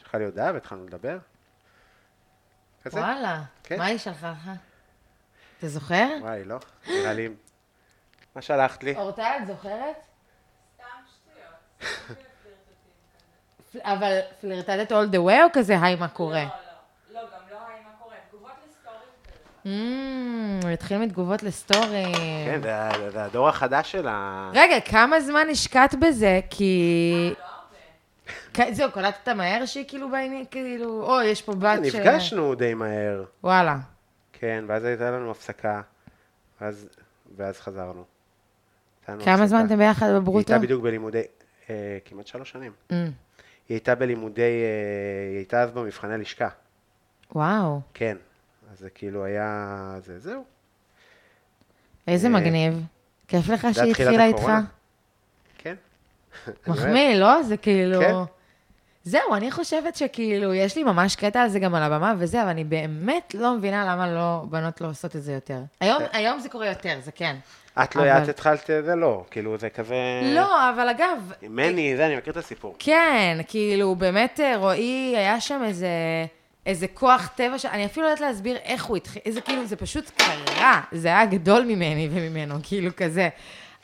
שלחה לי הודעה והתחלנו לדבר. כזה? וואלה. כן. מה היא שלחה לך? אתה זוכר? וואי, לא? נראה לי... מה שלחת לי? אורטל, את זוכרת? אבל פלירטטת all the way או כזה, היי, מה קורה? לא, לא, לא, גם לא היי מה קורה, תגובות לסטורים התחיל מתגובות לסטורי. כן, זה הדור החדש של ה... רגע, כמה זמן השקעת בזה? כי... זהו, קלטת מהר שהיא כאילו בעניין, כאילו, או, יש פה בת ש... נפגשנו די מהר, וואלה. כן, ואז הייתה לנו הפסקה, ואז, ואז חזרנו. כמה. זמן אתם ביחד היא בברוטו? הייתה בדיוק בלימודי, אה, כמעט שלוש שנים. Mm, היא הייתה בלימודי, אה, היא הייתה אז במבחני לשכה, וואו, כן. אז זה כאילו היה, זה, זהו. איזה אה, מגניב. כיף לך שהיא התחילה איתך? כן. מחמיא, לא? זה כאילו... כן. זהו, אני חושבת שכאילו, יש לי ממש קטע על זה גם על הבמה וזה, אבל אני באמת לא מבינה למה לא, בנות לא עושות את זה יותר. היום, היום זה קורה יותר, זה כן. את לא, אבל- את התחלת, זה לא, כאילו, זה כזה... לא, אבל אגב, מני, זה, אני מכיר את הסיפור. כן, כאילו, באמת, אה, רועי, היה שם איזה, איזה כוח טבע, ש... אני אפילו לא יודעת להסביר איך הוא התחיל, איזה כאילו, זה פשוט קרה, זה היה גדול ממני וממנו, כאילו כזה.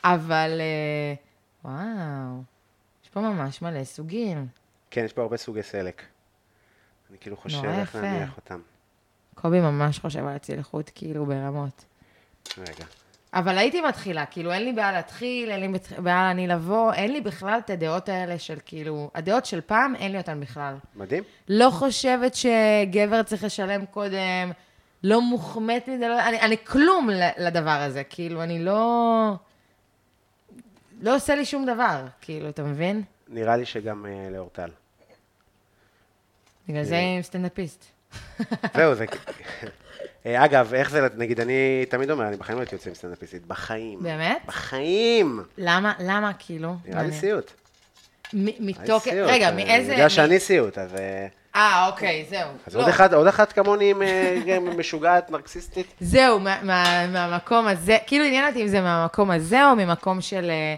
אבל, אה, וואו, יש פה ממש מלא סוגים. כן, יש פה הרבה סוגי סלק. אני כאילו חושב איך. להניח אותם. קובי ממש חושב על הצלחות, כאילו, ברמות. רגע. אבל הייתי מתחילה, כאילו, אין לי בעיה להתחיל, אין לי בעיה אני לבוא, אין לי בכלל את הדעות האלה של כאילו, הדעות של פעם, אין לי אותן בכלל. מדהים. לא חושבת שגבר צריך לשלם קודם, לא מוחמאת מזה, לא, אני, אני כלום לדבר הזה, כאילו, אני לא... לא עושה לי שום דבר, כאילו, אתה מבין? נראה לי שגם אה, לאורטל. בגלל זה עם סטנדאפיסט. זהו, זה... אה, אגב, איך זה, נגיד, אני תמיד אומר, אני בחיים לא הייתי יוצא עם סטנדאפיסטית, בחיים. באמת? בחיים! למה, למה כאילו? נראה לי. סיוט. מתוקף. רגע, אני מאיזה... יודע מ- שאני סיוט, אז... אה, אה, אוקיי, זהו. אז לא. עוד אחד, עוד אחת כמוני אה, משוגעת, נרקסיסטית? זהו, מה- מה- מהמקום הזה, כאילו עניין אותי אם זה מהמקום הזה או ממקום של אה,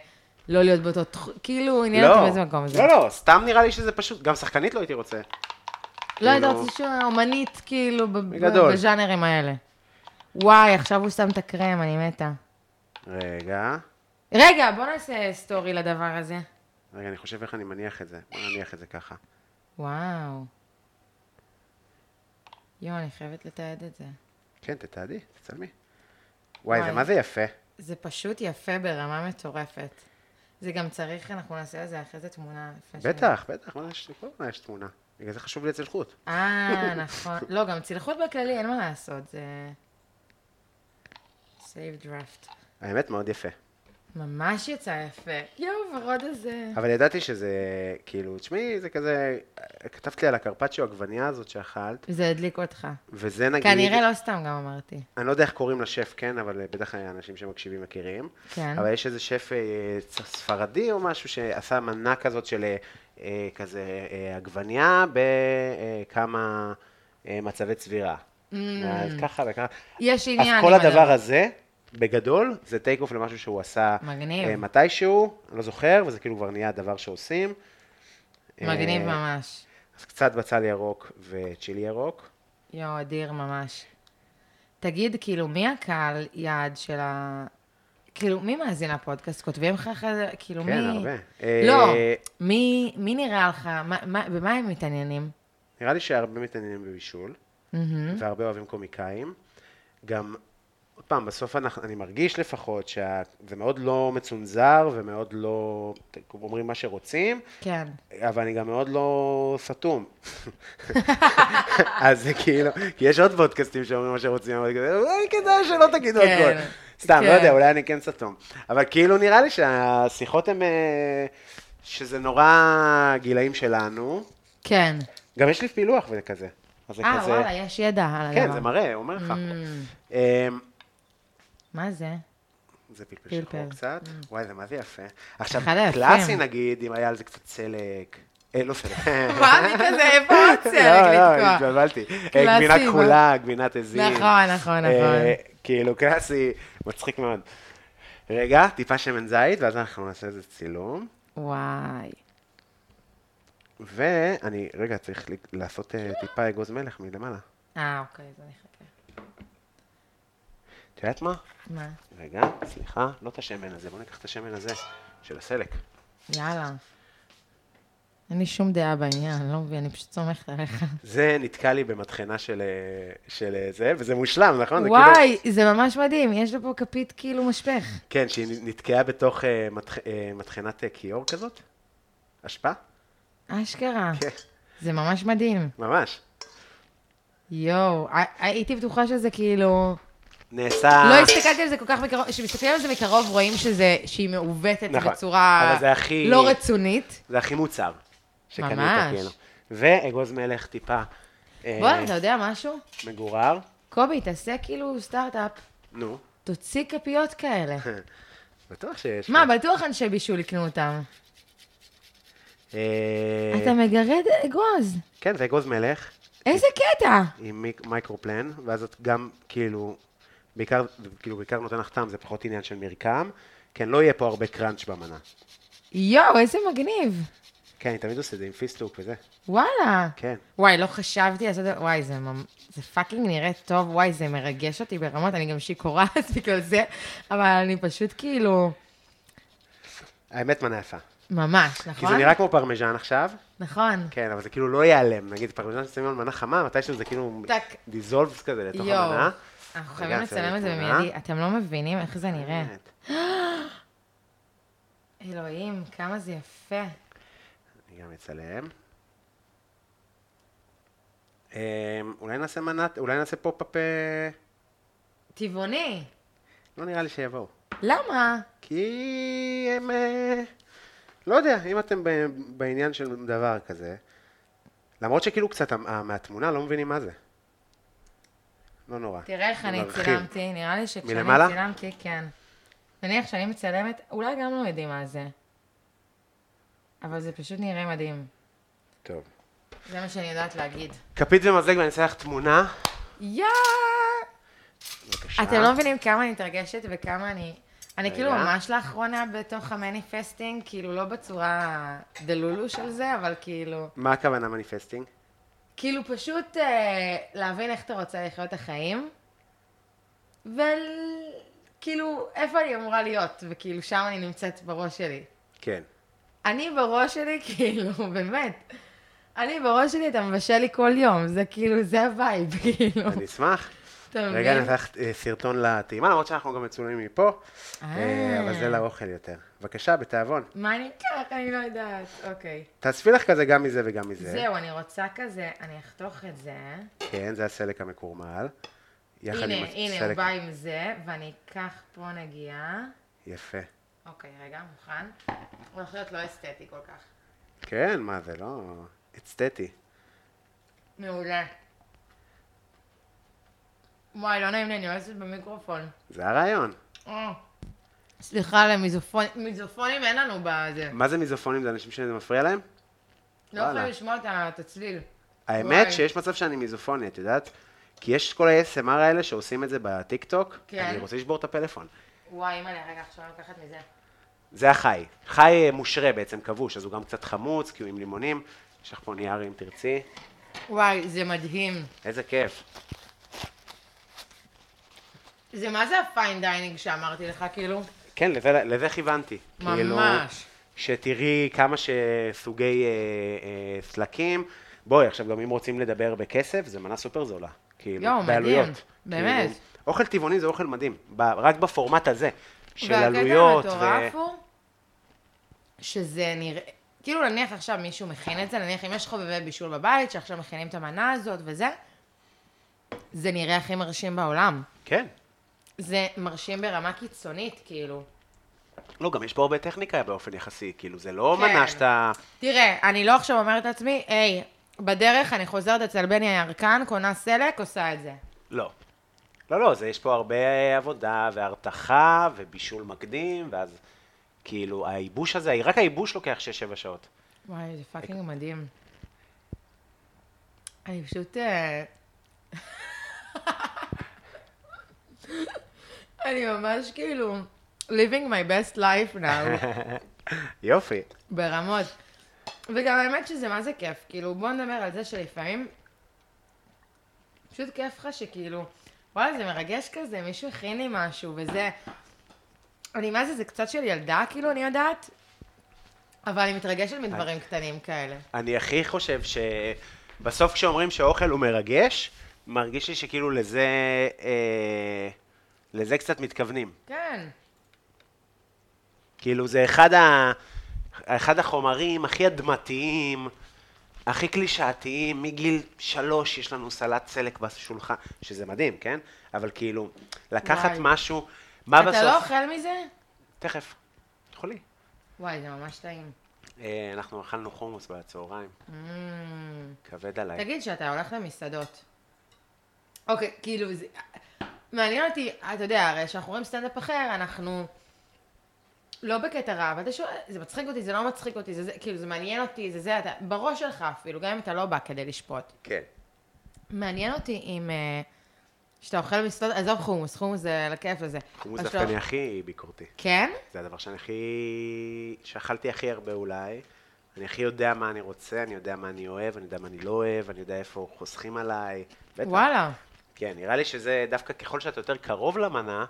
לא להיות באותו תחום, כאילו עניין אותי באיזה מקום זה. לא, לא, סתם נראה לי שזה פשוט, גם שחקנית לא הייתי רוצה. לא, כאילו- רוצה שהוא אומנית, כאילו. בז'אנרים האלה. וואי, עכשיו הוא שם את הקרם, אני מתה. רגע, רגע, בוא נעשה סטורי לדבר הזה. רגע, אני חושב איך אני מניח את זה. בוא נניח את זה ככה. וואו. יואו, אני חייבת לתעד את זה. כן, תתעדי, תצלמי. וואי, זה וואי. מה זה יפה. זה פשוט יפה ברמה מטורפת. זה גם צריך, אנחנו נעשה לזה אחרי זה תמונה. לפני שאני- בטח, בטח, מה זה, יש- כל הזמן יש תמונה. בגלל זה חשוב לי אצל חוט. אה, נכון. לא, גם צלחות בכללי, אין מה לעשות, זה... save draft. האמת, מאוד יפה. ממש יצא יפה. יואו, ורוד הזה. אבל ידעתי שזה, כאילו, תשמעי, זה כזה, כתבת לי על הקרפצ'יו עגבנייה הזאת שאכלת, זה הדליק אותך. וזה נגיד, כנראה לא סתם גם אמרתי. אני לא יודע איך קוראים לשף, כן, אבל בטח אנשים שמקשיבים מכירים. כן. אבל יש איזה שף אה, ספרדי או משהו שעשה מנה כזאת של אה, כזה אה, עגבנייה בכמה אה, מצבי צבירה. אז ככה וככה. יש אז Mm. עניין כל עם הדבר הזה, בגדול, זה טייק אוף למשהו שהוא עשה מגניב. אה, מתישהו, אני לא זוכר, וזה כאילו כבר נהיה הדבר שעושים. מגניב אה, ממש. אז קצת בצל ירוק וצ'ילי ירוק. יואו, אדיר ממש. תגיד, כאילו, מי הקהל יעד של ה... כאילו, מי מאזין לפודקאסט? כותבים לך אחרי זה? כאילו, מי... כן, הרבה. לא, אה, מי, מי נראה לך? מה, מה, במה הם מתעניינים? נראה לי שהרבה מתעניינים בבישול. מהמם. והרבה אוהבים קומיקאים. גם, עוד פעם, בסוף אנחנו, אני מרגיש לפחות שזה מאוד לא מצונזר ומאוד לא, אומרים מה שרוצים, כן. אבל אני גם מאוד לא סתום. אז זה כאילו, כי יש עוד פודקאסטים שאומרים מה שרוצים, אבל כזה, אולי כדאי שלא תגידו כן, הכל. סתם, לא כן. יודע, אולי אני כן סתום. אבל כאילו נראה לי שהשיחות הן, אה, שזה נורא גילאים שלנו. כן. גם יש לי פילוח וכזה. אז זה אה, כזה... וואלה, יש ידע על הדבר. כן, זה מראה, אומר לך. Mm, אמ, מה זה? זה פלפל פלפל. שחור קצת. וואי, זה מה זה יפה. עכשיו. קלאסי נגיד, אם היה על זה קצת סלק. אה, לא סלק. מה אני כזה, איפה עוד סלק לא, לא, לתקוע? התבלבלתי. אה, גבינה? כחולה, גבינת עזים. נכון, נכון, נכון. כאילו, קלאסי, מצחיק מאוד. רגע, טיפה שמן זית, ואז אנחנו נעשה איזה צילום. וואי. ואני, רגע, צריך לעשות אה, טיפה אגוז מלך מלמעלה. אה, אוקיי, אז אני אחכה. את יודעת מה? מה? רגע, סליחה, לא את השמן הזה, בוא ניקח את השמן הזה, של הסלק. יאללה. אין לי שום דעה בעניין, אני לא מבין, אני פשוט סומכת עליך. זה נתקע לי במטחנה של, אה, של אה, זה, וזה מושלם, נכון? זה וואי, זה ממש מדהים, יש לו פה כפית כאילו משפך. כן, שהיא נתקעה בתוך אה, מטח, אה, מטחנת כיור כזאת? אשפה? אשכרה. כן, זה ממש מדהים. ממש. יואו, הי- הייתי בטוחה שזה כאילו... נעשה... לא הסתכלתי על זה כל כך מקרוב, כשמסתכלים על זה מקרוב רואים שזה, שהיא מעוותת נכון, בצורה הכי- לא רצונית. זה הכי מוצר שקנית. כאילו. ואגוז מלך טיפה אה, בוא'נה, אתה יודע משהו? מגורר. קובי, תעשה כאילו סטארט-אפ, נו, תוציא כפיות כאלה. בטוח שיש. מה, בטוח אנשי בישול יקנו אותם. אה, אתה מגרד אגוז. כן, זה אגוז מלך. איזה קטע. עם Microplane, ואז את גם כאילו, בעיקר, כאילו בעיקר נותן לך טעם, זה פחות עניין של מרקם. כן, לא יהיה פה הרבה crunch במנה. יואו, איזה מגניב. כן, אני תמיד עושה את זה עם פיסטוק וזה. וואלה. כן. וואי, לא חשבתי לעשות את זה, וואי, זה, ממ- זה fucking נראה טוב, וואי, זה מרגש אותי ברמות, אני גם שיכורה, אז בגלל זה, אבל אני פשוט כאילו, האמת מנה יפה. ממש, כי נכון? זה נראה כמו פרמיז'ן עכשיו, נכון. כן, אבל זה כאילו לא ייעלם. נגיד, פרמיז'ן ששמים על מנה חמה, מתישהו זה כאילו טק. dissolves כזה לתוך יואו. המנה. אנחנו חייבים לצלם את זה. במיידי, אתם לא מבינים איך זה נראה. אלוהים, כמה זה יפה. אני גם אצלם. אמ, אולי נעשה מנת, אולי נעשה pop-up, אה, טבעוני. לא נראה לי שיבואו. למה? כי הם, אה, לא יודע, אם אתם בעניין של דבר כזה, למרות שכאילו קצת אה, מהתמונה לא מבינים מה זה. לא נורא. תראה איך אני. צילמתי, נראה לי שכשאני מלמעלה? צילמתי, כן. נניח שאני מצלמת, אולי גם לא יודעים מה זה. אבל זה פשוט נראה מדהים. טוב. זה מה שאני יודעת להגיד. כפית ומזלג ואני אעשה לך תמונה. יא! בבקשה. אתם לא מבינים כמה אני מתרגשת וכמה אני... אני כאילו. ממש לאחרונה בתוך ה manifesting, כאילו לא בצורה delulu של זה, אבל כאילו... מה הכוונה manifesting? כאילו פשוט אה, להבין איך אתה רוצה לחיות את החיים, וכאילו, איפה אני אמורה להיות, וכאילו שם אני נמצאת בראש שלי. כן. אני בראש שלי, כאילו, באמת. אני בראש שלי, אתה מבשל לי כל יום, זה כאילו, זה ה vibe, כאילו. אני אשמח. רגע, אני אתן אה, סרטון לטעימה, למרות שאנחנו גם מצולמים מפה, אה, אבל זה לאוכל יותר. בבקשה, בתיאבון. מה אני אקח? אני לא יודעת. אוקיי. תאספי לך כזה גם מזה וגם מזה. זהו, אני רוצה כזה, אני אחתוך את זה. כן, זה הסלק המקורמל. הנה, הנה, הוא. בא עם זה, ואני אקח פה נגיעה. יפה. אוקיי, רגע, מוכן? הוא הולך להיות לא אסתטי כל כך. כן, מה זה, לא... אסתטי. מעולה. וואי, לא נעים לי, אני אוהבת במיקרופון. זה הרעיון. אה. סליחה, למיזופונים, מיזופונים אין לנו בזה. מה זה מיזופונים? זה אנשים שזה מפריע להם? לא. יכולים לשמוע את הצליל. האמת. שיש מצב שאני מיזופוני, את יודעת? כי יש כל ה-ASMR האלה שעושים את זה בטיקטוק, כן. אני רוצה לשבור את הפלאפון. וואי, אימא'לה, רגע, עכשיו אני לוקחת מזה. זה החי. חי אה, מושרה בעצם, כבוש, אז הוא גם קצת חמוץ, כי הוא עם לימונים. יש לך פה נייר אם תרצי. וואי, זה מדהים. איזה כיף. זה מה זה ה fine dining שאמרתי לך, כאילו? כן, לזה, לזה כיוונתי. כאילו, ממש. שתראי כמה שסוגי אה, אה, סלקים. בואי, עכשיו גם אם רוצים לדבר בכסף, זה מנה סופר זולה. כאילו, יואו, מדהים. בעלויות. באמת. כאילו, אוכל טבעוני זה אוכל מדהים, ב, רק בפורמט הזה, של והקטע עלויות. המטורף הוא שזה נראה... כאילו נניח עכשיו מישהו מכין את זה, נניח אם יש חובבי בישול בבית, שעכשיו מכינים את המנה הזאת וזה, זה נראה הכי מרשים בעולם. כן. זה מרשים ברמה קיצונית, כאילו. לא, גם יש פה הרבה טכניקה באופן יחסי, כאילו, זה לא כן. מנה שאתה... תראה, אני לא עכשיו אומרת לעצמי, היי, בדרך אני חוזרת אצל בני הירקן, קונה סלק, עושה את זה. לא. לא, לא, זה, יש פה הרבה עבודה והרתחה ובישול מקדים, ואז כאילו, הייבוש הזה, רק הייבוש לוקח 6-7 שעות. וואי, זה fucking מדהים. אני פשוט... אה, אני ממש כאילו living my best life now, יופי. ברמות. וגם האמת שזה מה זה כיף, כאילו בוא נדבר על זה שלפעמים פשוט כיף לך שכאילו, וואלה זה מרגש כזה, מישהו הכין לי משהו וזה. אני מה זה, זה קצת של ילדה כאילו, אני יודעת, אבל אני מתרגשת מדברים קטנים כאלה. אני הכי חושב שבסוף כשאומרים שאוכל הוא מרגש, מרגיש לי שכאילו לזה, אה, לזה קצת מתכוונים. כן. כאילו זה אחד, ה, אחד החומרים הכי אדמתיים, הכי קלישאתיים, מגיל שלוש יש לנו סלט סלק בשולחן, שזה מדהים, כן? אבל כאילו, לקחת וואי. משהו, מה בסוף? אתה לא אוכל מזה? תכף, תאכלי. וואי, זה ממש טעים. אה, אנחנו אכלנו חומוס בצהריים, Mm. כבד עליי. תגיד שאתה הולך למסעדות. אוקיי, כאילו, זה... מעניין אותי, אתה יודע, הרי כשאנחנו רואים סטנדאפ אחר, אנחנו לא בקטע רע, אבל אתה שואל, זה מצחיק אותי, זה לא מצחיק אותי, זה, זה כאילו, זה מעניין אותי, זה זה, אתה, בראש שלך אפילו, גם אם אתה לא בא כדי לשפוט. כן. מעניין אותי אם... אה, שאתה אוכל במסעדות, עזוב חומוס, חומוס זה על הכיף וזה. חומוס דווקא שאתה- אני הכי ביקורתי. כן? זה הדבר שאני הכי... שאכלתי הכי הרבה אולי. אני הכי יודע מה אני רוצה, אני יודע מה אני אוהב, אני יודע מה אני לא אוהב, אני יודע איפה חוסכים עליי. בטח. וואלה. כן, נראה לי שזה דווקא ככל שאתה יותר קרוב למנה,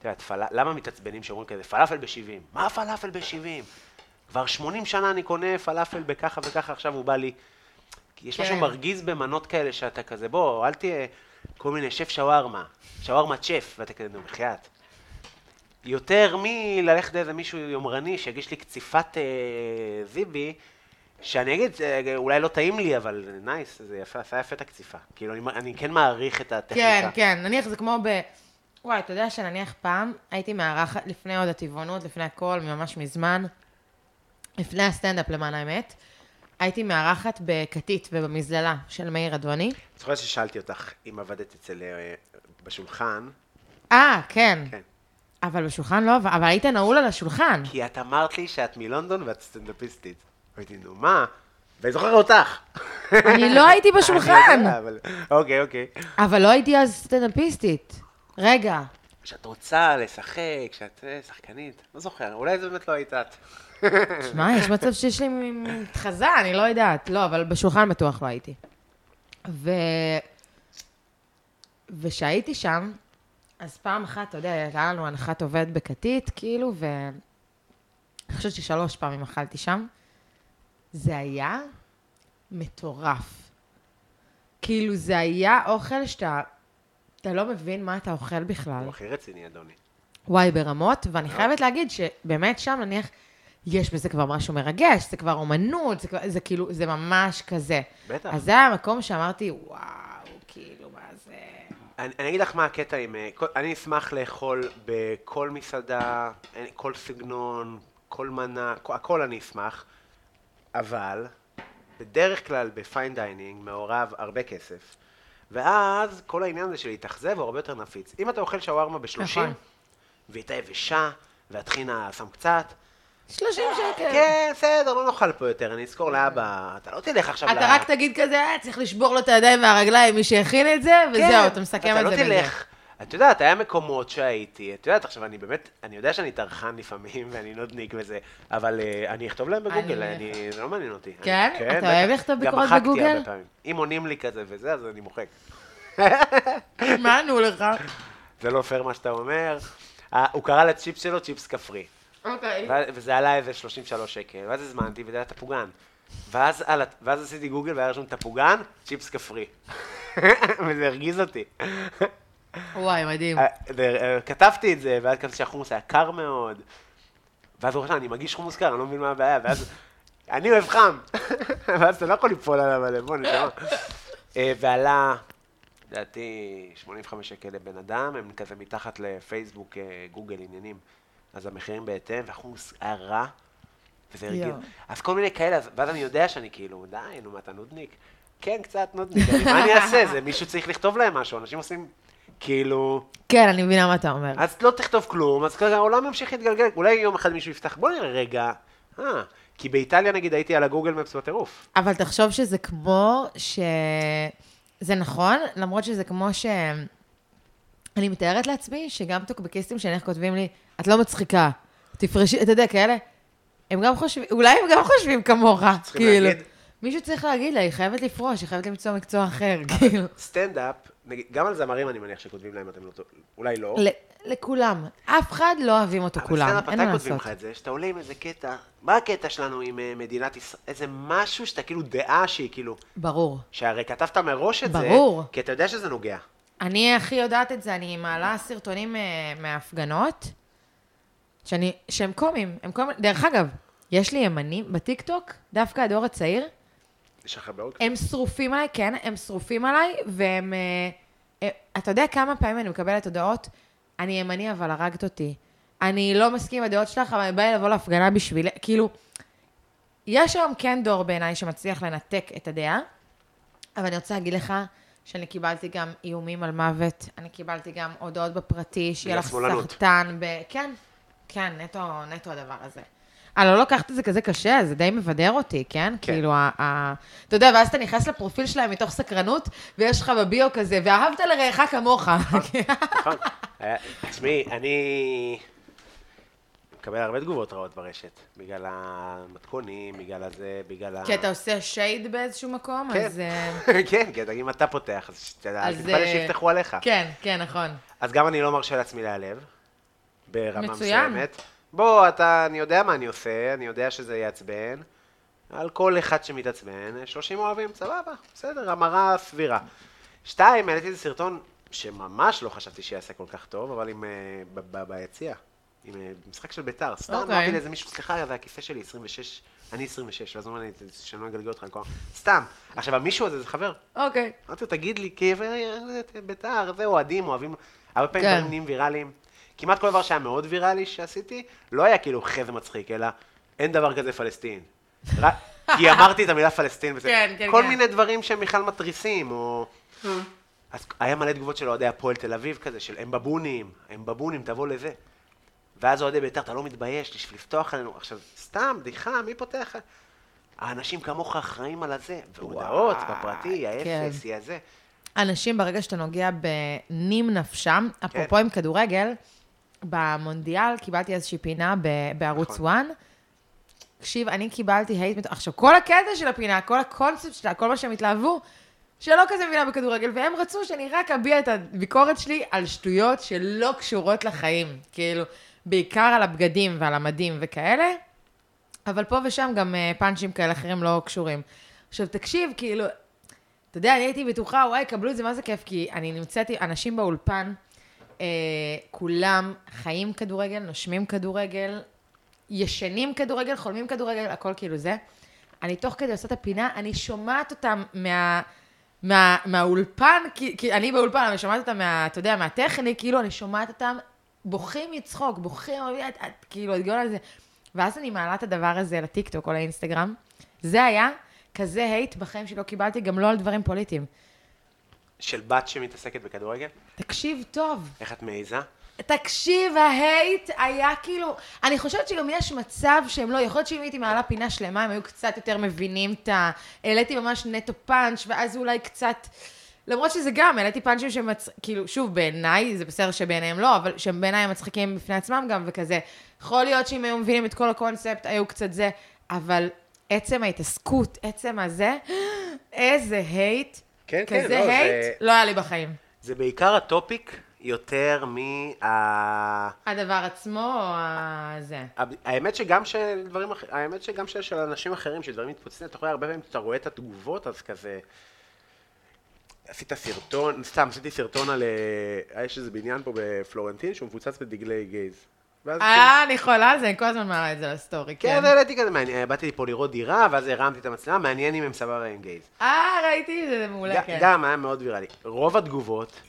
את יודעת, פל... למה מתעצבנים שאומרים כזה, פלאפל ב-70? מה פלאפל ב-70? כבר 80 שנה אני קונה פלאפל בככה וככה, עכשיו הוא בא לי... כי יש כן. משהו מרגיז במנות כאלה שאתה כזה, בוא, אל תהיה כל מיני שף שווארמה, שווארמת שף, ואתה כזה, נו, בחייאת. יותר מללכת לאיזה מישהו יומרני שיגיש לי קציפת אה, זיבי, שאני אגיד, אה, אולי לא טעים לי, אבל נייס, זה יפה, עשה יפה את הקציפה. כאילו, אני, אני כן מעריך את הטכניקה. כן, כן, נניח זה כמו ב... וואי, אתה יודע שנניח פעם הייתי מארחת לפני עוד הטבעונות, לפני הכל, ממש מזמן, לפני הסטנדאפ למען האמת, הייתי מארחת בכתית ובמזללה של מאיר אדוני. את זוכרת ששאלתי אותך אם עבדת אצל... אה, בשולחן, אה, כן. כן. אבל בשולחן לא, אבל היית נעול על השולחן. כי את אמרת לי שאת מלונדון ואת סטנדאפיסטית. אמרתי, נו, מה? ואני זוכר אותך. אני לא הייתי בשולחן. אוקיי, אוקיי. אבל לא הייתי אז סטנדאפיסטית. רגע, כשאת רוצה לשחק, כשאת אה, שחקנית, לא זוכר, אולי זה באמת לא היית את. שמע, יש מצב שיש לי מתחזה, אני לא יודעת. לא, אבל בשולחן בטוח לא הייתי. ו... וכשהייתי שם, אז פעם אחת, אתה יודע, הייתה לנו הנחת עובד בכתית, כאילו, ו... אני חושבת ששלוש פעמים אכלתי שם. זה היה מטורף. כאילו, זה היה אוכל שאתה... אתה לא מבין מה אתה אוכל בכלל. הוא הכי רציני, אדוני. וואי, ברמות, ואני חייבת להגיד שבאמת שם, נניח, יש בזה כבר משהו מרגש, זה כבר אומנות, זה, כבר, זה כאילו, זה ממש כזה. בטח. אז זה היה המקום שאמרתי, וואו, כאילו, מה זה... אני, אני אגיד לך מה הקטע עם... אה, אני אשמח לאכול בכל מסעדה, אין- כל סגנון, כל מנה, כל- הכל אני אשמח, אבל בדרך כלל ב fine dining מעורב הרבה כסף, ואז כל העניין הזה של להתאכזב הוא הרבה יותר נפיץ. אם אתה אוכל שווארמה ב-30, נכון. והיא הייתה יבשה, והטחינה שם קצת, 30 שקל. כן, בסדר, לא נאכל פה יותר, אני אזכור לאבא, אתה לא תלך עכשיו אתה רק תגיד כזה, אה, צריך לשבור לו את הידיים והרגליים, מי שהכין את זה, וזהו, אתה מסכם את זה כן, אתה. לא תלך. את יודעת, היה מקומות שהייתי, את יודעת, עכשיו אני באמת, אני יודע שאני טרחן לפעמים ואני נודניק וזה, אבל אה, אני אכתוב להם בגוגל, אני- אני, זה לא מעניין אותי. כן? אני- אתה אוהב. לכתוב גם ביקורות מחקתי בגוגל? הרבה פעמים. אם עונים לי כזה וזה, אז אני מוחק. מה ענו לך? זה לא פייר מה שאתה אומר. הוא קרא לצ'יפס שלו צ'יפס כפרי. אוקיי. וזה עלה איזה 33 שקל, ואז הזמנתי וזה היה תפוגן. ואז, על, ה- ואז עשיתי גוגל והיה רשום תפוגן, צ'יפס כפרי. וזה הרגיז אותי. וואי, מדהים. אה, אה, כתבתי את זה, ואז כתבתי שהחומוס היה קר מאוד. ואז הוא חושב, אני מגיש חומוס קר, אני לא מבין מה הבעיה, ואז, אני אוהב חם. ואז אתה לא יכול ליפול עליו, עליו, בוא נשמע. אה, ועלה, לדעתי, 85 שקל לבן אדם, הם כזה מתחת לפייסבוק, גוגל, עניינים. אז המחירים בהתאם, והחומוס היה רע, וזה הרגיל. אז כל מיני כאלה, אז- ואז אני יודע שאני כאילו, די, נו, מה, אתה נודניק? כן, קצת נודניק, אבל מה אני אעשה? זה מישהו צריך לכתוב להם משהו, אנשים עושים, כאילו... כן, אני מבינה מה אתה אומר. אז לא תכתוב כלום, אז כרגע העולם ימשיך להתגלגל, אולי יום אחד מישהו יפתח, בוא נראה רגע, אה, כי באיטליה נגיד הייתי על הגוגל מפס בטירוף. אבל תחשוב שזה כמו ש... זה נכון, למרות שזה כמו ש... אני מתארת לעצמי שגם טוקבקיסטים שנניח כותבים לי, את לא מצחיקה, תפרשי, אתה יודע, כאלה, הם גם חושבים, אולי הם גם חושבים כמוך, כאילו. להגיד. מישהו צריך להגיד לה, היא חייבת לפרוש, היא חייבת למצוא מקצוע אחר, כאילו. סטנדאפ, גם על זמרים אני מניח שכותבים להם, אתם לא, אולי לא. לכולם. אף אחד לא אוהבים אותו אבל כולם, סטנדאפ, אין מתי מה כותבים לעשות. לך את זה? שאתה עולה עם איזה קטע, מה הקטע שלנו עם אה, מדינת ישראל? איזה משהו שאתה כאילו דעה שהיא כאילו, ברור. שהרי כתבת מראש את זה, ברור. כי אתה יודע שזה נוגע. אני הכי יודעת את זה, אני מעלה סרטונים אה, מההפגנות, שאני, שהם קומיים, הם קומיים. דרך אגב, יש לי ימנים בטיקטוק, דווקא הדור הצעיר, יש לך בעוד? הם שרופים עליי, כן, הם שרופים עליי, והם... אה, אה, אתה יודע כמה פעמים אני מקבלת הודעות, אני ימני אבל הרגת אותי. אני לא מסכים עם הדעות שלך, אבל אני באה לבוא להפגנה בשביל... כאילו, יש היום כן דור בעיניי שמצליח לנתק את הדעה, אבל אני רוצה להגיד לך שאני קיבלתי גם איומים על מוות, אני קיבלתי גם הודעות בפרטי, שיהיה לך. סרטן, ב... כן, כן, נטו, נטו הדבר הזה. אני לא לוקחת את זה כזה קשה, זה די מבדר אותי, כן? כן. כאילו, ה- ה... אתה יודע, ואז אתה נכנס לפרופיל שלהם מתוך סקרנות, ויש לך בביו כזה, ואהבת לרעך כמוך. נכון. היה- תשמעי, אני מקבל הרבה תגובות רעות ברשת, בגלל המתכונים, בגלל הזה, בגלל ה... כי אתה עושה שייד באיזשהו מקום, כן. אז... אה, כן, כי אם אתה פותח, אז תתפלא אה, שיפתחו עליך. כן, כן, נכון. אז גם אני לא מרשה לעצמי להיעלב, ברמה מצוין. בוא, אתה, אני יודע מה אני עושה, אני יודע שזה יעצבן. על כל אחד שמתעצבן, 30 אוהבים, סבבה, בסדר, המרה סבירה. שתיים, העליתי איזה סרטון שממש לא חשבתי שיעשה כל כך טוב, אבל עם, אה, ב- ב- ביציע, עם אה, משחק של ביתר. סתם אוקיי. אמרתי לאיזה מישהו, סליחה, זה הכיסא שלי 26, אני 26, ואז הוא אומר לי, שאני לא אגלגל אותך במקום. סתם. עכשיו, המישהו הזה זה חבר. אוקיי. אמרתי לו, תגיד לי, כי בית"ר, זה אוהדים, אוהבים, הרבה פעמים כן. דברים נהיים ויראליים. כמעט כל דבר שהיה מאוד ויראלי שעשיתי, לא היה כאילו חזה מצחיק, אלא אין דבר כזה פלסטין. רק- כי אמרתי את המילה פלסטין וזה. כן, כן, כל כן. מיני דברים שהם בכלל מתריסים, או... אז היה מלא תגובות של אוהדי הפועל תל אביב כזה, של הם בבונים, הם בבונים, תבוא לזה. ואז אוהדי בית"ר, אתה לא מתבייש לפתוח עלינו. עכשיו, סתם, בדיחה, מי פותח? האנשים כמוך אחראים על הזה. והודעות בפרטי, האפס, היא הזה. אנשים, ברגע שאתה נוגע בנים נפשם, אפרופו עם כדורגל, במונדיאל קיבלתי איזושהי פינה בערוץ נכון. 1. תקשיב, אני קיבלתי הייט... מת- עכשיו, כל הקטע של הפינה, כל הקונספט שלה, כל מה שהם התלהבו, שלא כזה מבינה בכדורגל, והם רצו שאני רק אביע את הביקורת שלי על שטויות שלא קשורות לחיים. כאילו, בעיקר על הבגדים ועל המדים וכאלה, אבל פה ושם גם אה, פאנצ'ים כאלה אחרים לא קשורים. עכשיו, תקשיב, כאילו, אתה יודע, אני הייתי בטוחה, וואי, קבלו את זה, מה זה כיף, כי אני נמצאת עם אנשים באולפן, אה, כולם חיים כדורגל, נושמים כדורגל, ישנים כדורגל, חולמים כדורגל, הכל כאילו זה. אני תוך כדי עושה את הפינה, אני שומעת אותם מה... מה, מהאולפן, כי, כי אני באולפן, אני שומעת אותם מה, אתה יודע, מהטכני, כאילו, אני שומעת אותם בוכים מצחוק, בוכים, כאילו, את גאולה על זה. ואז אני מעלה את הדבר הזה לטיקטוק או לאינסטגרם. זה היה כזה הייט בחיים שלא קיבלתי, גם לא על דברים פוליטיים. של בת שמתעסקת בכדורגל? תקשיב טוב. איך את מעיזה? תקשיב, ההייט היה כאילו... אני חושבת שגם יש מצב שהם לא... יכול להיות שאם הייתי מעלה פינה שלמה, הם היו קצת יותר מבינים את ה... העליתי ממש נטו פאנץ', ואז אולי קצת... למרות שזה גם, העליתי פאנצ'ים שמצ... כאילו, שוב, בעיניי, זה בסדר שבעיניהם לא, אבל שהם בעיניי מצחיקים בפני עצמם גם, וכזה. יכול להיות שאם היו מבינים את כל הקונספט, היו קצת זה, אבל עצם ההתעסקות, עצם הזה, איזה hate, כן, כן, כזה לא, זה- hate, לא היה לי בחיים. זה בעיקר ה topic יותר מה... הדבר עצמו, או ה- זה. האמת שגם של דברים אחרים, האמת שגם של, של אנשים אחרים, שדברים מתפוצצים, אתה רואה הרבה פעמים, כשאתה רואה את התגובות, אז כזה... עשית סרטון, סתם, עשיתי סרטון על... אה, יש איזה בניין פה בפלורנטין שהוא מפוצץ בדגלי גייז. אה, אני חולה על זה, אני כל הזמן מעלה את זה לסטורי, כן, כן. כן, העליתי כזה, מעניין, באתי פה לראות דירה, ואז הרמתי את המצלמה, מעניין אם הם סבבה עם גייז. אה, ראיתי, זה מעולה, כן. גם היה מאוד ויראלי. רוב התגובות,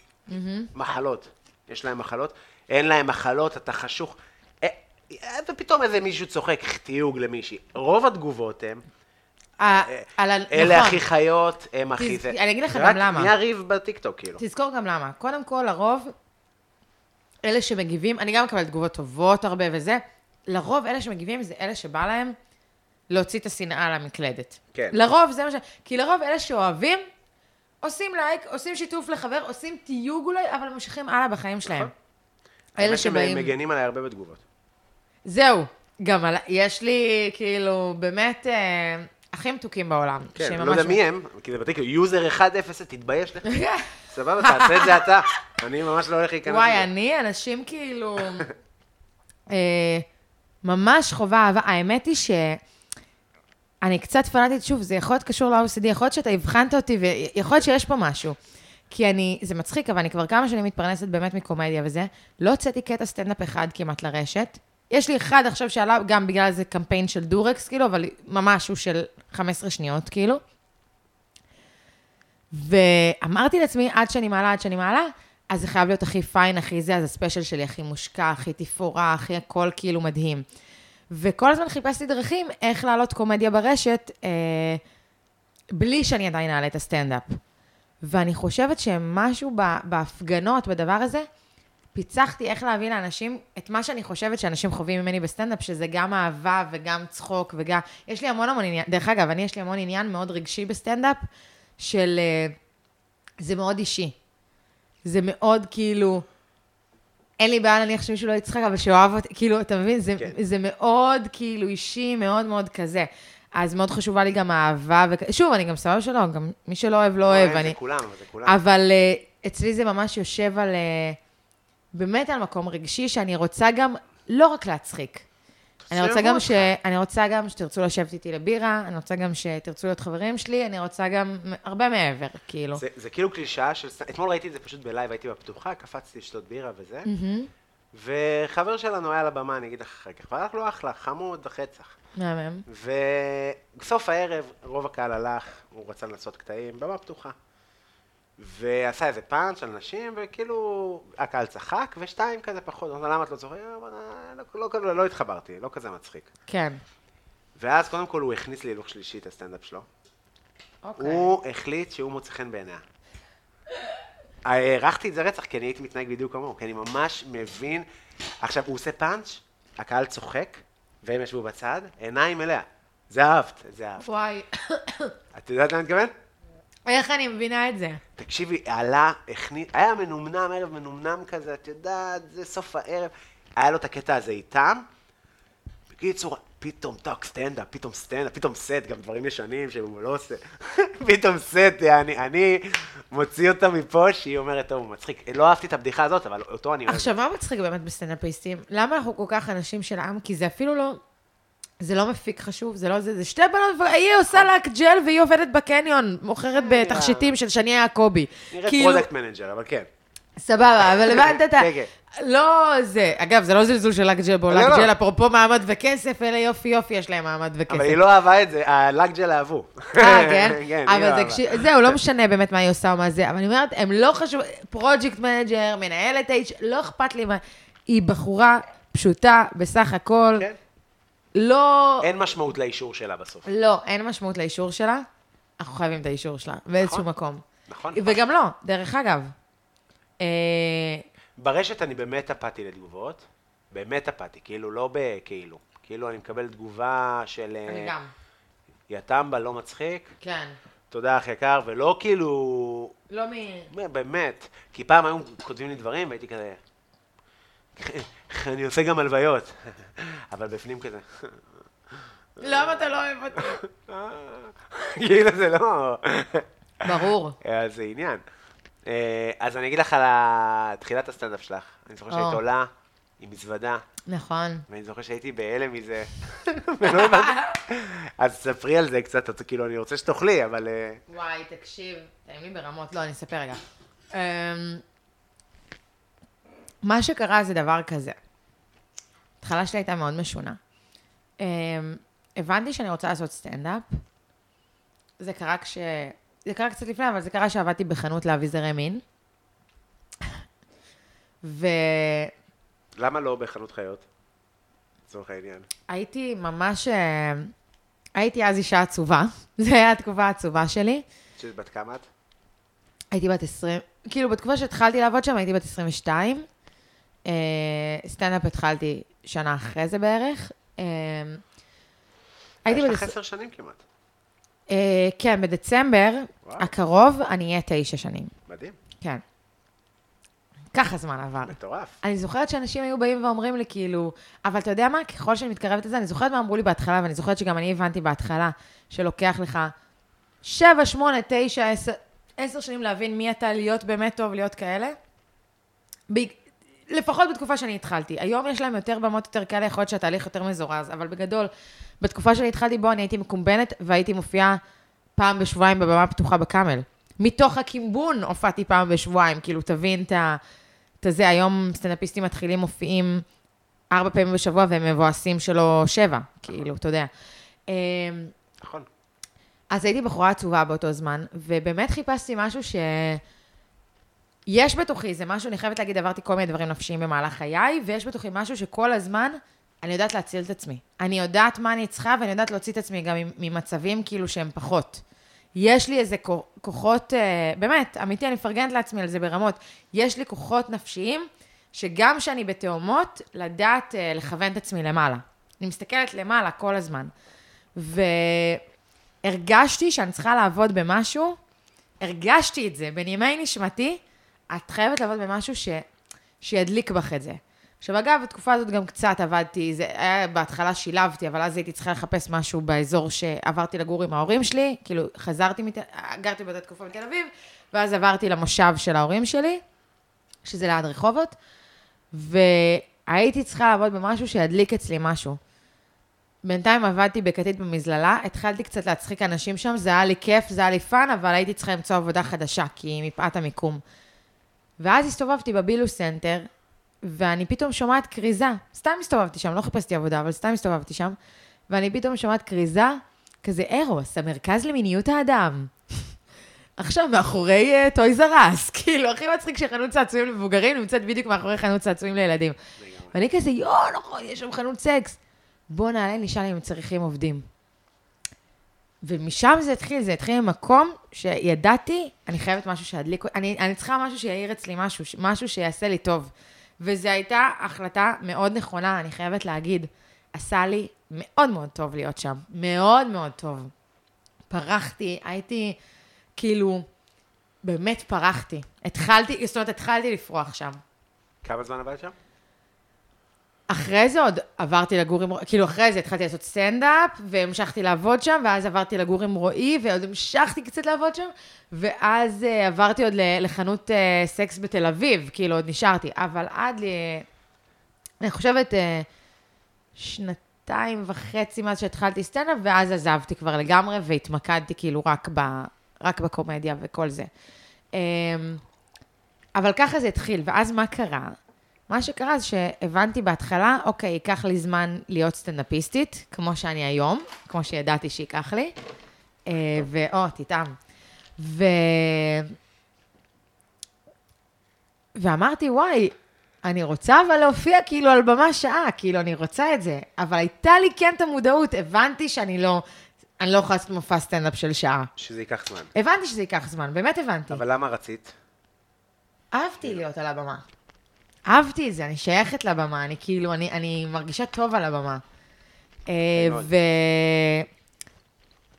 מחלות. יש להם מחלות, אין להם מחלות, אתה חשוך. אה, אה, ופתאום איזה מישהו צוחק תיוג למישהי. רוב התגובות הם, אה. אלה נכון. הכי חיות, הם הכי זה. אני אגיד לך גם רק למה. נהיה ריב בטיקטוק, כאילו. תזכור גם למה. קודם כל, לרוב, אלה שמגיבים, אני גם מקבלת תגובות טובות הרבה וזה, לרוב אלה שמגיבים זה אלה שבא להם להוציא את השנאה על המקלדת. כן. לרוב זה מה ש... כי לרוב אלה שאוהבים, עושים לייק, עושים שיתוף לחבר, עושים תיוג אולי, אבל ממשיכים הלאה בחיים שלהם. נכון. אלה האמת שהם שבאים... מגנים עליי הרבה בתגובות. זהו, גם על... יש לי, כאילו, באמת, אה, הכי מתוקים בעולם. כן, לא יודע מי הם, כי זה בטיקטוק, user 1-0, תתבייש לך. סבבה, תעשה את זה אתה. אני ממש לא הולך להיכנס וואי, לזה. אני, אנשים כאילו... אה, ממש חובה אהבה. האמת היא ש... אני קצת פנאטית, שוב, זה יכול להיות קשור ל-OCD, יכול להיות שאתה אבחנת אותי, ויכול להיות שיש פה משהו. כי אני, זה מצחיק, אבל אני כבר כמה שנים מתפרנסת באמת מקומדיה וזה. לא הוצאתי קטע סטנדאפ אחד כמעט לרשת. יש לי אחד עכשיו שעלה, גם בגלל איזה קמפיין של דורקס, כאילו, אבל ממש הוא של 15 שניות, כאילו. ואמרתי לעצמי, עד שאני מעלה, עד שאני מעלה, אז זה חייב להיות הכי fine, הכי זה, אז ה special שלי הכי מושקע, הכי תפאורה, הכי הכל כאילו מדהים. וכל הזמן חיפשתי דרכים איך להעלות קומדיה ברשת, אה, בלי שאני עדיין אעלה את הסטנדאפ. ואני חושבת שמשהו בהפגנות, בדבר הזה, פיצחתי איך להביא לאנשים את מה שאני חושבת שאנשים חווים ממני בסטנדאפ, שזה גם אהבה וגם צחוק וגם... יש לי המון המון עניין, דרך אגב, אני יש לי המון עניין מאוד רגשי בסטנדאפ, של... אה, זה מאוד אישי. זה מאוד כאילו... אין לי בעיה נניח שמישהו לא יצחק, אבל שאוהב אותי, כאילו, אתה מבין? זה, כן. זה מאוד כאילו אישי, מאוד מאוד כזה. אז מאוד חשובה לי גם האהבה, ושוב, אני גם סבבה שלא, גם מי שלא אוהב, לא אוהב. זה אני... כולם, זה כולם. אבל uh, אצלי זה ממש יושב על... Uh, באמת על מקום רגשי, שאני רוצה גם לא רק להצחיק. אני רוצה, גם. ש... אני רוצה גם שתרצו לשבת איתי לבירה, אני רוצה גם שתרצו להיות חברים שלי, אני רוצה גם הרבה מעבר, כאילו. זה, זה כאילו קלישאה של... אתמול ראיתי את זה פשוט בלייב, הייתי בפתוחה, קפצתי לשתות בירה וזה, וחבר שלנו היה על הבמה, אני אגיד לך אחר כך, והלך לו אחלה, חמוד וחצח. מהמם. ובסוף הערב, רוב הקהל הלך, הוא רצה לנסות קטעים, במה פתוחה. ועשה איזה פאנץ' על נשים, וכאילו, הקהל צחק, ושתיים כזה פחות, אמרתי, למה את לא צוחקת? "אה, אה, לא, לא, לא, לא התחברתי, לא כזה מצחיק. כן. ואז קודם כל הוא הכניס לי הילוך שלישי את הסטנדאפ שלו. אוקיי. הוא החליט שהוא מוצא חן בעיניה. הערכתי את זה רצח, כי אני הייתי מתנהג בדיוק כמוהו, כי אני ממש מבין... עכשיו, הוא עושה פאנץ', הקהל צוחק, והם ישבו בצד, עיניים אליה. זה אהבת, זה אהבת. וואי, את יודעת מה אני מתכוון? איך אני מבינה את זה? תקשיבי, עלה, הכניס, היה מנומנם, ערב מנומנם כזה, את יודעת, זה סוף הערב. היה לו את הקטע הזה איתם. בקיצור, פתאום טאק סטנדאפ, פתאום סטנדאפ, פתאום סט, גם דברים ישנים שהוא לא עושה. פתאום סט, אני, אני מוציא אותה מפה שהיא אומרת, טוב, הוא מצחיק. לא אהבתי את הבדיחה הזאת, אבל אותו אני אוהב. עכשיו, מה מצחיק באמת בסטנדאפיסטים? למה אנחנו כל כך אנשים של עם? כי זה אפילו לא... זה לא מפיק חשוב, זה לא זה, זה שתי בנות, היא עושה לק ג'ל והיא עובדת בקניון, מוכרת בתכשיטים של שני יעקבי. נראית כאילו- product manager, אבל כן. סבבה, אבל הבנת את ה... כן, כן. לא זה. אגב, זה לא זלזול של לק ג'ל בו, לא, לק לא. אפרופו מעמד וכסף, אלה יופי יופי, יש להם מעמד וכסף. אבל היא לא אהבה את זה, הלק ג'ל אהבו. אה, כן? כן, אבל זהו, לא משנה באמת מה היא עושה או מה זה, אבל אני אומרת, הם לא חשוב, project manager, מנהלת HR, לא אכפת לי מה... היא בחורה פשוטה בסך הכל, כן. לא... אין משמעות לאישור שלה בסוף. לא, אין משמעות לאישור שלה, אנחנו חייבים את האישור שלה, באיזשהו נכון. מקום. נכון? וגם לא, דרך אגב. אה, ברשת אני באמת אפאתי לתגובות. באמת אפאתי, כאילו, לא בכאילו. כאילו, אני מקבל תגובה של... אה, אני גם. יא טמבה, לא מצחיק, כן. תודה אח יקר, ולא כאילו... לא מ... באמת. כי פעם היו כותבים לי דברים והייתי כזה... אני עושה גם הלוויות. אבל בפנים כזה... למה אתה לא אוהב אותי? כאילו זה לא... ברור. אז זה עניין. אה, אז אני אגיד לך על תחילת הסטנדאפ שלך. אני זוכר שהיית. עולה עם מזוודה, נכון. ואני זוכר שהייתי בהלם מזה. אז ספרי על זה קצת, אז כאילו, אני רוצה שתאכלי, אבל... אה, וואי, תקשיב, טעים לי ברמות. לא, אני אספר רגע. מה שקרה זה דבר כזה. ההתחלה שלי הייתה מאוד משונה. אמ, הבנתי שאני רוצה לעשות סטנדאפ. זה קרה כש... זה קרה קצת לפני, אבל זה קרה שעבדתי בחנות לאביזרי מין. והייתי למה לא בחנות חיות? לצורך העניין. ממש... אה, הייתי אז אישה עצובה. זו הייתה התקופה העצובה שלי. שאת בת כמה את? הייתי בת 20, כאילו בתקופה שהתחלתי לעבוד שם הייתי בת 22. אה, סטנדאפ התחלתי שנה אחרי זה בערך. אה, הייתי יש בת... לך עש- עשר שנים כמעט. אה, כן, בדצמבר. הקרוב אני אהיה תשע שנים. מדהים, כן. ככה זמן עבר. מטורף. אני זוכרת שאנשים היו באים ואומרים לי, כאילו, אבל אתה יודע מה, ככל שאני מתקרבת לזה, אני זוכרת מה אמרו לי בהתחלה, ואני זוכרת שגם אני הבנתי בהתחלה, שלוקח לך שבע, שמונה, תשע, עשר, עשר שנים להבין מי אתה, להיות באמת טוב, להיות כאלה. לפחות בתקופה שאני התחלתי. היום יש להם יותר במות יותר כאלה, יכול להיות שהתהליך יותר מזורז, אבל בגדול, בתקופה שאני התחלתי בו, אני הייתי מקומבנת, והייתי מופיעה פעם בשבועיים בבמה פתוחה בקאמל. מתוך הקימבון הופעתי פעם בשבועיים, כאילו, תבין את ה... את הזה, היום סטנדאפיסטים מתחילים מופיעים ארבע פעמים בשבוע והם מבואסים שלו שבע, כאילו, אתה יודע. אמ, נכון. אז הייתי בחורה עצובה באותו זמן, ובאמת חיפשתי משהו ש... יש בתוכי, זה משהו, אני חייבת להגיד, עברתי כל מיני דברים נפשיים במהלך חיי, ויש בתוכי משהו שכל הזמן אני יודעת להציל את עצמי. אני יודעת מה אני צריכה, ואני יודעת להוציא את עצמי גם ממצבים כאילו שהם פחות. יש לי איזה כו- כוחות, אה, באמת, אמיתי, אני מפרגנת לעצמי על זה ברמות. יש לי כוחות נפשיים, שגם כשאני בתאומות, לדעת אה, לכוון את עצמי למעלה. אני מסתכלת למעלה כל הזמן. והרגשתי שאני צריכה לעבוד במשהו, הרגשתי את זה, בנימי נשמתי, את חייבת לעבוד במשהו ש... שידליק בך את זה. עכשיו, אגב, בתקופה הזאת גם קצת עבדתי, זה היה, בהתחלה שילבתי, אבל אז הייתי צריכה לחפש משהו באזור שעברתי לגור עם ההורים שלי, כאילו, חזרתי, מת... גרתי באותה תקופה בתל אביב, ואז עברתי למושב של ההורים שלי, שזה ליד רחובות, והייתי צריכה לעבוד במשהו שידליק אצלי משהו. בינתיים עבדתי בכתית במזללה, התחלתי קצת להצחיק אנשים שם, זה היה לי כיף, זה היה לי fun, אבל הייתי צריכה למצוא עבודה חדשה, כי מפאת המיקום. ואז הסתובבתי בבילו סנטר, ואני פתאום שומעת כריזה. סתם הסתובבתי שם, לא חיפשתי עבודה, אבל סתם הסתובבתי שם, ואני פתאום שומעת כריזה, כזה ארוס, המרכז למיניות האדם. עכשיו, מאחורי uh, Toys R Us, כאילו, הכי מצחיק שחנות צעצועים למבוגרים נמצאת בדיוק מאחורי חנות צעצועים לילדים. ואני כזה, יואו, נכון, יש שם חנות סקס. בוא נעלה, נשאל אם הם צריכים עובדים. ומשם זה התחיל, זה התחיל ממקום שידעתי, אני חייבת משהו שידליק, אני, אני צריכה משהו שיעיר אצלי משהו, משהו שיעשה לי טוב. וזו הייתה החלטה מאוד נכונה, אני חייבת להגיד. עשה לי מאוד מאוד טוב להיות שם, מאוד מאוד טוב. פרחתי, הייתי, כאילו, באמת פרחתי. התחלתי, זאת אומרת, התחלתי לפרוח שם. כמה זמן עבדת שם? אחרי זה עוד עברתי לגור עם, כאילו אחרי זה התחלתי לעשות סטנדאפ, והמשכתי לעבוד שם, ואז עברתי לגור עם רועי, ועוד המשכתי קצת לעבוד שם, ואז uh, עברתי עוד לחנות uh, סקס בתל אביב, כאילו עוד נשארתי, אבל עד ל... אני חושבת uh, שנתיים וחצי מאז שהתחלתי סטנדאפ, ואז עזבתי כבר לגמרי, והתמקדתי כאילו רק, ב, רק בקומדיה וכל זה. Um, אבל ככה זה התחיל, ואז מה קרה? מה שקרה זה שהבנתי בהתחלה, אוקיי, ייקח לי זמן להיות סטנדאפיסטית, כמו שאני היום, כמו שידעתי שייקח לי. אה, ואו, תטעם. ו... ואמרתי, וואי, אני רוצה אבל להופיע כאילו על במה שעה, כאילו, אני רוצה את זה. אבל הייתה לי כן את המודעות, הבנתי שאני לא, אני לא יכולה לעשות מופע סטנדאפ של שעה. שזה ייקח זמן. הבנתי שזה ייקח זמן, באמת הבנתי. אבל למה רצית? אהבתי להיות על הבמה. אהבתי את זה, אני שייכת לבמה, אני כאילו, אני, אני מרגישה טוב על הבמה. אה. ו...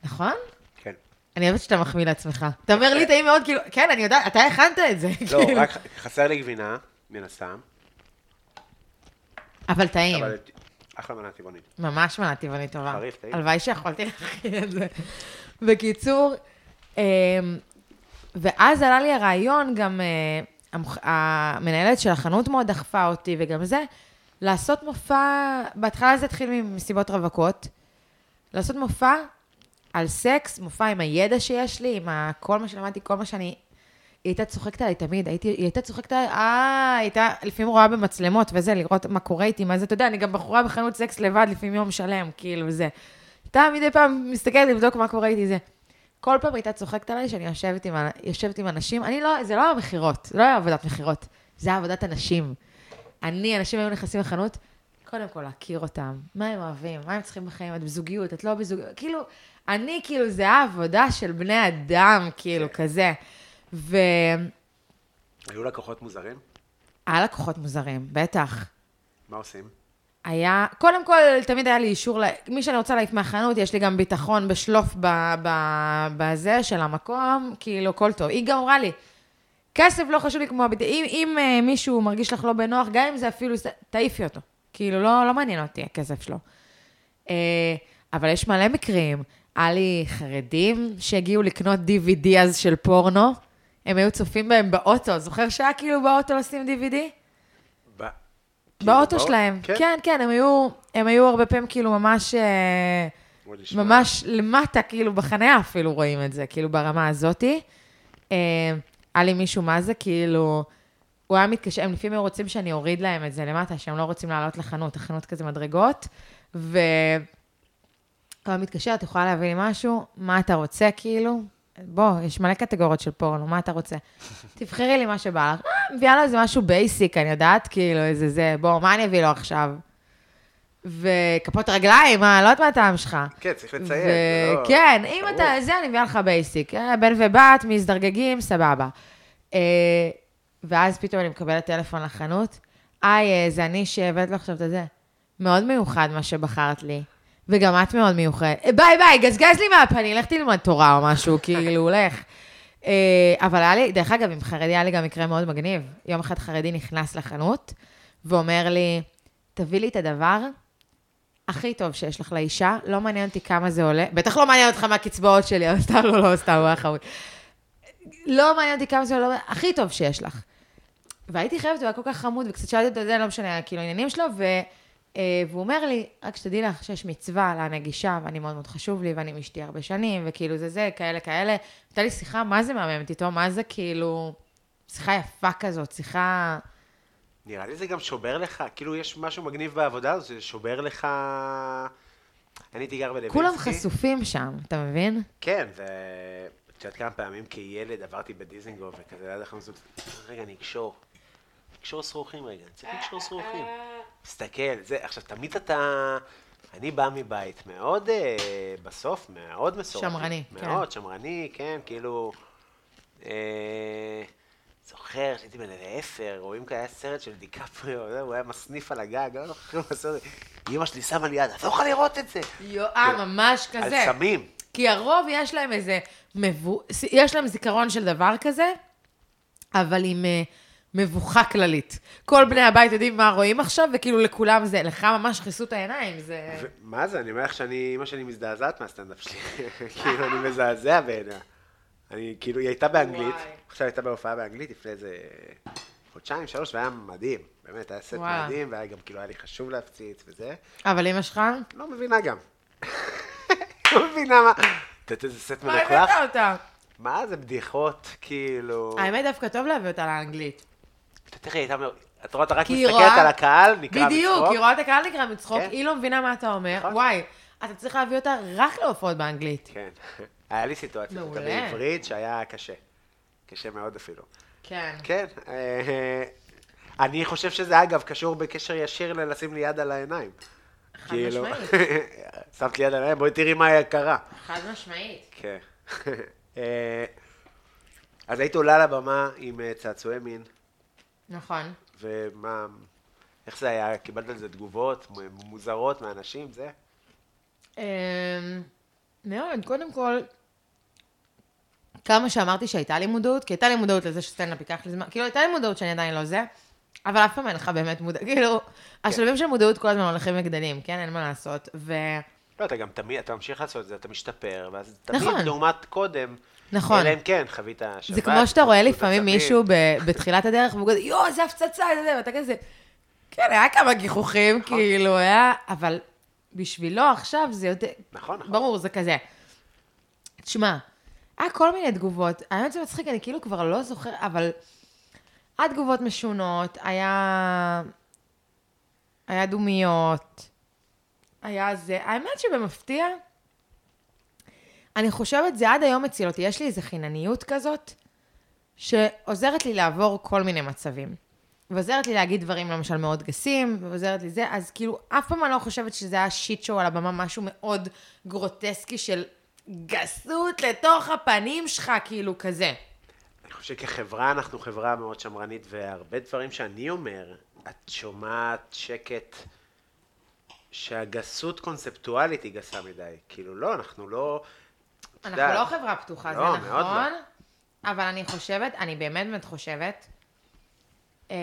נכון? כן. אני אוהבת שאתה מחמיא לעצמך. אתה אומר לי, טעים מאוד, כאילו, כן, אני יודעת, אתה הכנת את זה. לא, כאילו. רק חסר לי גבינה, מן הסתם. אבל טעים. אבל אחלה מנה טבעונית. ממש מנה טבעונית טובה. חריף, טעים. הלוואי שיכולתי להכין את זה. בקיצור, אמ, ואז עלה לי הרעיון, גם אה, המנהלת של החנות מאוד דחפה אותי, וגם זה, לעשות מופע, בהתחלה זה התחיל ממסיבות רווקות, לעשות מופע על סקס, מופע עם הידע שיש לי, עם כל מה שלמדתי, כל מה שאני... היא הייתה צוחקת עליי תמיד, הייתי, היא הייתה צוחקת עליי, אה, הייתה לפעמים רואה במצלמות וזה, לראות מה קורה איתי, מה זה, אתה יודע, אני גם בחורה בחנות סקס לבד לפעמים יום שלם, כאילו, זה. הייתה מדי פעם מסתכלת לבדוק מה קורה איתי, זה. כל פעם הייתה צוחקת עליי שאני יושבת עם, יושבת עם אנשים, אני לא, זה לא היה מכירות, זה לא היה עבודת מכירות, זה היה עבודת אנשים. אני, אנשים היו נכנסים לחנות, קודם כל להכיר אותם, מה הם אוהבים, מה הם צריכים בחיים, את בזוגיות, את לא בזוגיות, כאילו, אני, כאילו, זה היה עבודה של בני אדם, כאילו, כזה. והיה היו לקוחות מוזרים? לקוחות מוזרים, בטח. מה עושים? היה, קודם כל, תמיד היה לי אישור, ל- מי שאני רוצה להעיף מהחנות, יש לי גם ביטחון בשלוף ב- ב- בזה של המקום, כאילו, הכל טוב. היא גם אמרה לי, כסף לא חשוב לי כמו הביטחון, אם, אם uh, מישהו מרגיש לך לא בנוח, גם אם זה אפילו, תעיפי אותו. כאילו, לא, לא מעניין אותי הכסף שלו. Uh, אבל יש מלא מקרים. היה לי חרדים שהגיעו לקנות DVD אז של פורנו, הם היו צופים בהם באוטו. זוכר שהיה כאילו באוטו לשים DVD? ב- באוטו כאילו, שלהם. כן. כן, כן, הם היו, הם היו הרבה פעמים כאילו ממש, אה. ממש למטה, כאילו בחניה אפילו רואים את זה, כאילו ברמה הזאתי. אה, היה לי מישהו, מה זה, כאילו, הוא היה מתקשר, הם לפעמים היו רוצים שאני אוריד להם את זה למטה, שהם לא רוצים לעלות לחנות, החנות כזה מדרגות, ו... הוא היה מתקשר, את יכולה להביא לי משהו? מה אתה רוצה, כאילו? בוא, יש מלא קטגוריות של פורנו, מה אתה רוצה? תבחרי לי מה שבא לך. אה, מביאה לו איזה משהו basic, אני יודעת, כאילו, איזה זה, בוא, מה אני אביא לו עכשיו? וכפות רגליים, מה, לא יודעת מה הטעם שלך. כן, צריך לציין. זה לא- כן, אם. אתה, זה, אני מביאה לך basic. אה, בן ובת, מזדרגגים, סבבה. אה, ואז פתאום אני מקבלת טלפון לחנות, היי, אה, זה אני שהבאת לו עכשיו את הזה. מאוד מיוחד מה שבחרת לי. וגם את מאוד מיוחדת. ביי ביי, גזגז לי מהפנים, לך תלמד תורה או משהו, כאילו, לך. אה, אבל היה לי, דרך אגב, עם חרדי היה לי גם מקרה מאוד מגניב. יום אחד חרדי נכנס לחנות ואומר לי, תביא לי את הדבר הכי טוב שיש לך לאישה, לא מעניין אותי כמה זה עולה, בטח לא מעניין אותך מה הקצבאות שלי, אבל סתם לא, לא, סתם, הוא היה חמוד. לא מעניין אותי כמה זה עולה, הכי טוב שיש לך. והייתי חייבת, הוא היה כל כך חמוד, וקצת שאלתי אותו, זה לא משנה, כאילו, העניינים שלו, ו... אה, והוא אומר לי, רק שתדעי לך שיש מצווה להנגישה, ואני מאוד מאוד חשוב לי, ואני עם אשתי הרבה שנים, וכאילו זה זה, כאלה כאלה. הייתה לי שיחה, מה זה מהממת איתו? מה זה כאילו, שיחה יפה כזאת, שיחה... נראה לי זה גם שובר לך, כאילו יש משהו מגניב בעבודה הזאת, זה שובר לך... אני הייתי גר בלווינסקי. כולם חשופים שם, אתה מבין? כן, ואת יודעת כמה פעמים כילד עברתי בדיזנגוף וכזה, עד החנות, רגע, אני אקשור. אקשור שרוכים רגע, אני צריך לקשור שרוכים. מסתכל, זה, עכשיו, תמיד אתה... אני בא מבית מאוד, אה, בסוף, מאוד מסורתי. שמרני, כן. מאוד שמרני, כן, כאילו... אה, זוכר שהייתי בן איזה עשר, רואים כאלה סרט של דיקפריו, זה, הוא היה מסניף על הגג, לא זוכר מה הסרט. אמא שלי שמה לי יד, את לא יכולה לראות את זה. יו, אה, ממש על כזה. סמים. כי הרוב יש להם איזה, מבו... יש להם זיכרון של דבר כזה, אבל עם אה, מבוכה כללית. כל בני הבית יודעים מה רואים עכשיו, וכאילו לכולם זה, לך ממש כיסו את העיניים, זה... ו- מה זה, אני אומר לך שאני, אמא שלי מזדעזעת מהסטנדאפ שלי. כאילו, אני מזעזע בעיניה. אני, כאילו, היא הייתה באנגלית. עכשיו הייתה בהופעה באנגלית לפני איזה חודשיים, שלוש, והיה מדהים. באמת, היה סט. מדהים, והיה גם, כאילו, היה לי חשוב להפציץ וזה. אבל אמא שלך? לא מבינה גם. לא מבינה מה... את יודעת איזה סט מה מלוכלך? הבאת אותה? מה זה בדיחות, כאילו... האמת דווקא טוב להביא אותה לאנגלית. היא הייתה... אומר- את רואה, אתה רק מסתכלת רואה- על הקהל, בדיוק, מצחוק. היא רואה את הקהל נקרא מצחוק, כן. היא לא מבינה מה אתה אומר. נכון. וואי, אתה צריך להביא אותה רק להופעות באנגלית. כן. היה לי סיטואציה, מעולה. בעברית, שהיה קשה. קשה מאוד אפילו. כן. כן. אה, אני חושב שזה, אגב, קשור בקשר ישיר ללשים לי יד על העיניים. כאילו, משמעית. שמת לי יד על העיניים, בואי תראי מה קרה. חד משמעית. כן. אה, אז היית עולה לבמה עם אה, צעצועי מין, נכון. ומה... איך זה היה? קיבלת על זה תגובות מוזרות מאנשים, זה? אמ, מאוד, קודם כל, כמה שאמרתי שהייתה לי מודעות, כי הייתה לי מודעות לזה שסטנדאפ ייקח לי זמן, כאילו הייתה לי מודעות שאני עדיין לא זה, אבל אף פעם אין לך באמת מודעות, כאילו, השלבים של מודעות כל הזמן הולכים וגדלים, כן, אין מה לעשות, ו... לא, אתה גם תמיד, אתה ממשיך לעשות את זה, אתה משתפר, ואז תמיד נכון. לעומת קודם, נכון. אלא אם כן, חווית שבת. זה כמו שאתה רואה לפעמים. מישהו בתחילת הדרך, והוא כזה, יואו, זה הפצצה, זה זה, ואתה כזה, כן, היה כמה גיחוכים, נכון. כאילו, היה, אבל בשבילו עכשיו זה יותר, נכון, נכון. ברור, זה כזה. תשמע, היה כל מיני תגובות, האמת זה מצחיק, אני כאילו כבר לא זוכר, אבל היה תגובות משונות, היה... היה דומיות, היה זה, האמת שבמפתיע, אני חושבת, זה עד היום מציל אותי, יש לי איזו חינניות כזאת, שעוזרת לי לעבור כל מיני מצבים. ועוזרת לי להגיד דברים למשל מאוד גסים, ועוזרת לי זה, אז כאילו, אף פעם אני לא חושבת שזה היה שיט שואו על הבמה, משהו מאוד גרוטסקי של גסות לתוך הפנים שלך, כאילו כזה. אני חושב שכחברה אנחנו חברה מאוד שמרנית, והרבה דברים שאני אומר, את שומעת שקט שהגסות קונספטואלית היא גסה מדי. כאילו, לא, אנחנו לא... אנחנו לא חברה פתוחה, לא, זה מאוד לא. נכון, אבל אני חושבת, אני באמת באמת חושבת, אמ,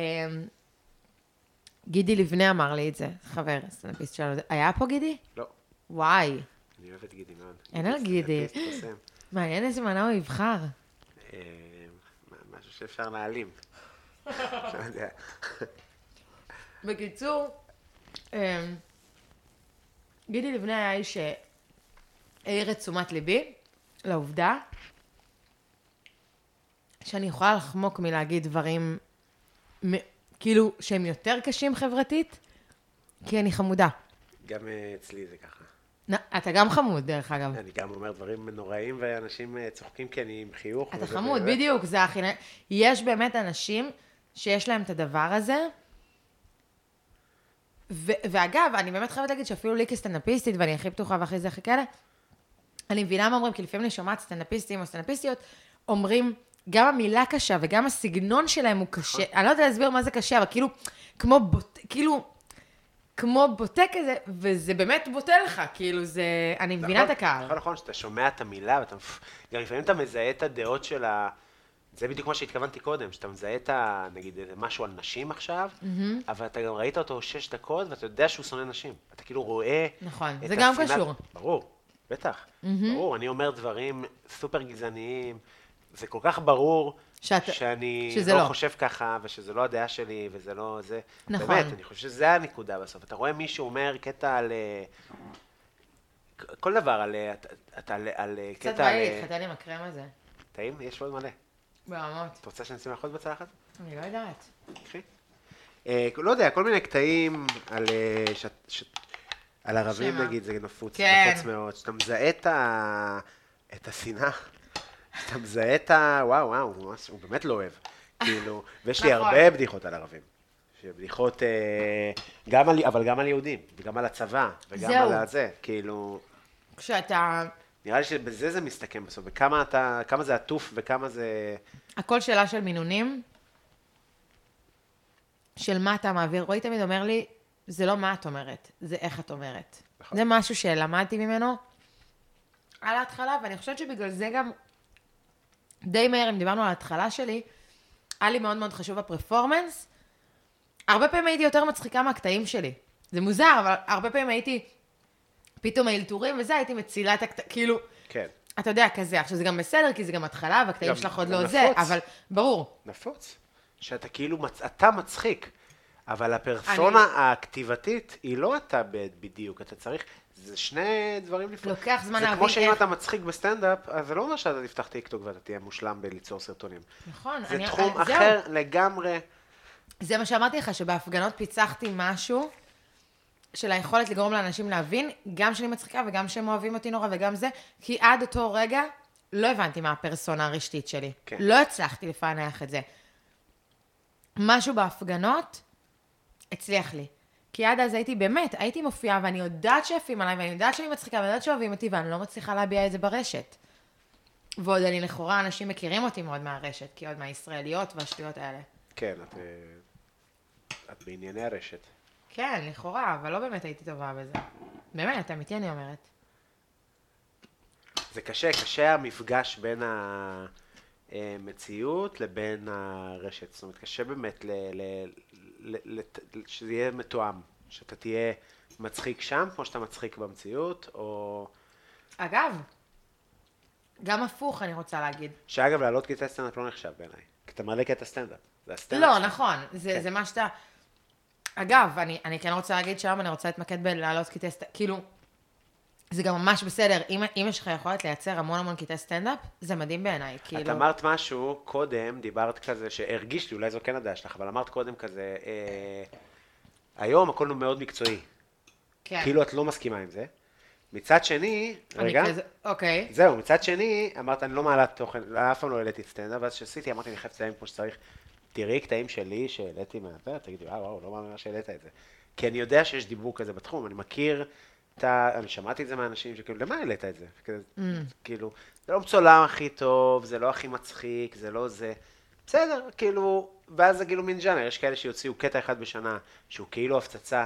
גידי לבנה אמר לי את זה, חבר, סטנדאפיסט שלנו, היה פה גידי? לא, וואי, אני אוהב את גידי מאוד. אין על גידי. מעניין איזה מנה הוא יבחר. מה- משהו שאפשר להעלים. לא. בקיצור, אמ, גידי לבנה היה איש שהעיר את תשומת ליבי לעובדה שאני יכולה לחמוק מלהגיד דברים כאילו שהם יותר קשים חברתית, כי אני חמודה. גם אה, אצלי זה ככה. נ- אתה גם חמוד, דרך אגב. אני גם אומר דברים נוראים, ואנשים אה, צוחקים כי אני עם חיוך. אתה חמוד, באמת- בדיוק, זה הכי... יש באמת אנשים שיש להם את הדבר הזה. ו- ואגב, אני באמת חייבת להגיד שאפילו לי כסטנדאפיסטית, ואני הכי פתוחה והכי זה הכי כאלה, אני מבינה מה אומרים, כי לפעמים אני שומעת סטנדאפיסטים או סטנדאפיסטיות, אומרים, גם המילה קשה וגם הסגנון שלהם הוא קשה. אני לא יודעת להסביר מה זה קשה, אבל כאילו, כמו בוט... כאילו... כמו בוטה כזה, וזה באמת בוטה לך, כאילו זה... אני מבינה את נכון, הקהל. נכון, נכון, שאתה שומע את המילה, ואתה... גם לפעמים אתה מזהה את הדעות של ה... זה בדיוק מה שהתכוונתי קודם, שאתה מזהה את ה... נגיד משהו על נשים עכשיו, אבל אתה גם ראית אותו שש דקות, ואתה יודע שהוא שונא נשים. אתה כאילו רואה... נכון, את זה גם קשור. ברור, בטח. ברור, אני אומר דברים סופר גזעניים, זה כל כך ברור שאתה- שאני לא לא. חושב ככה, ושזה לא הדעה שלי, וזה לא זה. נכון. באמת, אני חושב שזה הנקודה בסוף. אתה רואה מישהו אומר קטע על... אה, כל דבר על, אה, אתה- על, על אה, קצת קטע בא על... לי להתחתן עם הקרם הזה. טעים? יש עוד מלא. ברמות. את רוצה שנשים עוד בצלחת? אני לא יודעת. קחי. לא יודע, כל מיני קטעים על... אה, ש- ש- על ערבים שמה? נגיד, זה נפוץ, כן. נפוץ מאוד. שאתה מזהה את ה... את השנאה. אתה מזהה את ה... וואו, וואו, הוא ממש- הוא באמת לא אוהב. כאילו, ויש לי נכון. הרבה בדיחות על ערבים. שבדיחות, אה, גם על, אבל גם על יהודים, וגם על הצבא, וגם זהו. על זה, כאילו, כשאתה... נראה לי שבזה זה מסתכם בסוף, וכמה אתה, כמה זה עטוף וכמה זה... הכל שאלה של מינונים, של מה אתה מעביר. רועי תמיד אומר לי, זה לא מה את אומרת, זה איך את אומרת. נכון. זה משהו שלמדתי ממנו על ההתחלה, ואני חושבת שבגלל זה גם די מהר, אם דיברנו על ההתחלה שלי, היה לי מאוד מאוד חשוב ה performance. הרבה פעמים הייתי יותר מצחיקה מהקטעים שלי. זה מוזר, אבל הרבה פעמים הייתי, פתאום האלתורים וזה, הייתי מצילה את הקטעים, כאילו, כן, אתה יודע, כזה. עכשיו, זה גם בסדר, כי זה גם התחלה, והקטעים שלך עוד לא זה, נפוץ. אבל ברור. נפוץ. שאתה כאילו, מצ... אתה מצחיק, אבל הפרסונה הכתיבתית היא לא אתה בדיוק, אתה צריך, זה שני דברים נפרדים. לוקח זמן זה להבין כמו שאם איך- אתה מצחיק בסטנדאפ, אז זה לא אומר שאתה תפתח טיקטוק ואתה תהיה מושלם בליצור סרטונים. נכון, זה אני- תחום אני- זהו. אחר לגמרי. זה מה שאמרתי לך, שבהפגנות פיצחתי משהו של היכולת לגרום לאנשים להבין, גם שאני מצחיקה וגם שהם אוהבים אותי נורא וגם זה, כי עד אותו רגע לא הבנתי מה הפרסונה הרשתית שלי. כן. לא הצלחתי לפענח את זה. משהו בהפגנות הצליח לי. כי עד אז הייתי באמת, הייתי מופיעה ואני יודעת שיפים עליי ואני יודעת שאני מצחיקה ואני יודעת שאוהבים אותי ואני לא מצליחה להביע את זה ברשת. ועוד אני לכאורה, אנשים מכירים אותי מאוד מהרשת, כי עוד מהישראליות והשטויות האלה. כן, את, אה, את בענייני הרשת. כן, לכאורה, אבל לא באמת הייתי טובה בזה. באמת, אמיתי אני אומרת. זה קשה, קשה המפגש בין המציאות לבין הרשת. זאת אומרת, קשה באמת ל, ל, ל, ל, שזה יהיה מתואם. שאתה תהיה מצחיק שם, כמו שאתה מצחיק במציאות, או... אגב, גם הפוך אני רוצה להגיד. שאגב, להעלות קטעי סטנדאפ לא נחשב בעיניי. כי אתה מעלה קטע סטנדאפ. זה הסטנדאפ. לא. נכון, זה, כן. זה מה שאתה... אגב, אני, אני כן רוצה להגיד שהיום אני רוצה להתמקד בלהעלות קטעי סטנדאפ, כאילו, זה גם ממש בסדר. אם, אם יש לך יכולת לייצר המון המון קטעי סטנדאפ, זה מדהים בעיניי, כאילו... את אמרת משהו קודם, דיברת כזה, שהרגיש לי, אולי זו כן הדעה שלך, אבל אמרת קודם כזה, אה, היום הכל מאוד מקצועי. כן. כאילו את לא מסכימה עם זה. מצד שני, רגע, כזה, אוקיי. זהו, מצד שני, אמרת, אני לא מעלה תוכן, אף פעם לא העליתי סטנדאפ, ואז כשעשיתי, אמרתי, אני חייב לציין כמו שצריך. תראי קטעים שלי שהעליתי מהפרק, תגידי, וואו, וואו, לא מאמין שהעלית את זה. כי אני יודע שיש דיבור כזה בתחום, אני מכיר את ה... אני שמעתי את זה מאנשים שכאילו, למה העלית את זה? Mm. כאילו, זה לא מצולם הכי טוב, זה לא הכי מצחיק, זה לא זה. בסדר, כאילו, ואז זה כאילו מין ז'אנר, יש כאלה שיוציאו קטע אחד בשנה, שהוא כאילו הפצצה,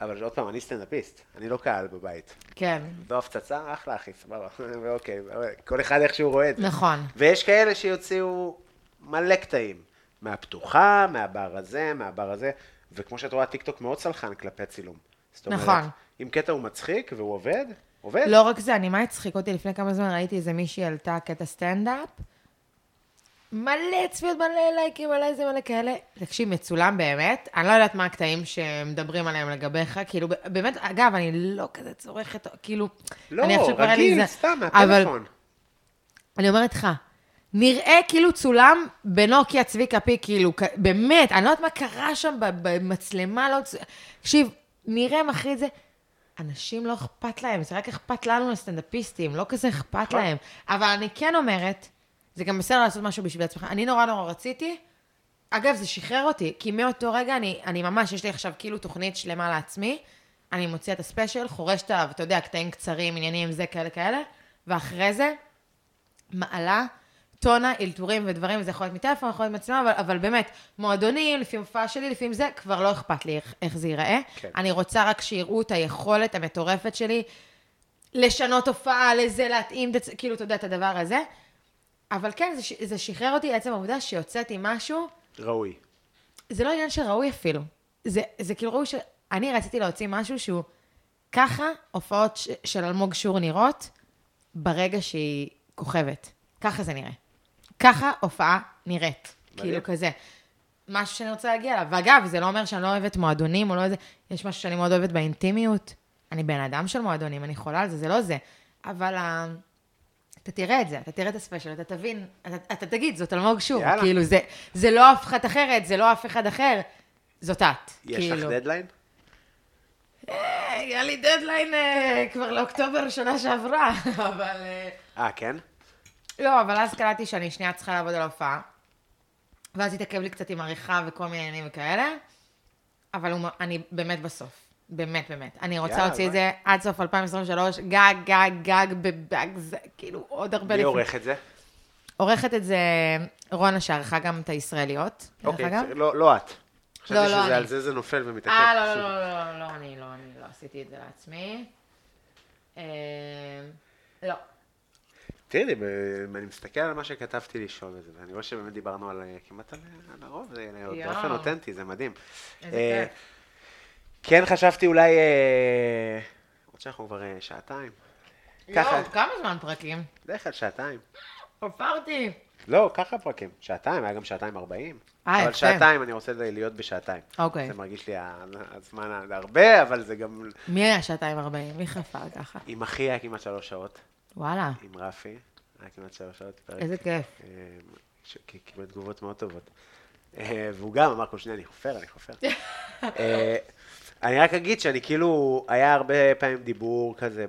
אבל עוד פעם, אני סטנדאפיסט, אני לא קהל בבית. כן, לא הפצצה, אחלה אחי, סבבה, ואוקיי, כל אחד איך שהוא רואה את זה. נכון. ויש כאלה שיוציאו מלא קטעים, מהפתוחה, מהבר הזה, מהבר הזה, וכמו שאת רואה, טיקטוק מאוד סלחן כלפי צילום. זאת אומרת, נכון. אם קטע הוא מצחיק והוא עובד, עובד. לא רק זה, אני, מה הצחיק אותי? לפני כמה זמן ראיתי איזה מישהי עלתה קטע סטנדאפ. מלא צפיות, מלא לייקים, מלא זה, מלא כאלה. תקשיב, מצולם באמת. אני לא יודעת מה הקטעים שמדברים עליהם לגביך. כאילו, באמת, אגב, אני לא כזה צורכת, כאילו... לא, אני רגיל, זה- סתם, אבל מהטלפון. אני אומרת לך, נראה כאילו צולם בנוקיה צביקה פי, כאילו, באמת, אני לא יודעת מה קרה שם במצלמה, לא... צ- תקשיב, נראה מחריד זה. אנשים לא אכפת להם, זה רק אכפת לנו לסטנדאפיסטים, לא כזה אכפת נכון. להם. אבל אני כן אומרת, זה גם בסדר לעשות משהו בשביל עצמך. אני נורא נורא רציתי, אגב, זה שחרר אותי, כי מאותו רגע אני, אני ממש, יש לי עכשיו כאילו תוכנית שלמה לעצמי, אני מוציאה את הספיישל, חורשת עליו, אתה יודע, קטעים קצרים, עניינים, זה, כאלה כאלה, ואחרי זה, מעלה טונה, אלתורים ודברים, וזה יכול להיות מטלפון, יכול להיות מצלמה, אבל, אבל באמת, מועדונים, לפי הופעה שלי, לפי זה, כבר לא אכפת לי איך, איך זה ייראה. כן. אני רוצה רק שיראו את היכולת המטורפת שלי לשנות הופעה לזה, להתאים, הצ- כאילו, אתה יודע, את הדבר הזה. אבל כן, זה, ש- זה שחרר אותי עצם העובדה שיוצאתי משהו, ראוי. זה לא עניין של ראוי אפילו. זה, זה כאילו ראוי שאני רציתי להוציא משהו שהוא ככה הופעות ש, של אלמוג שור נראות ברגע שהיא כוכבת. ככה זה נראה. ככה הופעה נראית. כאילו כזה. משהו שאני רוצה להגיע אליו. ואגב, זה לא אומר שאני לא אוהבת מועדונים או לא איזה... יש משהו שאני מאוד אוהבת באינטימיות. אני בן אדם של מועדונים, אני חולה על זה, זה לא זה. אבל ה... אתה תראה את זה, אתה תראה את הספיישל, אתה תבין, אתה, אתה תגיד, זאת אלמוג שור. יאללה. כאילו, זה, זה לא אף אחת אחרת, זה לא אף אחד אחר, זאת את. יש כאילו. לך דדליין? אה, היה לי דדליין אה, כבר לאוקטובר שנה שעברה, אבל... אה, אה, כן? לא, אבל אז קלטתי שאני שנייה צריכה לעבוד על ההופעה. ואז התעכב לי קצת עם עריכה וכל מיני עניינים וכאלה. אבל הוא, אני באמת בסוף. באמת, באמת. אני רוצה יאללה, להוציא את בואי. זה עד סוף 2023, גג, גג, גג, בבאג, זה כאילו עוד הרבה מי עורך את זה? עורכת את זה רונה, שערכה גם את הישראליות, אוקיי, לא לא את. חשבתי לא, לא שזה אני. על זה זה נופל ומתעכב. אה, לא, לא, לא, לא, לא, לא, אני לא, אני לא עשיתי את זה לעצמי. אה, לא. תראי, אני מסתכל על מה שכתבתי לשאול וזה, ואני רואה שבאמת דיברנו על אה, כמעט על הרוב, זה. באופן אותנטי, זה מדהים. אה. כן חשבתי אולי, אה, למרות שאנחנו כבר אה, שעתיים. יואו, כמה זמן פרקים? בדרך כלל שעתיים. עברתי. לא, ככה פרקים. שעתיים, היה גם שעתיים ארבעים. אה, אבל. שעתיים, אני רוצה להיות בשעתיים. אוקיי. זה מרגיש לי הזמן הרבה, אבל זה גם... מי היה שעתיים ארבעים? מי חפר ככה? עם אחי היה כמעט שלוש שעות, וואלה, עם רפי, היה כמעט שלוש שעות פרק. איזה כיף. אה, קיבל תגובות מאוד טובות. אה, והוא גם אמר כל שניה, אני חופר, אני חופר. אה, אני רק אגיד שאני כאילו, היה הרבה פעמים דיבור כזה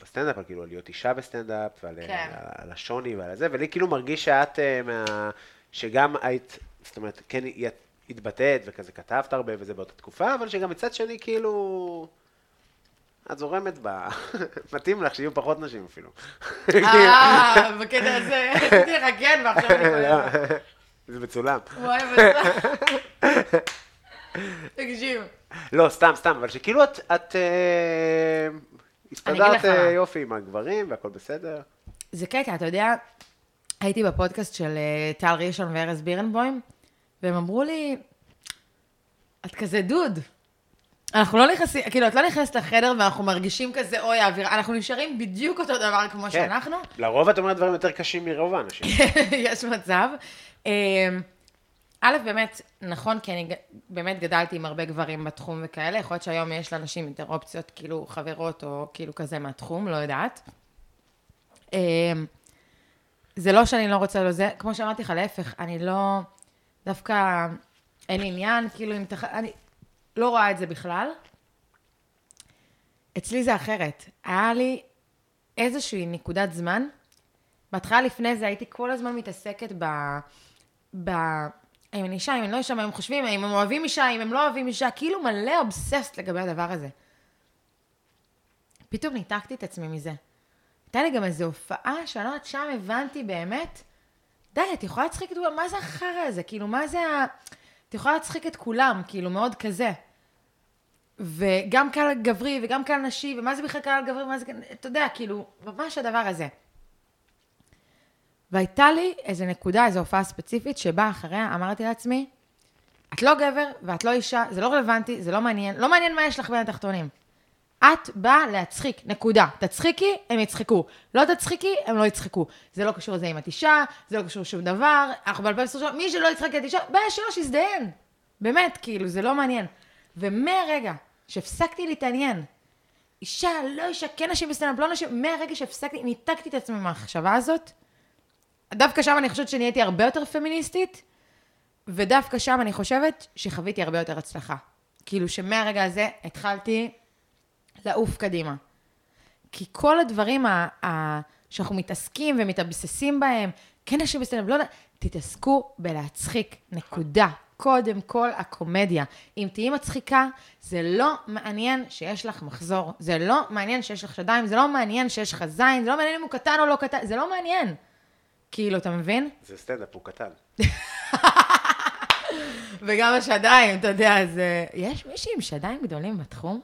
בסטנדאפ, על כאילו על להיות אישה בסטנדאפ, ועל כן. על- השוני ועל זה, ולי כאילו מרגיש שאת, אה, מה- שגם היית, זאת אומרת, כן הת- התבטאת וכזה כתבת הרבה וזה באותה תקופה, אבל שגם מצד שני כאילו... את זורמת ב... מתאים לך שיהיו פחות נשים אפילו. אה, בקטע הזה, רציתי לך כן, ועכשיו אני כואבת. זה מצולם. וואי. תקשיב. לא, סתם, סתם, אבל שכאילו את, את אה, הסתדרת יופי עם הגברים והכל בסדר. זה קטע, אתה יודע, הייתי בפודקאסט של אה, טל ראשון וארז בירנבוים, והם אמרו לי, את כזה דוד. אנחנו לא נכנסים, כאילו, את לא נכנסת לחדר ואנחנו מרגישים כזה, אוי, האווירה, אנחנו נשארים בדיוק אותו דבר כמו שאנחנו. לרוב את אומרת דברים יותר קשים מרוב האנשים. יש מצב. אמ, א', באמת, נכון, כי אני באמת גדלתי עם הרבה גברים בתחום וכאלה, יכול להיות שהיום יש לאנשים יותר אופציות, כאילו חברות או כאילו כזה מהתחום, לא יודעת. אמ, זה לא שאני לא רוצה לזה, כמו שאמרתי לך, להפך, אני לא, דווקא אין עניין, כאילו אם תח... אני לא רואה את זה בכלל. אצלי זה אחרת. היה לי איזושהי נקודת זמן, בהתחלה לפני זה הייתי כל הזמן מתעסקת ב... ב... האם אני אישה, אם אני לא אישה, מה הם חושבים, האם הם אוהבים אישה, אם הם לא אוהבים אישה, כאילו מלא אובססט לגבי הדבר הזה. פתאום ניתקתי את עצמי מזה. הייתה לי גם איזו הופעה שאני לא יודעת, שם הבנתי באמת, די, את יכולה להצחיק את מה זה החרא הזה? כאילו, מה זה ה... את יכולה להצחיק את כולם, כאילו, מאוד כזה. וגם קהל גברי וגם קהל נשי, ומה זה בכלל קהל גברי, ומה זה... אתה יודע, כאילו, ממש הדבר הזה. והייתה לי איזו נקודה, איזו הופעה ספציפית, שבה אחריה אמרתי לעצמי, את לא גבר ואת לא אישה, זה לא רלוונטי, זה לא מעניין, לא מעניין מה יש לך בין התחתונים. את באה להצחיק, נקודה. תצחיקי, הם יצחקו. לא תצחיקי, הם לא יצחקו. זה לא קשור לזה אם את אישה, זה לא קשור לשום דבר. אנחנו ב-2023, מי שלא יצחק את אישה, בעיה שלו, שיזדיין. באמת, כאילו, זה לא מעניין. ומהרגע שהפסקתי להתעניין, אישה, לא אישה, כן נשים בסטנדאפ, לא נשים, מהרגע שהפסקתי, ניתקתי את עצמי מהמחשבה הזאת, דווקא שם אני חושבת שנהייתי הרבה יותר פמיניסטית, ודווקא שם אני חושבת שחוויתי הרבה יותר הצלחה. כאילו שמהרגע הזה התחלתי לעוף קדימה. כי כל הדברים ה- ה- שאנחנו מתעסקים ומתאבססים בהם, כן נשים בסטנדאפ, לא יודע, תתעסקו בלהצחיק, נקודה. קודם כל הקומדיה. אם תהיי מצחיקה, זה לא מעניין שיש לך מחזור, זה לא מעניין שיש לך שדיים, זה לא מעניין שיש לך זין, זה לא מעניין אם הוא קטן או לא קטן, זה לא מעניין. כאילו, אתה מבין? זה סטנדאפ, הוא קטן. וגם השדיים, אתה יודע, זה... יש מישהי עם שדיים גדולים בתחום?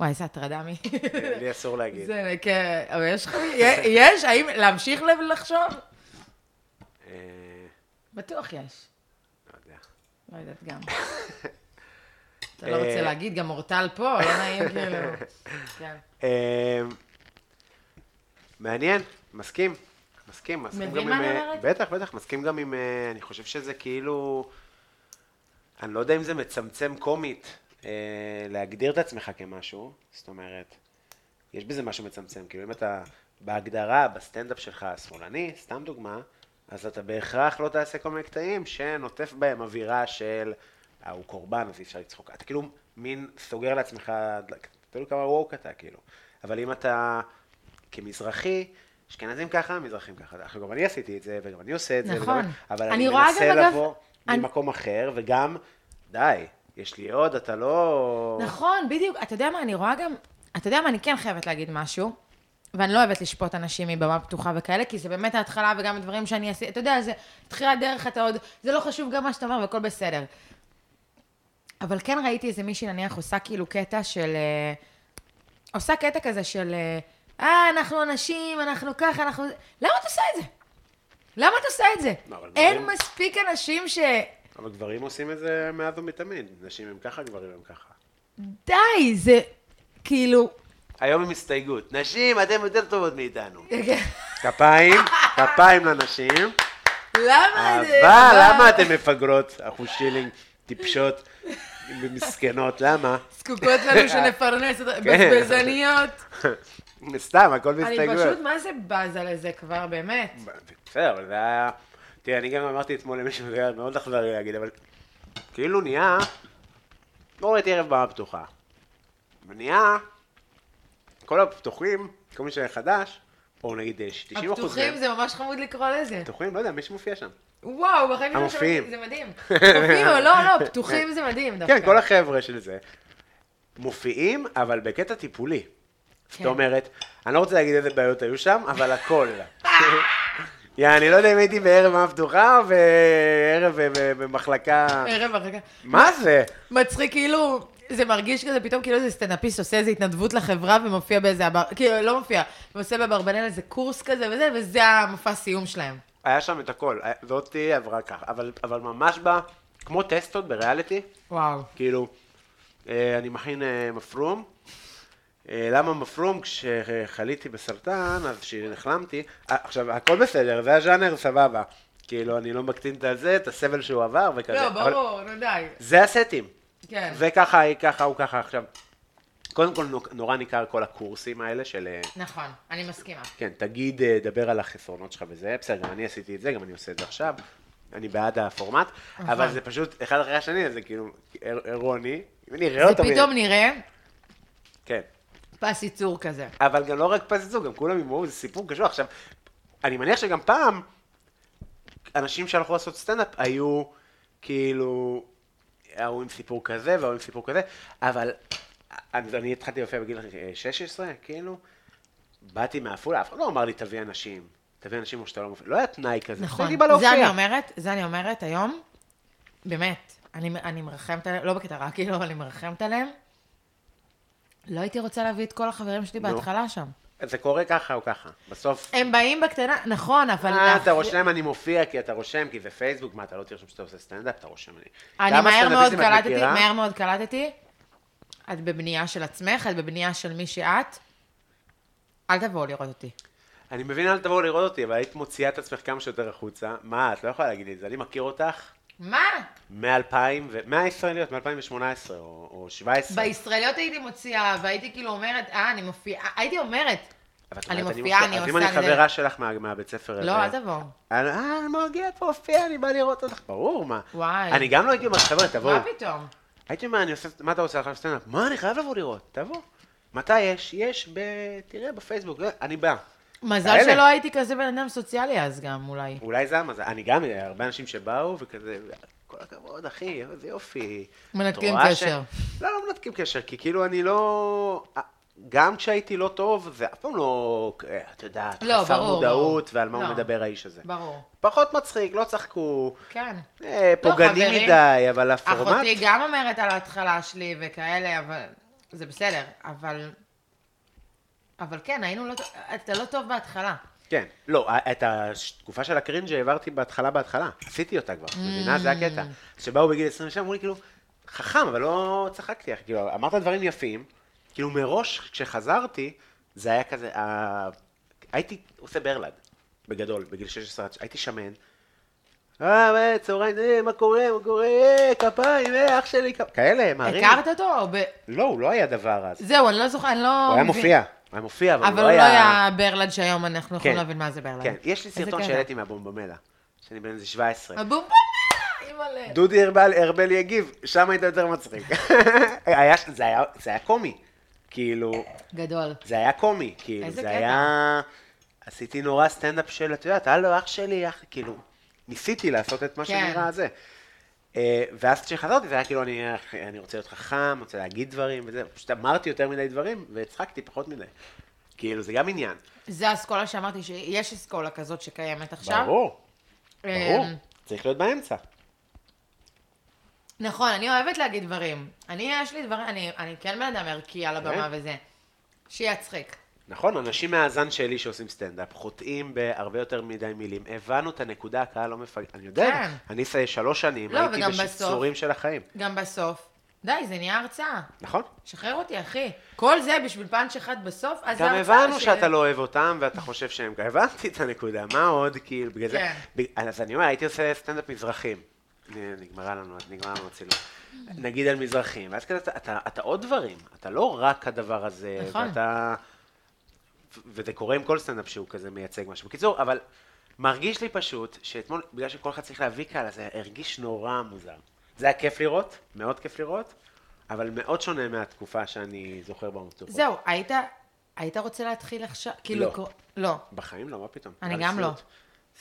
וואי, איזה הטרדה מי... לי אסור להגיד. זה, כן, אבל יש לך... יש? האם להמשיך לחשוב? אה, בטוח יש. לא יודע. לא יודעת גם. אתה לא רוצה להגיד, גם אורטל פה, לא נעים כאילו. כן. אה, מעניין, מסכים. מסכים, מסכים מבין גם מה עם... אני אה, אומרת? בטח, בטח, מסכים גם עם... אה, אני חושב שזה כאילו... אני לא יודע אם זה מצמצם קומית אה, להגדיר את עצמך כמשהו, זאת אומרת, יש בזה משהו מצמצם, כאילו אם אתה בהגדרה, בסטנדאפ שלך שמאלני, סתם דוגמה, אז אתה בהכרח לא תעשה כל מיני קטעים שנוטף בהם אווירה של, אה, הוא קורבן, אז אי אפשר לצחוק. אתה כאילו מין סוגר לעצמך, תלוי כמה ווק אתה, כאילו. אבל אם אתה כמזרחי, אשכנזים ככה, מזרחים ככה. עכשיו, גם אני עשיתי את זה, וגם אני עושה את זה. נכון. וגם- אבל אני אני רואה מנסה גם, אגב, לבוא אני- ממקום אחר, וגם, די, יש לי עוד, אתה לא... נכון, בדיוק. אתה יודע מה, אני רואה גם... אתה יודע מה, אני כן חייבת להגיד משהו, ואני לא אוהבת לשפוט אנשים מבמה פתוחה וכאלה, כי זה באמת ההתחלה וגם הדברים שאני עשיתי, אתה יודע, זה תחילת דרך, אתה עוד... זה לא חשוב גם מה שאתה אומר והכל בסדר. אבל כן ראיתי איזה מישהי, נניח, עושה כאילו קטע של... אה, עושה קטע כזה של... אה, אה, אנחנו אנשים, אנחנו ככה, אנחנו... למה את עושה את זה? למה את עושה את זה? אין מספיק אנשים ש... אבל גברים עושים את זה מאז ומתמיד. נשים הם ככה, גברים הם ככה. די, זה כאילו... היום עם הסתייגות. נשים, אתן יותר טובות מאיתנו. כפיים, כפיים לנשים. למה זה... אבל למה אתן מפגרות, אחוז שילינג, טיפשות ומסכנות? למה? זקוקות לנו שנפרנס אותה, כן. בזבזניות. סתם, הכל אני בהסתייגויות. פשוט, מה זה בזה לזה כבר, באמת? בסדר, אבל זה היה... תראה, אני גם אמרתי אתמול למישהו, זה היה מאוד אכזרי להגיד, אבל כאילו נהיה... לא ראיתי ערב במה פתוחה. ונהיה... כל הפתוחים, כל מי שהיה חדש, או נגיד אה, 90 אחוז הפתוחים זה ממש חמוד לקרוא לזה. פתוחים, לא יודע, מי שמופיע שם. וואו, בחיים שלנו. זה מדהים. מופיעים, לא, לא, פתוחים זה מדהים דווקא. כן, כל החבר'ה של זה. מופיעים, אבל בקטע טיפולי. זאת כן. אומרת, אני לא רוצה להגיד איזה בעיות היו שם, אבל הכל. יא, אני לא יודע אם הייתי בערב מה פתוחה או בערב ב- במחלקה... ערב כך. מה זה? מצחיק, כאילו, זה מרגיש כזה, פתאום כאילו איזה סטנדאפיסט עושה איזה התנדבות לחברה ומופיע באיזה, כאילו, לא מופיע, ועושה באברבנל איזה קורס כזה וזה, וזה המופע סיום שלהם. היה שם את הכל. היה- זאתי עברה ככה. אבל, אבל ממש בא, כמו טסטות בריאליטי, וואו. כאילו, אה, אני מכין אה, מפרום. אה, למה מפרום? כשחליתי בסרטן, אז כשנחלמתי, אה, עכשיו, הכל בסדר, זה הז'אנר, סבבה. כאילו, אני לא מקטין את זה, את הסבל שהוא עבר וכזה. לא, ברור, נו די. זה הסטים. כן. זה ככה, ככה, הוא ככה. עכשיו, קודם כל, נו- נורא ניכר כל הקורסים האלה של... אה, נכון, אני מסכימה. כן, תגיד, דבר על החסרונות שלך וזה, בסדר, גם אני עשיתי את זה, גם אני עושה את זה עכשיו, אני בעד הפורמט, נכון. אבל זה פשוט, אחד אחרי השני, זה כאילו, איר- אירוני, אני אראה זה אותו, פתאום מ- נראה כן, פס ייצור כזה. אבל גם לא רק פס ייצוג, גם כולם ימרו, זה סיפור קשור. עכשיו, אני מניח שגם פעם, אנשים שהלכו לעשות סטנדאפ היו, כאילו, ההוא עם סיפור כזה וההוא עם סיפור כזה, אבל אני, אני התחלתי להופיע בגיל אה, 16, כאילו, באתי מעפולה, אף אחד לא אמר לי, תביא אנשים. תביא אנשים או שאתה לא מופיע. לא היה תנאי כזה. נכון. זה אני אומרת, זה אני אומרת היום, באמת, אני, אני מרחמת עליהם, לא בקטע רע, כאילו, אני מרחמת עליהם. לא הייתי רוצה להביא את כל החברים שלי נו. בהתחלה שם. זה קורה ככה או ככה. בסוף, הם באים בקטנה, נכון, אבל... אה, אתה רושם, אני מופיע, כי אתה רושם, כי זה פייסבוק, מה, אתה לא תרשום שאתה עושה סטנדאפ, אתה רושם. אני כמה מהר מאוד קלטתי? מהר מאוד קלטתי, את בבנייה של עצמך, את בבנייה של מי שאת. אל תבואו לראות אותי. אני מבין, אל תבואו לראות אותי, אבל היית מוציאה את עצמך כמה שיותר החוצה. מה, את לא יכולה להגיד לי את זה. אני מכיר אותך מה? מ-2000, ו... מהישראליות, מ-2018 או, או 17. בישראליות הייתי מוציאה, והייתי כאילו אומרת, אה, אני מופיעה, הייתי אומרת, אני מופיעה, מופיע. אני אז אם עושה, אני חברה שלך מה- מהבית ספר לא, הזה- אל תבואו. אני- אה, אני מגיע, את מופיעה, אני בא לראות אותך. ברור, מה. וואי. אני גם לא הייתי אומר, חבר'ה, תבואו. מה פתאום? הייתי אומר, אני עושה, מה אתה עושה עכשיו סטנדאפ? מה, אני חייב לבוא לראות, תבוא. מתי יש? יש ב... תראה, בפייסבוק, לא, אני בא. מזל כאלה. שלא הייתי כזה בן אדם סוציאלי אז גם, אולי. אולי זה המזל. אני גם, הרבה אנשים שבאו וכזה, כל הכבוד, אחי, איזה יופי. מנתקים קשר. לא, לא מנתקים קשר, כי כאילו אני לא... גם כשהייתי לא טוב, זה אף פעם לא, את יודעת, לא, חסר ברור, מודעות, ברור. ועל מה הוא לא. מדבר האיש הזה. ברור. פחות מצחיק, לא צחקו, כן. אה, פוגעני חברים, מדי, אבל הפורמט... אחותי גם אומרת על ההתחלה שלי וכאלה, אבל... זה בסדר, אבל... אבל כן, היינו לא... אתה לא טוב בהתחלה. כן, לא, את התקופה של הקרינג' העברתי בהתחלה בהתחלה, עשיתי אותה כבר, מבינה? זה הקטע. שבאו בגיל 27, אמרו לי כאילו, חכם, אבל לא צחקתי. כאילו, אמרת דברים יפים, כאילו מראש, כשחזרתי, זה היה כזה, אה, הייתי עושה ברלד, בגדול, בגיל 16, הייתי שמן. אה, צהריים, אה, מה קורה, מה קורה, אה, כפיים, אה, אח שלי, כאלה, מרים. הכרת אותו? לא, הוא לא היה דבר אז. זהו, אני לא זוכרת, אני לא... הוא היה. מופיע, היה מופיע, אבל הוא אבל לא הוא לא היה... היה ברלד שהיום אנחנו יכולים כן. להבין מה זה ברלד. כן, יש לי סרטון. שהעליתי מהבומבמלה, שאני בן איזה 17. הבום בום, אימא'לה. דודי ארבל, ארבל יגיב, שם היית יותר מצחיק. היה, זה, היה, זה היה קומי, כאילו, גדול. זה היה קומי, כאילו, זה קטע. היה... עשיתי נורא סטנדאפ של, את יודעת, הלו, אח שלי, אח, כאילו, ניסיתי לעשות את מה כן. שנראה זה. אה, ואז כשחזרתי זה היה כאילו אני, אני רוצה להיות חכם, רוצה להגיד דברים וזה, פשוט אמרתי יותר מדי דברים והצחקתי פחות מדי. כאילו זה גם עניין. זה האסכולה שאמרתי, שיש אסכולה כזאת שקיימת עכשיו. ברור, ברור. אמ, צריך להיות באמצע. נכון, אני אוהבת להגיד דברים. אני, יש לי דברים, אני, אני כן בן אדם ערכי על הבמה כן. וזה. שיצחיק. נכון, אנשים מהזן שלי שעושים סטנדאפ חוטאים בהרבה יותר מדי מילים. הבנו את הנקודה, הקהל לא מפגר. אני יודע, כן. אני שלוש שנים, לא, הייתי בשיצורים של החיים. גם בסוף. די, זה נהיה הרצאה. נכון? שחרר אותי, אחי. כל זה בשביל פאנץ' אחד בסוף, אז זה גם הרצאה הבנו שאתה לא אוהב אותם ואתה חושב שהם... הבנתי את הנקודה, מה עוד, כאילו, בגלל זה... כן. אז אני אומר, הייתי עושה סטנדאפ מזרחים. נגמרה לנו, נגמרה לנו הצילום. נגיד על מזרחים, ואז כזה, אתה- אתה- אתה עוד דברים, אתה לא רק הדבר הזה, נכון. ואתה... וזה קורה עם כל סטנדאפ שהוא כזה מייצג משהו. בקיצור, אבל מרגיש לי פשוט שאתמול, בגלל שכל אחד צריך להביא קהל, זה הרגיש נורא מוזר. זה היה כיף לראות, מאוד כיף לראות, אבל מאוד שונה מהתקופה שאני זוכר במוצאות. זהו, היית, היית רוצה להתחיל עכשיו? כאילו, לא. קור- לא. בחיים לא, מה פתאום? אני גם לא. סיוט.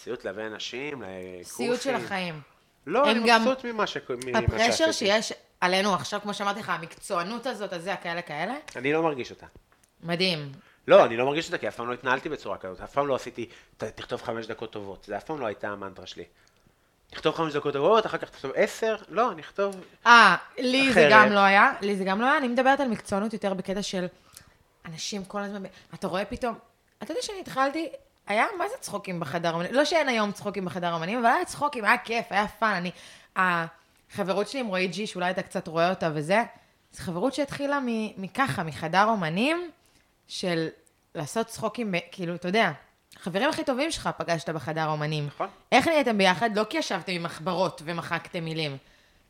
סיוט להביא אנשים, לקורסים. סיוט של החיים. לא, אני גם- מבסוט ממה ש- הפרשר. שיש עלינו עכשיו, כמו שאמרתי לך, המקצוענות הזאת, הזה, הכאלה כאלה, אני לא מרגיש אותה. מדהים. לא, אני לא מרגיש אותה, כי אף פעם לא התנהלתי בצורה כזאת. אף פעם לא עשיתי, "ת- תכתוב חמש דקות טובות. זה אף פעם לא הייתה המנטרה שלי. תכתוב חמש דקות טובות, אחר כך תכתוב עשר, לא, אני אכתוב... אה, לי זה אחרת. גם לא היה, לי זה גם לא היה, אני מדברת על מקצוענות יותר בקטע של אנשים כל הזמן, אתה רואה פתאום, אתה יודע שאני התחלתי, היה, מה זה צחוקים בחדר אמנים? לא שאין היום צחוקים בחדר אמנים, אבל היה צחוקים, היה כיף, היה fun, אני, החברות שלי עם רועי ג'י, שאולי אתה קצת רואה אותה וזה, זו חברות שהתחילה מככה, מחדר אומנים, של לעשות צחוקים, כאילו, אתה יודע, החברים הכי טובים שלך פגשת בחדר אומנים. נכון. איך נהייתם ביחד? לא כי ישבתם עם מחברות ומחקתם מילים,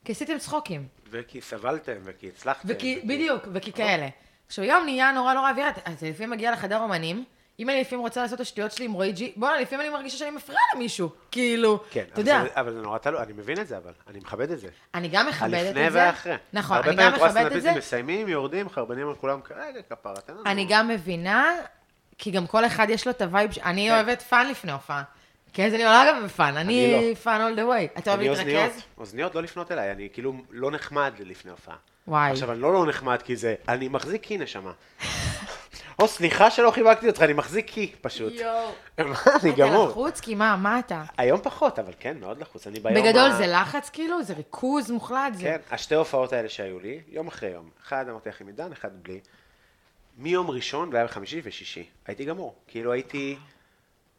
כי עשיתם צחוקים. וכי סבלתם, וכי הצלחתם. וכי, וכי- בדיוק, וכי כאלה. עכשיו, יום נהיה נורא נורא אווירה, אז לפעמים מגיע לחדר אומנים, אם אני לפעמים רוצה לעשות את השטויות שלי עם רועי ג'י, בוא'נה, לפעמים אני מרגישה שאני מפריעה למישהו. כאילו, כן, אתה יודע, זה- אבל זה נורא תלוי, אני מבין את זה, אבל אני מכבד את זה. אני גם מכבדת את זה. והאחרי. נכון, הרבה אני פעמים גם את מכבדת את זה. סטנדאפיסטים מסיימים, יורדים, חרבנים על כולם, רגע, כפרה, תן לנו. אני גם מבינה, כי גם כל אחד יש לו את ה vibe, אני כן. אוהבת fun לפני הופעה. כי אז אני עולה גם ב fun, אני אני fun all the way. אתה אוהב להתרכז? אוזניות לא לפנות אליי, אני כאילו לא נחמד לפני הופעה. וואי. עכשיו, אני לא לא נחמד כי זה, אני מחזיק קי נשמה. או סליחה שלא חיבקתי אותך, אני מחזיק קי פשוט. יואו. מה, אני אתה גמור. לחוץ? כי מה, מה אתה? היום פחות, אבל כן, מאוד לחוץ. אני ביום בגדול ה- זה לחץ כאילו? זה ריכוז מוחלט? זה- כן, השתי הופעות האלה שהיו לי, יום אחרי יום. אחד אמרתי לך עם עידן, אחד בלי. מיום ראשון, והיה בחמישי ושישי. הייתי גמור. כאילו הייתי,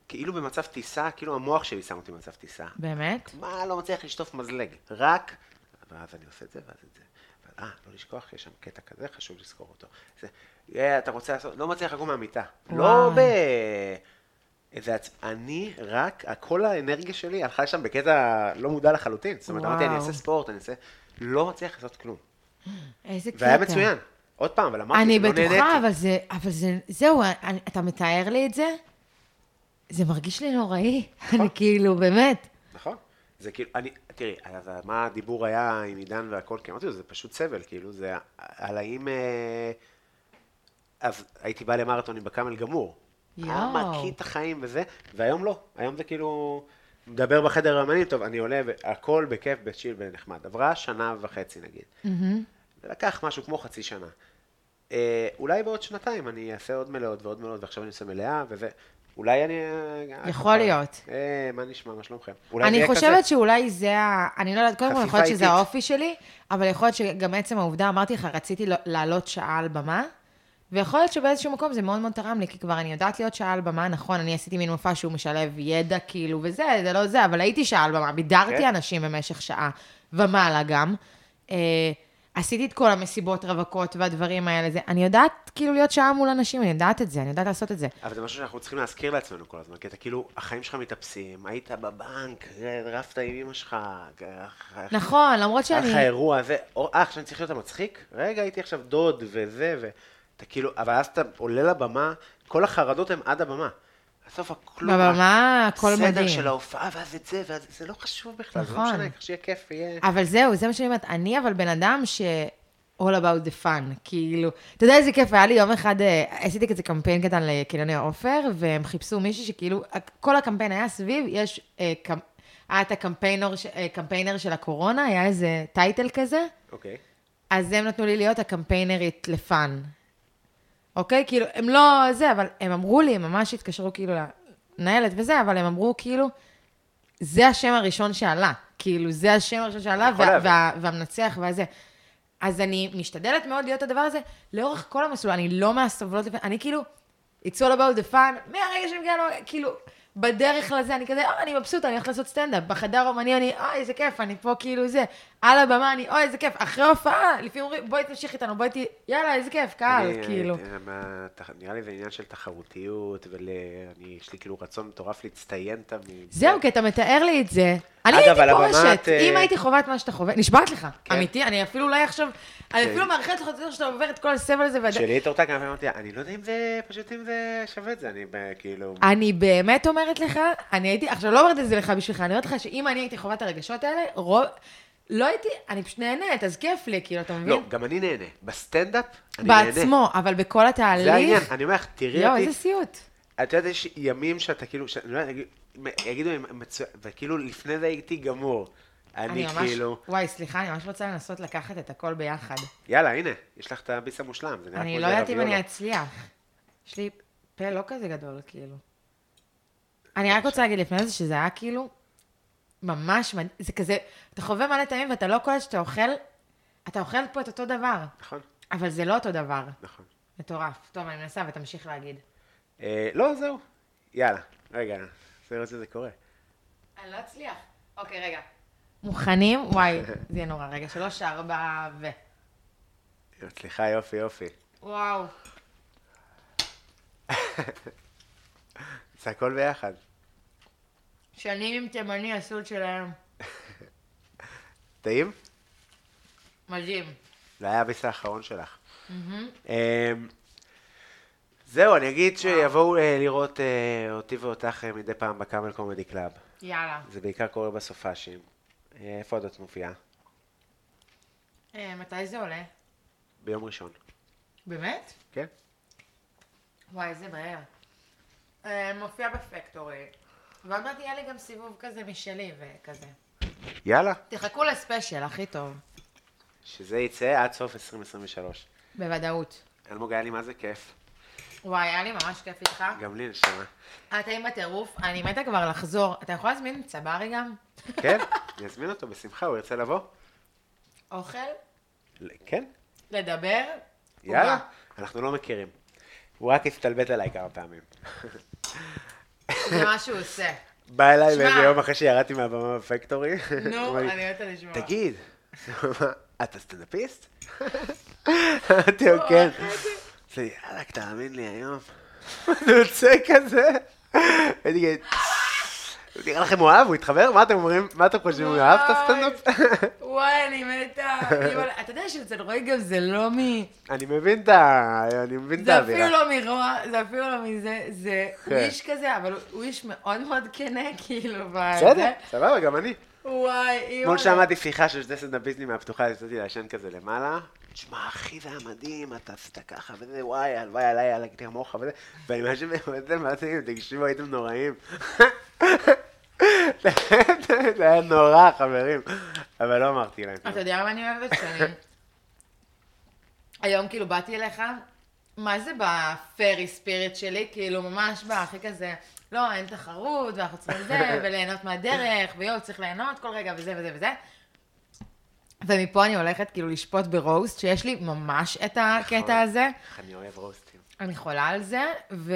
כאילו במצב טיסה, כאילו המוח שלי שם אותי במצב טיסה. באמת? מה, לא מצליח לשטוף מזלג. רק, ואז אני עושה את זה, ואז את זה. אה, לא לשכוח, יש שם קטע כזה, חשוב לזכור אותו. זה, אתה רוצה לעשות, לא מצליח לקום מהמיטה. לא. ב... איזה עצ... אני רק, כל האנרגיה שלי הלכה לשם בקטע לא מודע לחלוטין. זאת אומרת, אמרתי, אני. אעשה ספורט, אני אעשה... לא מצליח לעשות כלום. איזה קטע. והיה מצוין. עוד פעם, אבל אמרתי, אני לא בטוחה, נהניתי. אבל זה, אבל זה, זהו, אני, אתה מתאר לי את זה, זה מרגיש לי נוראי. אני כאילו, באמת. נכון. זה כאילו, אני, תראי, אז מה הדיבור היה עם עידן והכל, כי אמרתי לו, זה פשוט סבל, כאילו, זה על האם... אה, אז הייתי בא למרתונים בקאמל גמור. יואו. מקיא את החיים וזה, והיום לא. היום זה כאילו, מדבר בחדר האמנים, טוב, אני עולה, והכל בכיף, בצ'יל ונחמד. עברה שנה וחצי נגיד. זה לקח משהו כמו חצי שנה. אה, אולי בעוד שנתיים אני אעשה עוד מלאות ועוד מלאות, ועכשיו אני עושה מלאה, וזה... אולי אני... אה, יכול ככה, להיות. אה, מה נשמע, מה שלומכם? אולי אני חושבת כזה. שאולי זה ה... אני לא יודעת, קודם כל, יכול להיות שזה. האופי שלי, אבל יכול להיות שגם עצם העובדה, אמרתי לך, רציתי לעלות שעה על במה, ויכול להיות שבאיזשהו מקום זה מאוד מאוד תרם לי, כי כבר אני יודעת להיות שעה על במה, נכון, אני עשיתי מין מופע שהוא משלב ידע, כאילו, וזה, זה לא זה, אבל הייתי שעה על במה, בידרתי כן. אנשים במשך שעה ומעלה גם. אה, עשיתי את כל המסיבות רווקות והדברים האלה, זה, אני יודעת כאילו להיות שעה מול אנשים, אני יודעת את זה, אני יודעת לעשות את זה. אבל זה משהו שאנחנו צריכים להזכיר לעצמנו כל הזמן, כי אתה כאילו, החיים שלך מתאפסים, היית בבנק, רבת עם אמא שלך, נכון, למרות היה לך שאני... אירוע, זה, אה, עכשיו אני צריך להיות המצחיק? רגע, הייתי עכשיו דוד וזה, ואתה כאילו, אבל אז אתה עולה לבמה, כל החרדות הן עד הבמה. בסוף הכלום, בבמה הכל הסדר מדהים. של ההופעה, ואז את זה, ואז זה לא חשוב בכלל, זה לא נכון. משנה, כך שיהיה כיף, יהיה... אבל זהו, זה מה שאני אומרת. אני אבל בן אדם ש... all about the fun, כאילו, אתה יודע איזה כיף, היה לי יום אחד, אה, עשיתי כזה קמפיין קטן לקניוני עופר, והם חיפשו מישהי שכאילו, כל הקמפיין היה סביב, יש, אה, קמ... היה את הקמפיינר אה, קמפיינר של הקורונה, היה איזה title כזה, אוקיי. אז הם נתנו לי להיות הקמפיינרית ל fun. אוקיי? כאילו, הם לא זה, אבל הם אמרו לי, הם ממש התקשרו כאילו למנהלת וזה, אבל הם אמרו כאילו, זה השם הראשון שעלה. כאילו, זה השם הראשון שעלה, וה. וה, והמנצח והזה. אז אני משתדלת מאוד להיות הדבר הזה לאורך כל המסלול, אני לא מהסובלות, אני כאילו, it's all about the fun, מהרגע לו- כאילו, בדרך לזה, אני כזה, אה, אני מבסוטה, אני הולכת לעשות סטנדאפ. בחדר אומני אני, אה, איזה כיף, אני פה כאילו זה. על הבמה אני, אוי, איזה כיף. אחרי הופעה, לפעמים אומרים, בואי תמשיך איתנו, בואי ת... יאללה, איזה כיף, קהל, אני- כאילו. אני- מה- תח- נראה לי זה עניין של תחרותיות, ויש לי כאילו רצון מטורף להצטיין תמיד. זהו, כי אתה מתאר לי את זה. אני הייתי פורשת. את, אה, אם הייתי חווה את מה שאתה חווה, נשבעת לך. כן. אמיתי, אני אפילו אולי עכשיו, אני כן. אפילו מאחלת לך יותר שאתה עובר את כל הסבל הזה. והד- כשלי התעורתה כמה פעמים אמרתי, אני לא יודע אם זה, פשוט אם זה שווה את זה, אני ב- כאילו... אני באמת אומרת לך, אני הייתי, עכשיו לא אומרת את זה לך בשבילך, אני אומרת לך שאם אני הייתי חווה את הרגשות האלה, רוב, לא הייתי, אני פשוט נהנית, אז כיף לי, כאילו, אתה מבין? לא, גם אני נהנה. בסטנדאפ, אני נהנה. בעצמו, אבל בכל התהליך... זה העניין, אני אומר לך, תראי אותי, איזה סיוט. את יודעת, יש ימים שאתה כאילו, שאני לא יודע, יגיד- יגידו, מצו- וכאילו לפני זה הייתי גמור. אני ממש, כאילו, וואי, סליחה, אני ממש רוצה לנסות לקחת את הכל ביחד. יאללה, הנה, יש לך את הביס המושלם. אני לא יודעת אם. אני אצליח. יש לי פה לא כזה גדול, כאילו. אני רק רוצה להגיד לפני זה שזה היה כאילו ממש, זה כזה, אתה חווה מלא טעמים ואתה לא קולט שאתה אוכל, אתה אוכל פה את אותו דבר, נכון, אבל זה לא אותו דבר. נכון. מטורף. טוב, אני מנסה ותמשיך להגיד. אה, לא, זהו. יאללה, רגע, זה לראות שזה קורה. אני לא אצליח. אוקיי, רגע. מוכנים? וואי, זה יהיה נורא. רגע, שלוש, ארבע, ו... סליחה, יופי, יופי. וואו. זה הכל ביחד. שנים עם תימני את שלהם. טעים? מדהים. זה היה הביס האחרון שלך. אמ, זהו, אני אגיד שיבואו אה, לראות אה, אותי ואותך אה, מדי פעם בקאמל קומדי קלאב. יאללה. זה בעיקר קורה בסופאשים. איפה עוד את מופיעה? מתי זה עולה? ביום ראשון. באמת? כן? וואי, איזה מהר. מופיע בפקטורי. ועוד מעט יהיה לי גם סיבוב כזה משלי וכזה. יאללה. תחכו לספיישל, הכי טוב. שזה יצא עד סוף 2023. בוודאות. אלמוג, היה לי מה זה כיף. וואי, היה לי ממש כיף איתך. גם לי נשמה. אתה עם הטירוף, אני מתה כבר לחזור. אתה יכול להזמין צברי גם? כן? אני אזמין אותו בשמחה, הוא ירצה לבוא? אוכל? כן? לדבר? יאללה. אנחנו לא מכירים. הוא רק הסתלבט עליי כמה פעמים. זה מה שהוא עושה. בא אליי. באיזה יום אחרי שירדתי מהבמה בפקטורי. נו, אני מתה לשמוע. תגיד, אתה סטנדאפיסט? אמרתי לו, כן. עושה לי, יאללה, תאמין לי היום. זה יוצא כזה. הייתי כזה, נראה לכם הוא אהב? הוא התחבר? מה אתם אומרים? מה אתם חושבים? הוא אהב את הסטנדאפ? וואי, אני מתה. אימא'לה, אתה יודע שאצל רועי גם זה לא מ... אני מבין את ה... אני מבין את זה האווירה. אפילו לא מרוע, זה אפילו לא מזה, זה... הוא כן. איש כזה, אבל הוא- איש מאוד מאוד כנה, כאילו. בסדר, סבבה, גם אני. וואי, אימא'לה. אתמול שמעתי שיחה של שני סטנדאפיסטים מהפתוחה, יצאתי לעשן כזה למעלה. תשמע, אחי, זה היה מדהים, אתה עשית ככה וזה, וואי, הלוואי עליי, עליי כמוך וזה. ואני מאשים ואתם, תקשיבו, הייתם נוראים. זה היה נורא, חברים. אבל לא אמרתי להם. אתה יודע מה אני אוהבת? שאני... היום כאילו באתי אליך, מה זה בפרי ספיריט שלי? כאילו ממש בהכי כזה, לא, אין תחרות, ואנחנו צריכים זה, וליהנות מהדרך, ויואו, צריך ליהנות כל רגע, וזה וזה וזה. ומפה אני הולכת כאילו לשפוט ברוסט, שיש לי ממש את הקטע נכון. הזה. איך אני אוהב רוסטים. אני חולה על זה, ו...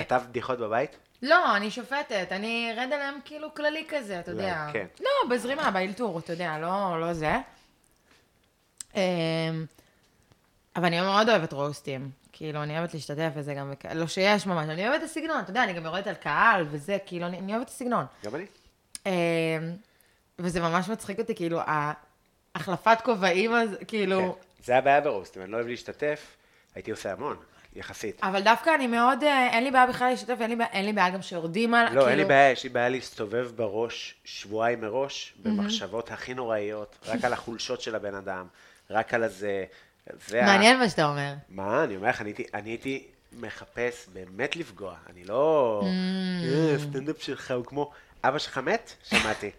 כתבת בדיחות בבית? לא, אני שופטת, אני ארד עליהם כאילו כללי כזה, אתה יודע. כן. לא, בזרימה, באלתור, אתה יודע, לא, לא זה. אמ, אבל אני מאוד אוהבת רוסטים. כאילו, אני אוהבת להשתתף וזה גם, לא שיש ממש, אני אוהבת את הסגנון, אתה יודע, אני גם יורדת על קהל וזה, כאילו, אני, אני אוהבת את הסגנון. גם אני. אמ, וזה ממש מצחיק אותי, כאילו, ההחלפת כובעים, כאילו... כן. זה הבעיה ברוסטים, אני לא אוהב להשתתף, הייתי עושה המון, יחסית. אבל דווקא אני מאוד, אה, אין לי בעיה בכלל להשתתף, אין לי אין לי בעיה גם שיורדים על, לא, אין לי כאילו- בעיה, יש לי בעיה להסתובב בראש שבועיים מראש, במחשבות הכי נוראיות, רק על החולשות של הבן אדם, רק על הזה. זה ה- מעניין מה שאתה אומר. מה, אני אומר לך, אני הייתי- אני הייתי מחפש באמת לפגוע, אני לא... "אה, הסטנדאפ שלך הוא כמו... אבא שלך מת? שמעתי.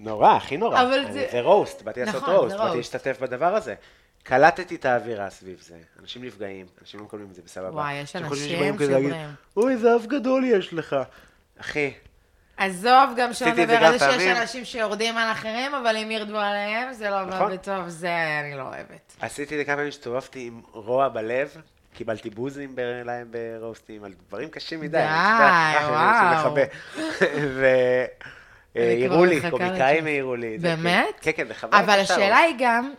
נורא, הכי נורא. אבל זה- זה רוסט, באתי לעשות נכון, רוסט, זה באתי. להשתתף בדבר הזה. קלטתי את האווירה סביב זה. אנשים נפגעים, אנשים לא מקבלים את זה בסבבה. וואי, יש אנשים שאומרים. אוי, איזה אף גדול יש לך. אחי, עזוב, גם שלא זה נדבר על זה שיש. אנשים שיורדים על אחרים, אבל אם ירדו עליהם, זה לא נכון. בא בטוב, זה אני לא אוהבת. עשיתי את זה כמה פעמים שהסתובבתי עם רוע בלב, קיבלתי בוזים ב- להם ברוסטים, על דברים קשים מדי. די, וואו. והעירו לי, מחכה קומיקאים. העירו לי. זה, באמת? כן, כן, בכוונה. אבל קשה, השאלה היא גם,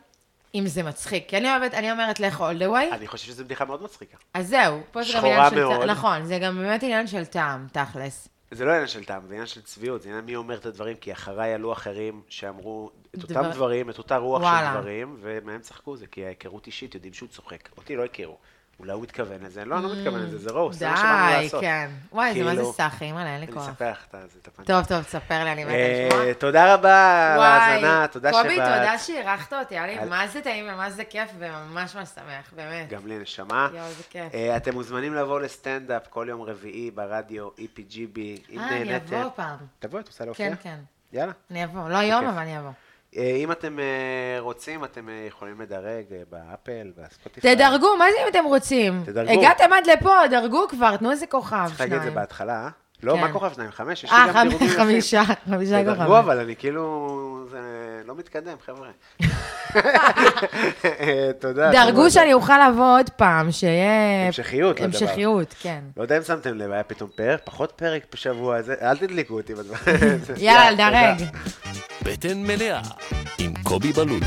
אם זה מצחיק. כי אני אוהבת, אני אומרת לך all the way, אני חושב שזו בדיחה מאוד מצחיקה. אז זהו, פה זה גם שחורה עניין של מאוד. טעם. נכון, זה גם באמת עניין של טעם, תכלס. זה לא עניין של טעם, זה עניין של צביעות, זה עניין מי אומר את הדברים, כי אחריי עלו אחרים שאמרו את אותם דבר- דברים, את אותה רוח של וואלה. דברים, ומהם צחקו זה, כי ההיכרות אישית, יודעים שהוא צוחק. אותי לא הכירו. אולי הוא מתכוון לזה, לא, אני לא מתכוון לזה, זה רוסט, זה מה שבאנו די, לעשות. כן. וואי, זה מה זה כאילו, סאחי, אימא'לה, אין לי אני כוח. אספר לך את ה- את הפאנץ'. טוב, טוב, תספר לי, אני מתה אה, לשמוע. תודה רבה על ההאזנה, תודה שבאת. קובי, תודה שאירחת אותי, היה לי מה זה טעים ומה זה כיף וממש ממש שמח, באמת. גם לי נשמה. יואו, איזה כיף. אה, אתם מוזמנים לבוא לסטנדאפ כל יום רביעי ברדיו EPGB, אם אה, אני. אבוא פעם. תבואי, את רוצה להופיע? כן, כן. יאללה. אני אבוא. לא היום. אבל אני אבוא. אה, אם אתם אה, רוצים, אתם אה, יכולים לדרג באפל, בספוטיפיי. תדרגו, מה זה אם אתם רוצים? תדרגו. הגעתם עד לפה, דרגו כבר, תנו איזה כוכב, צריך להגיד את זה. בהתחלה, אה? לא, כן. מה כוכב שניים? חמש? יש לי אה, גם דירוגים יפים. חמישה, חמישה תדרגו, כוכבים. אבל אני כאילו, זה לא מתקדם, חבר'ה. תודה. דרגו. שאני אוכל לבוא עוד פעם, שיהיה... המשכיות לדבר. המשכיות, כן. לא יודע אם שמתם לב, היה פתאום פרק, פחות פרק בשבוע, זה- אל תדליקו אותי בדבר. יאללה. דרג. בטן מלאה עם קובי בלולו.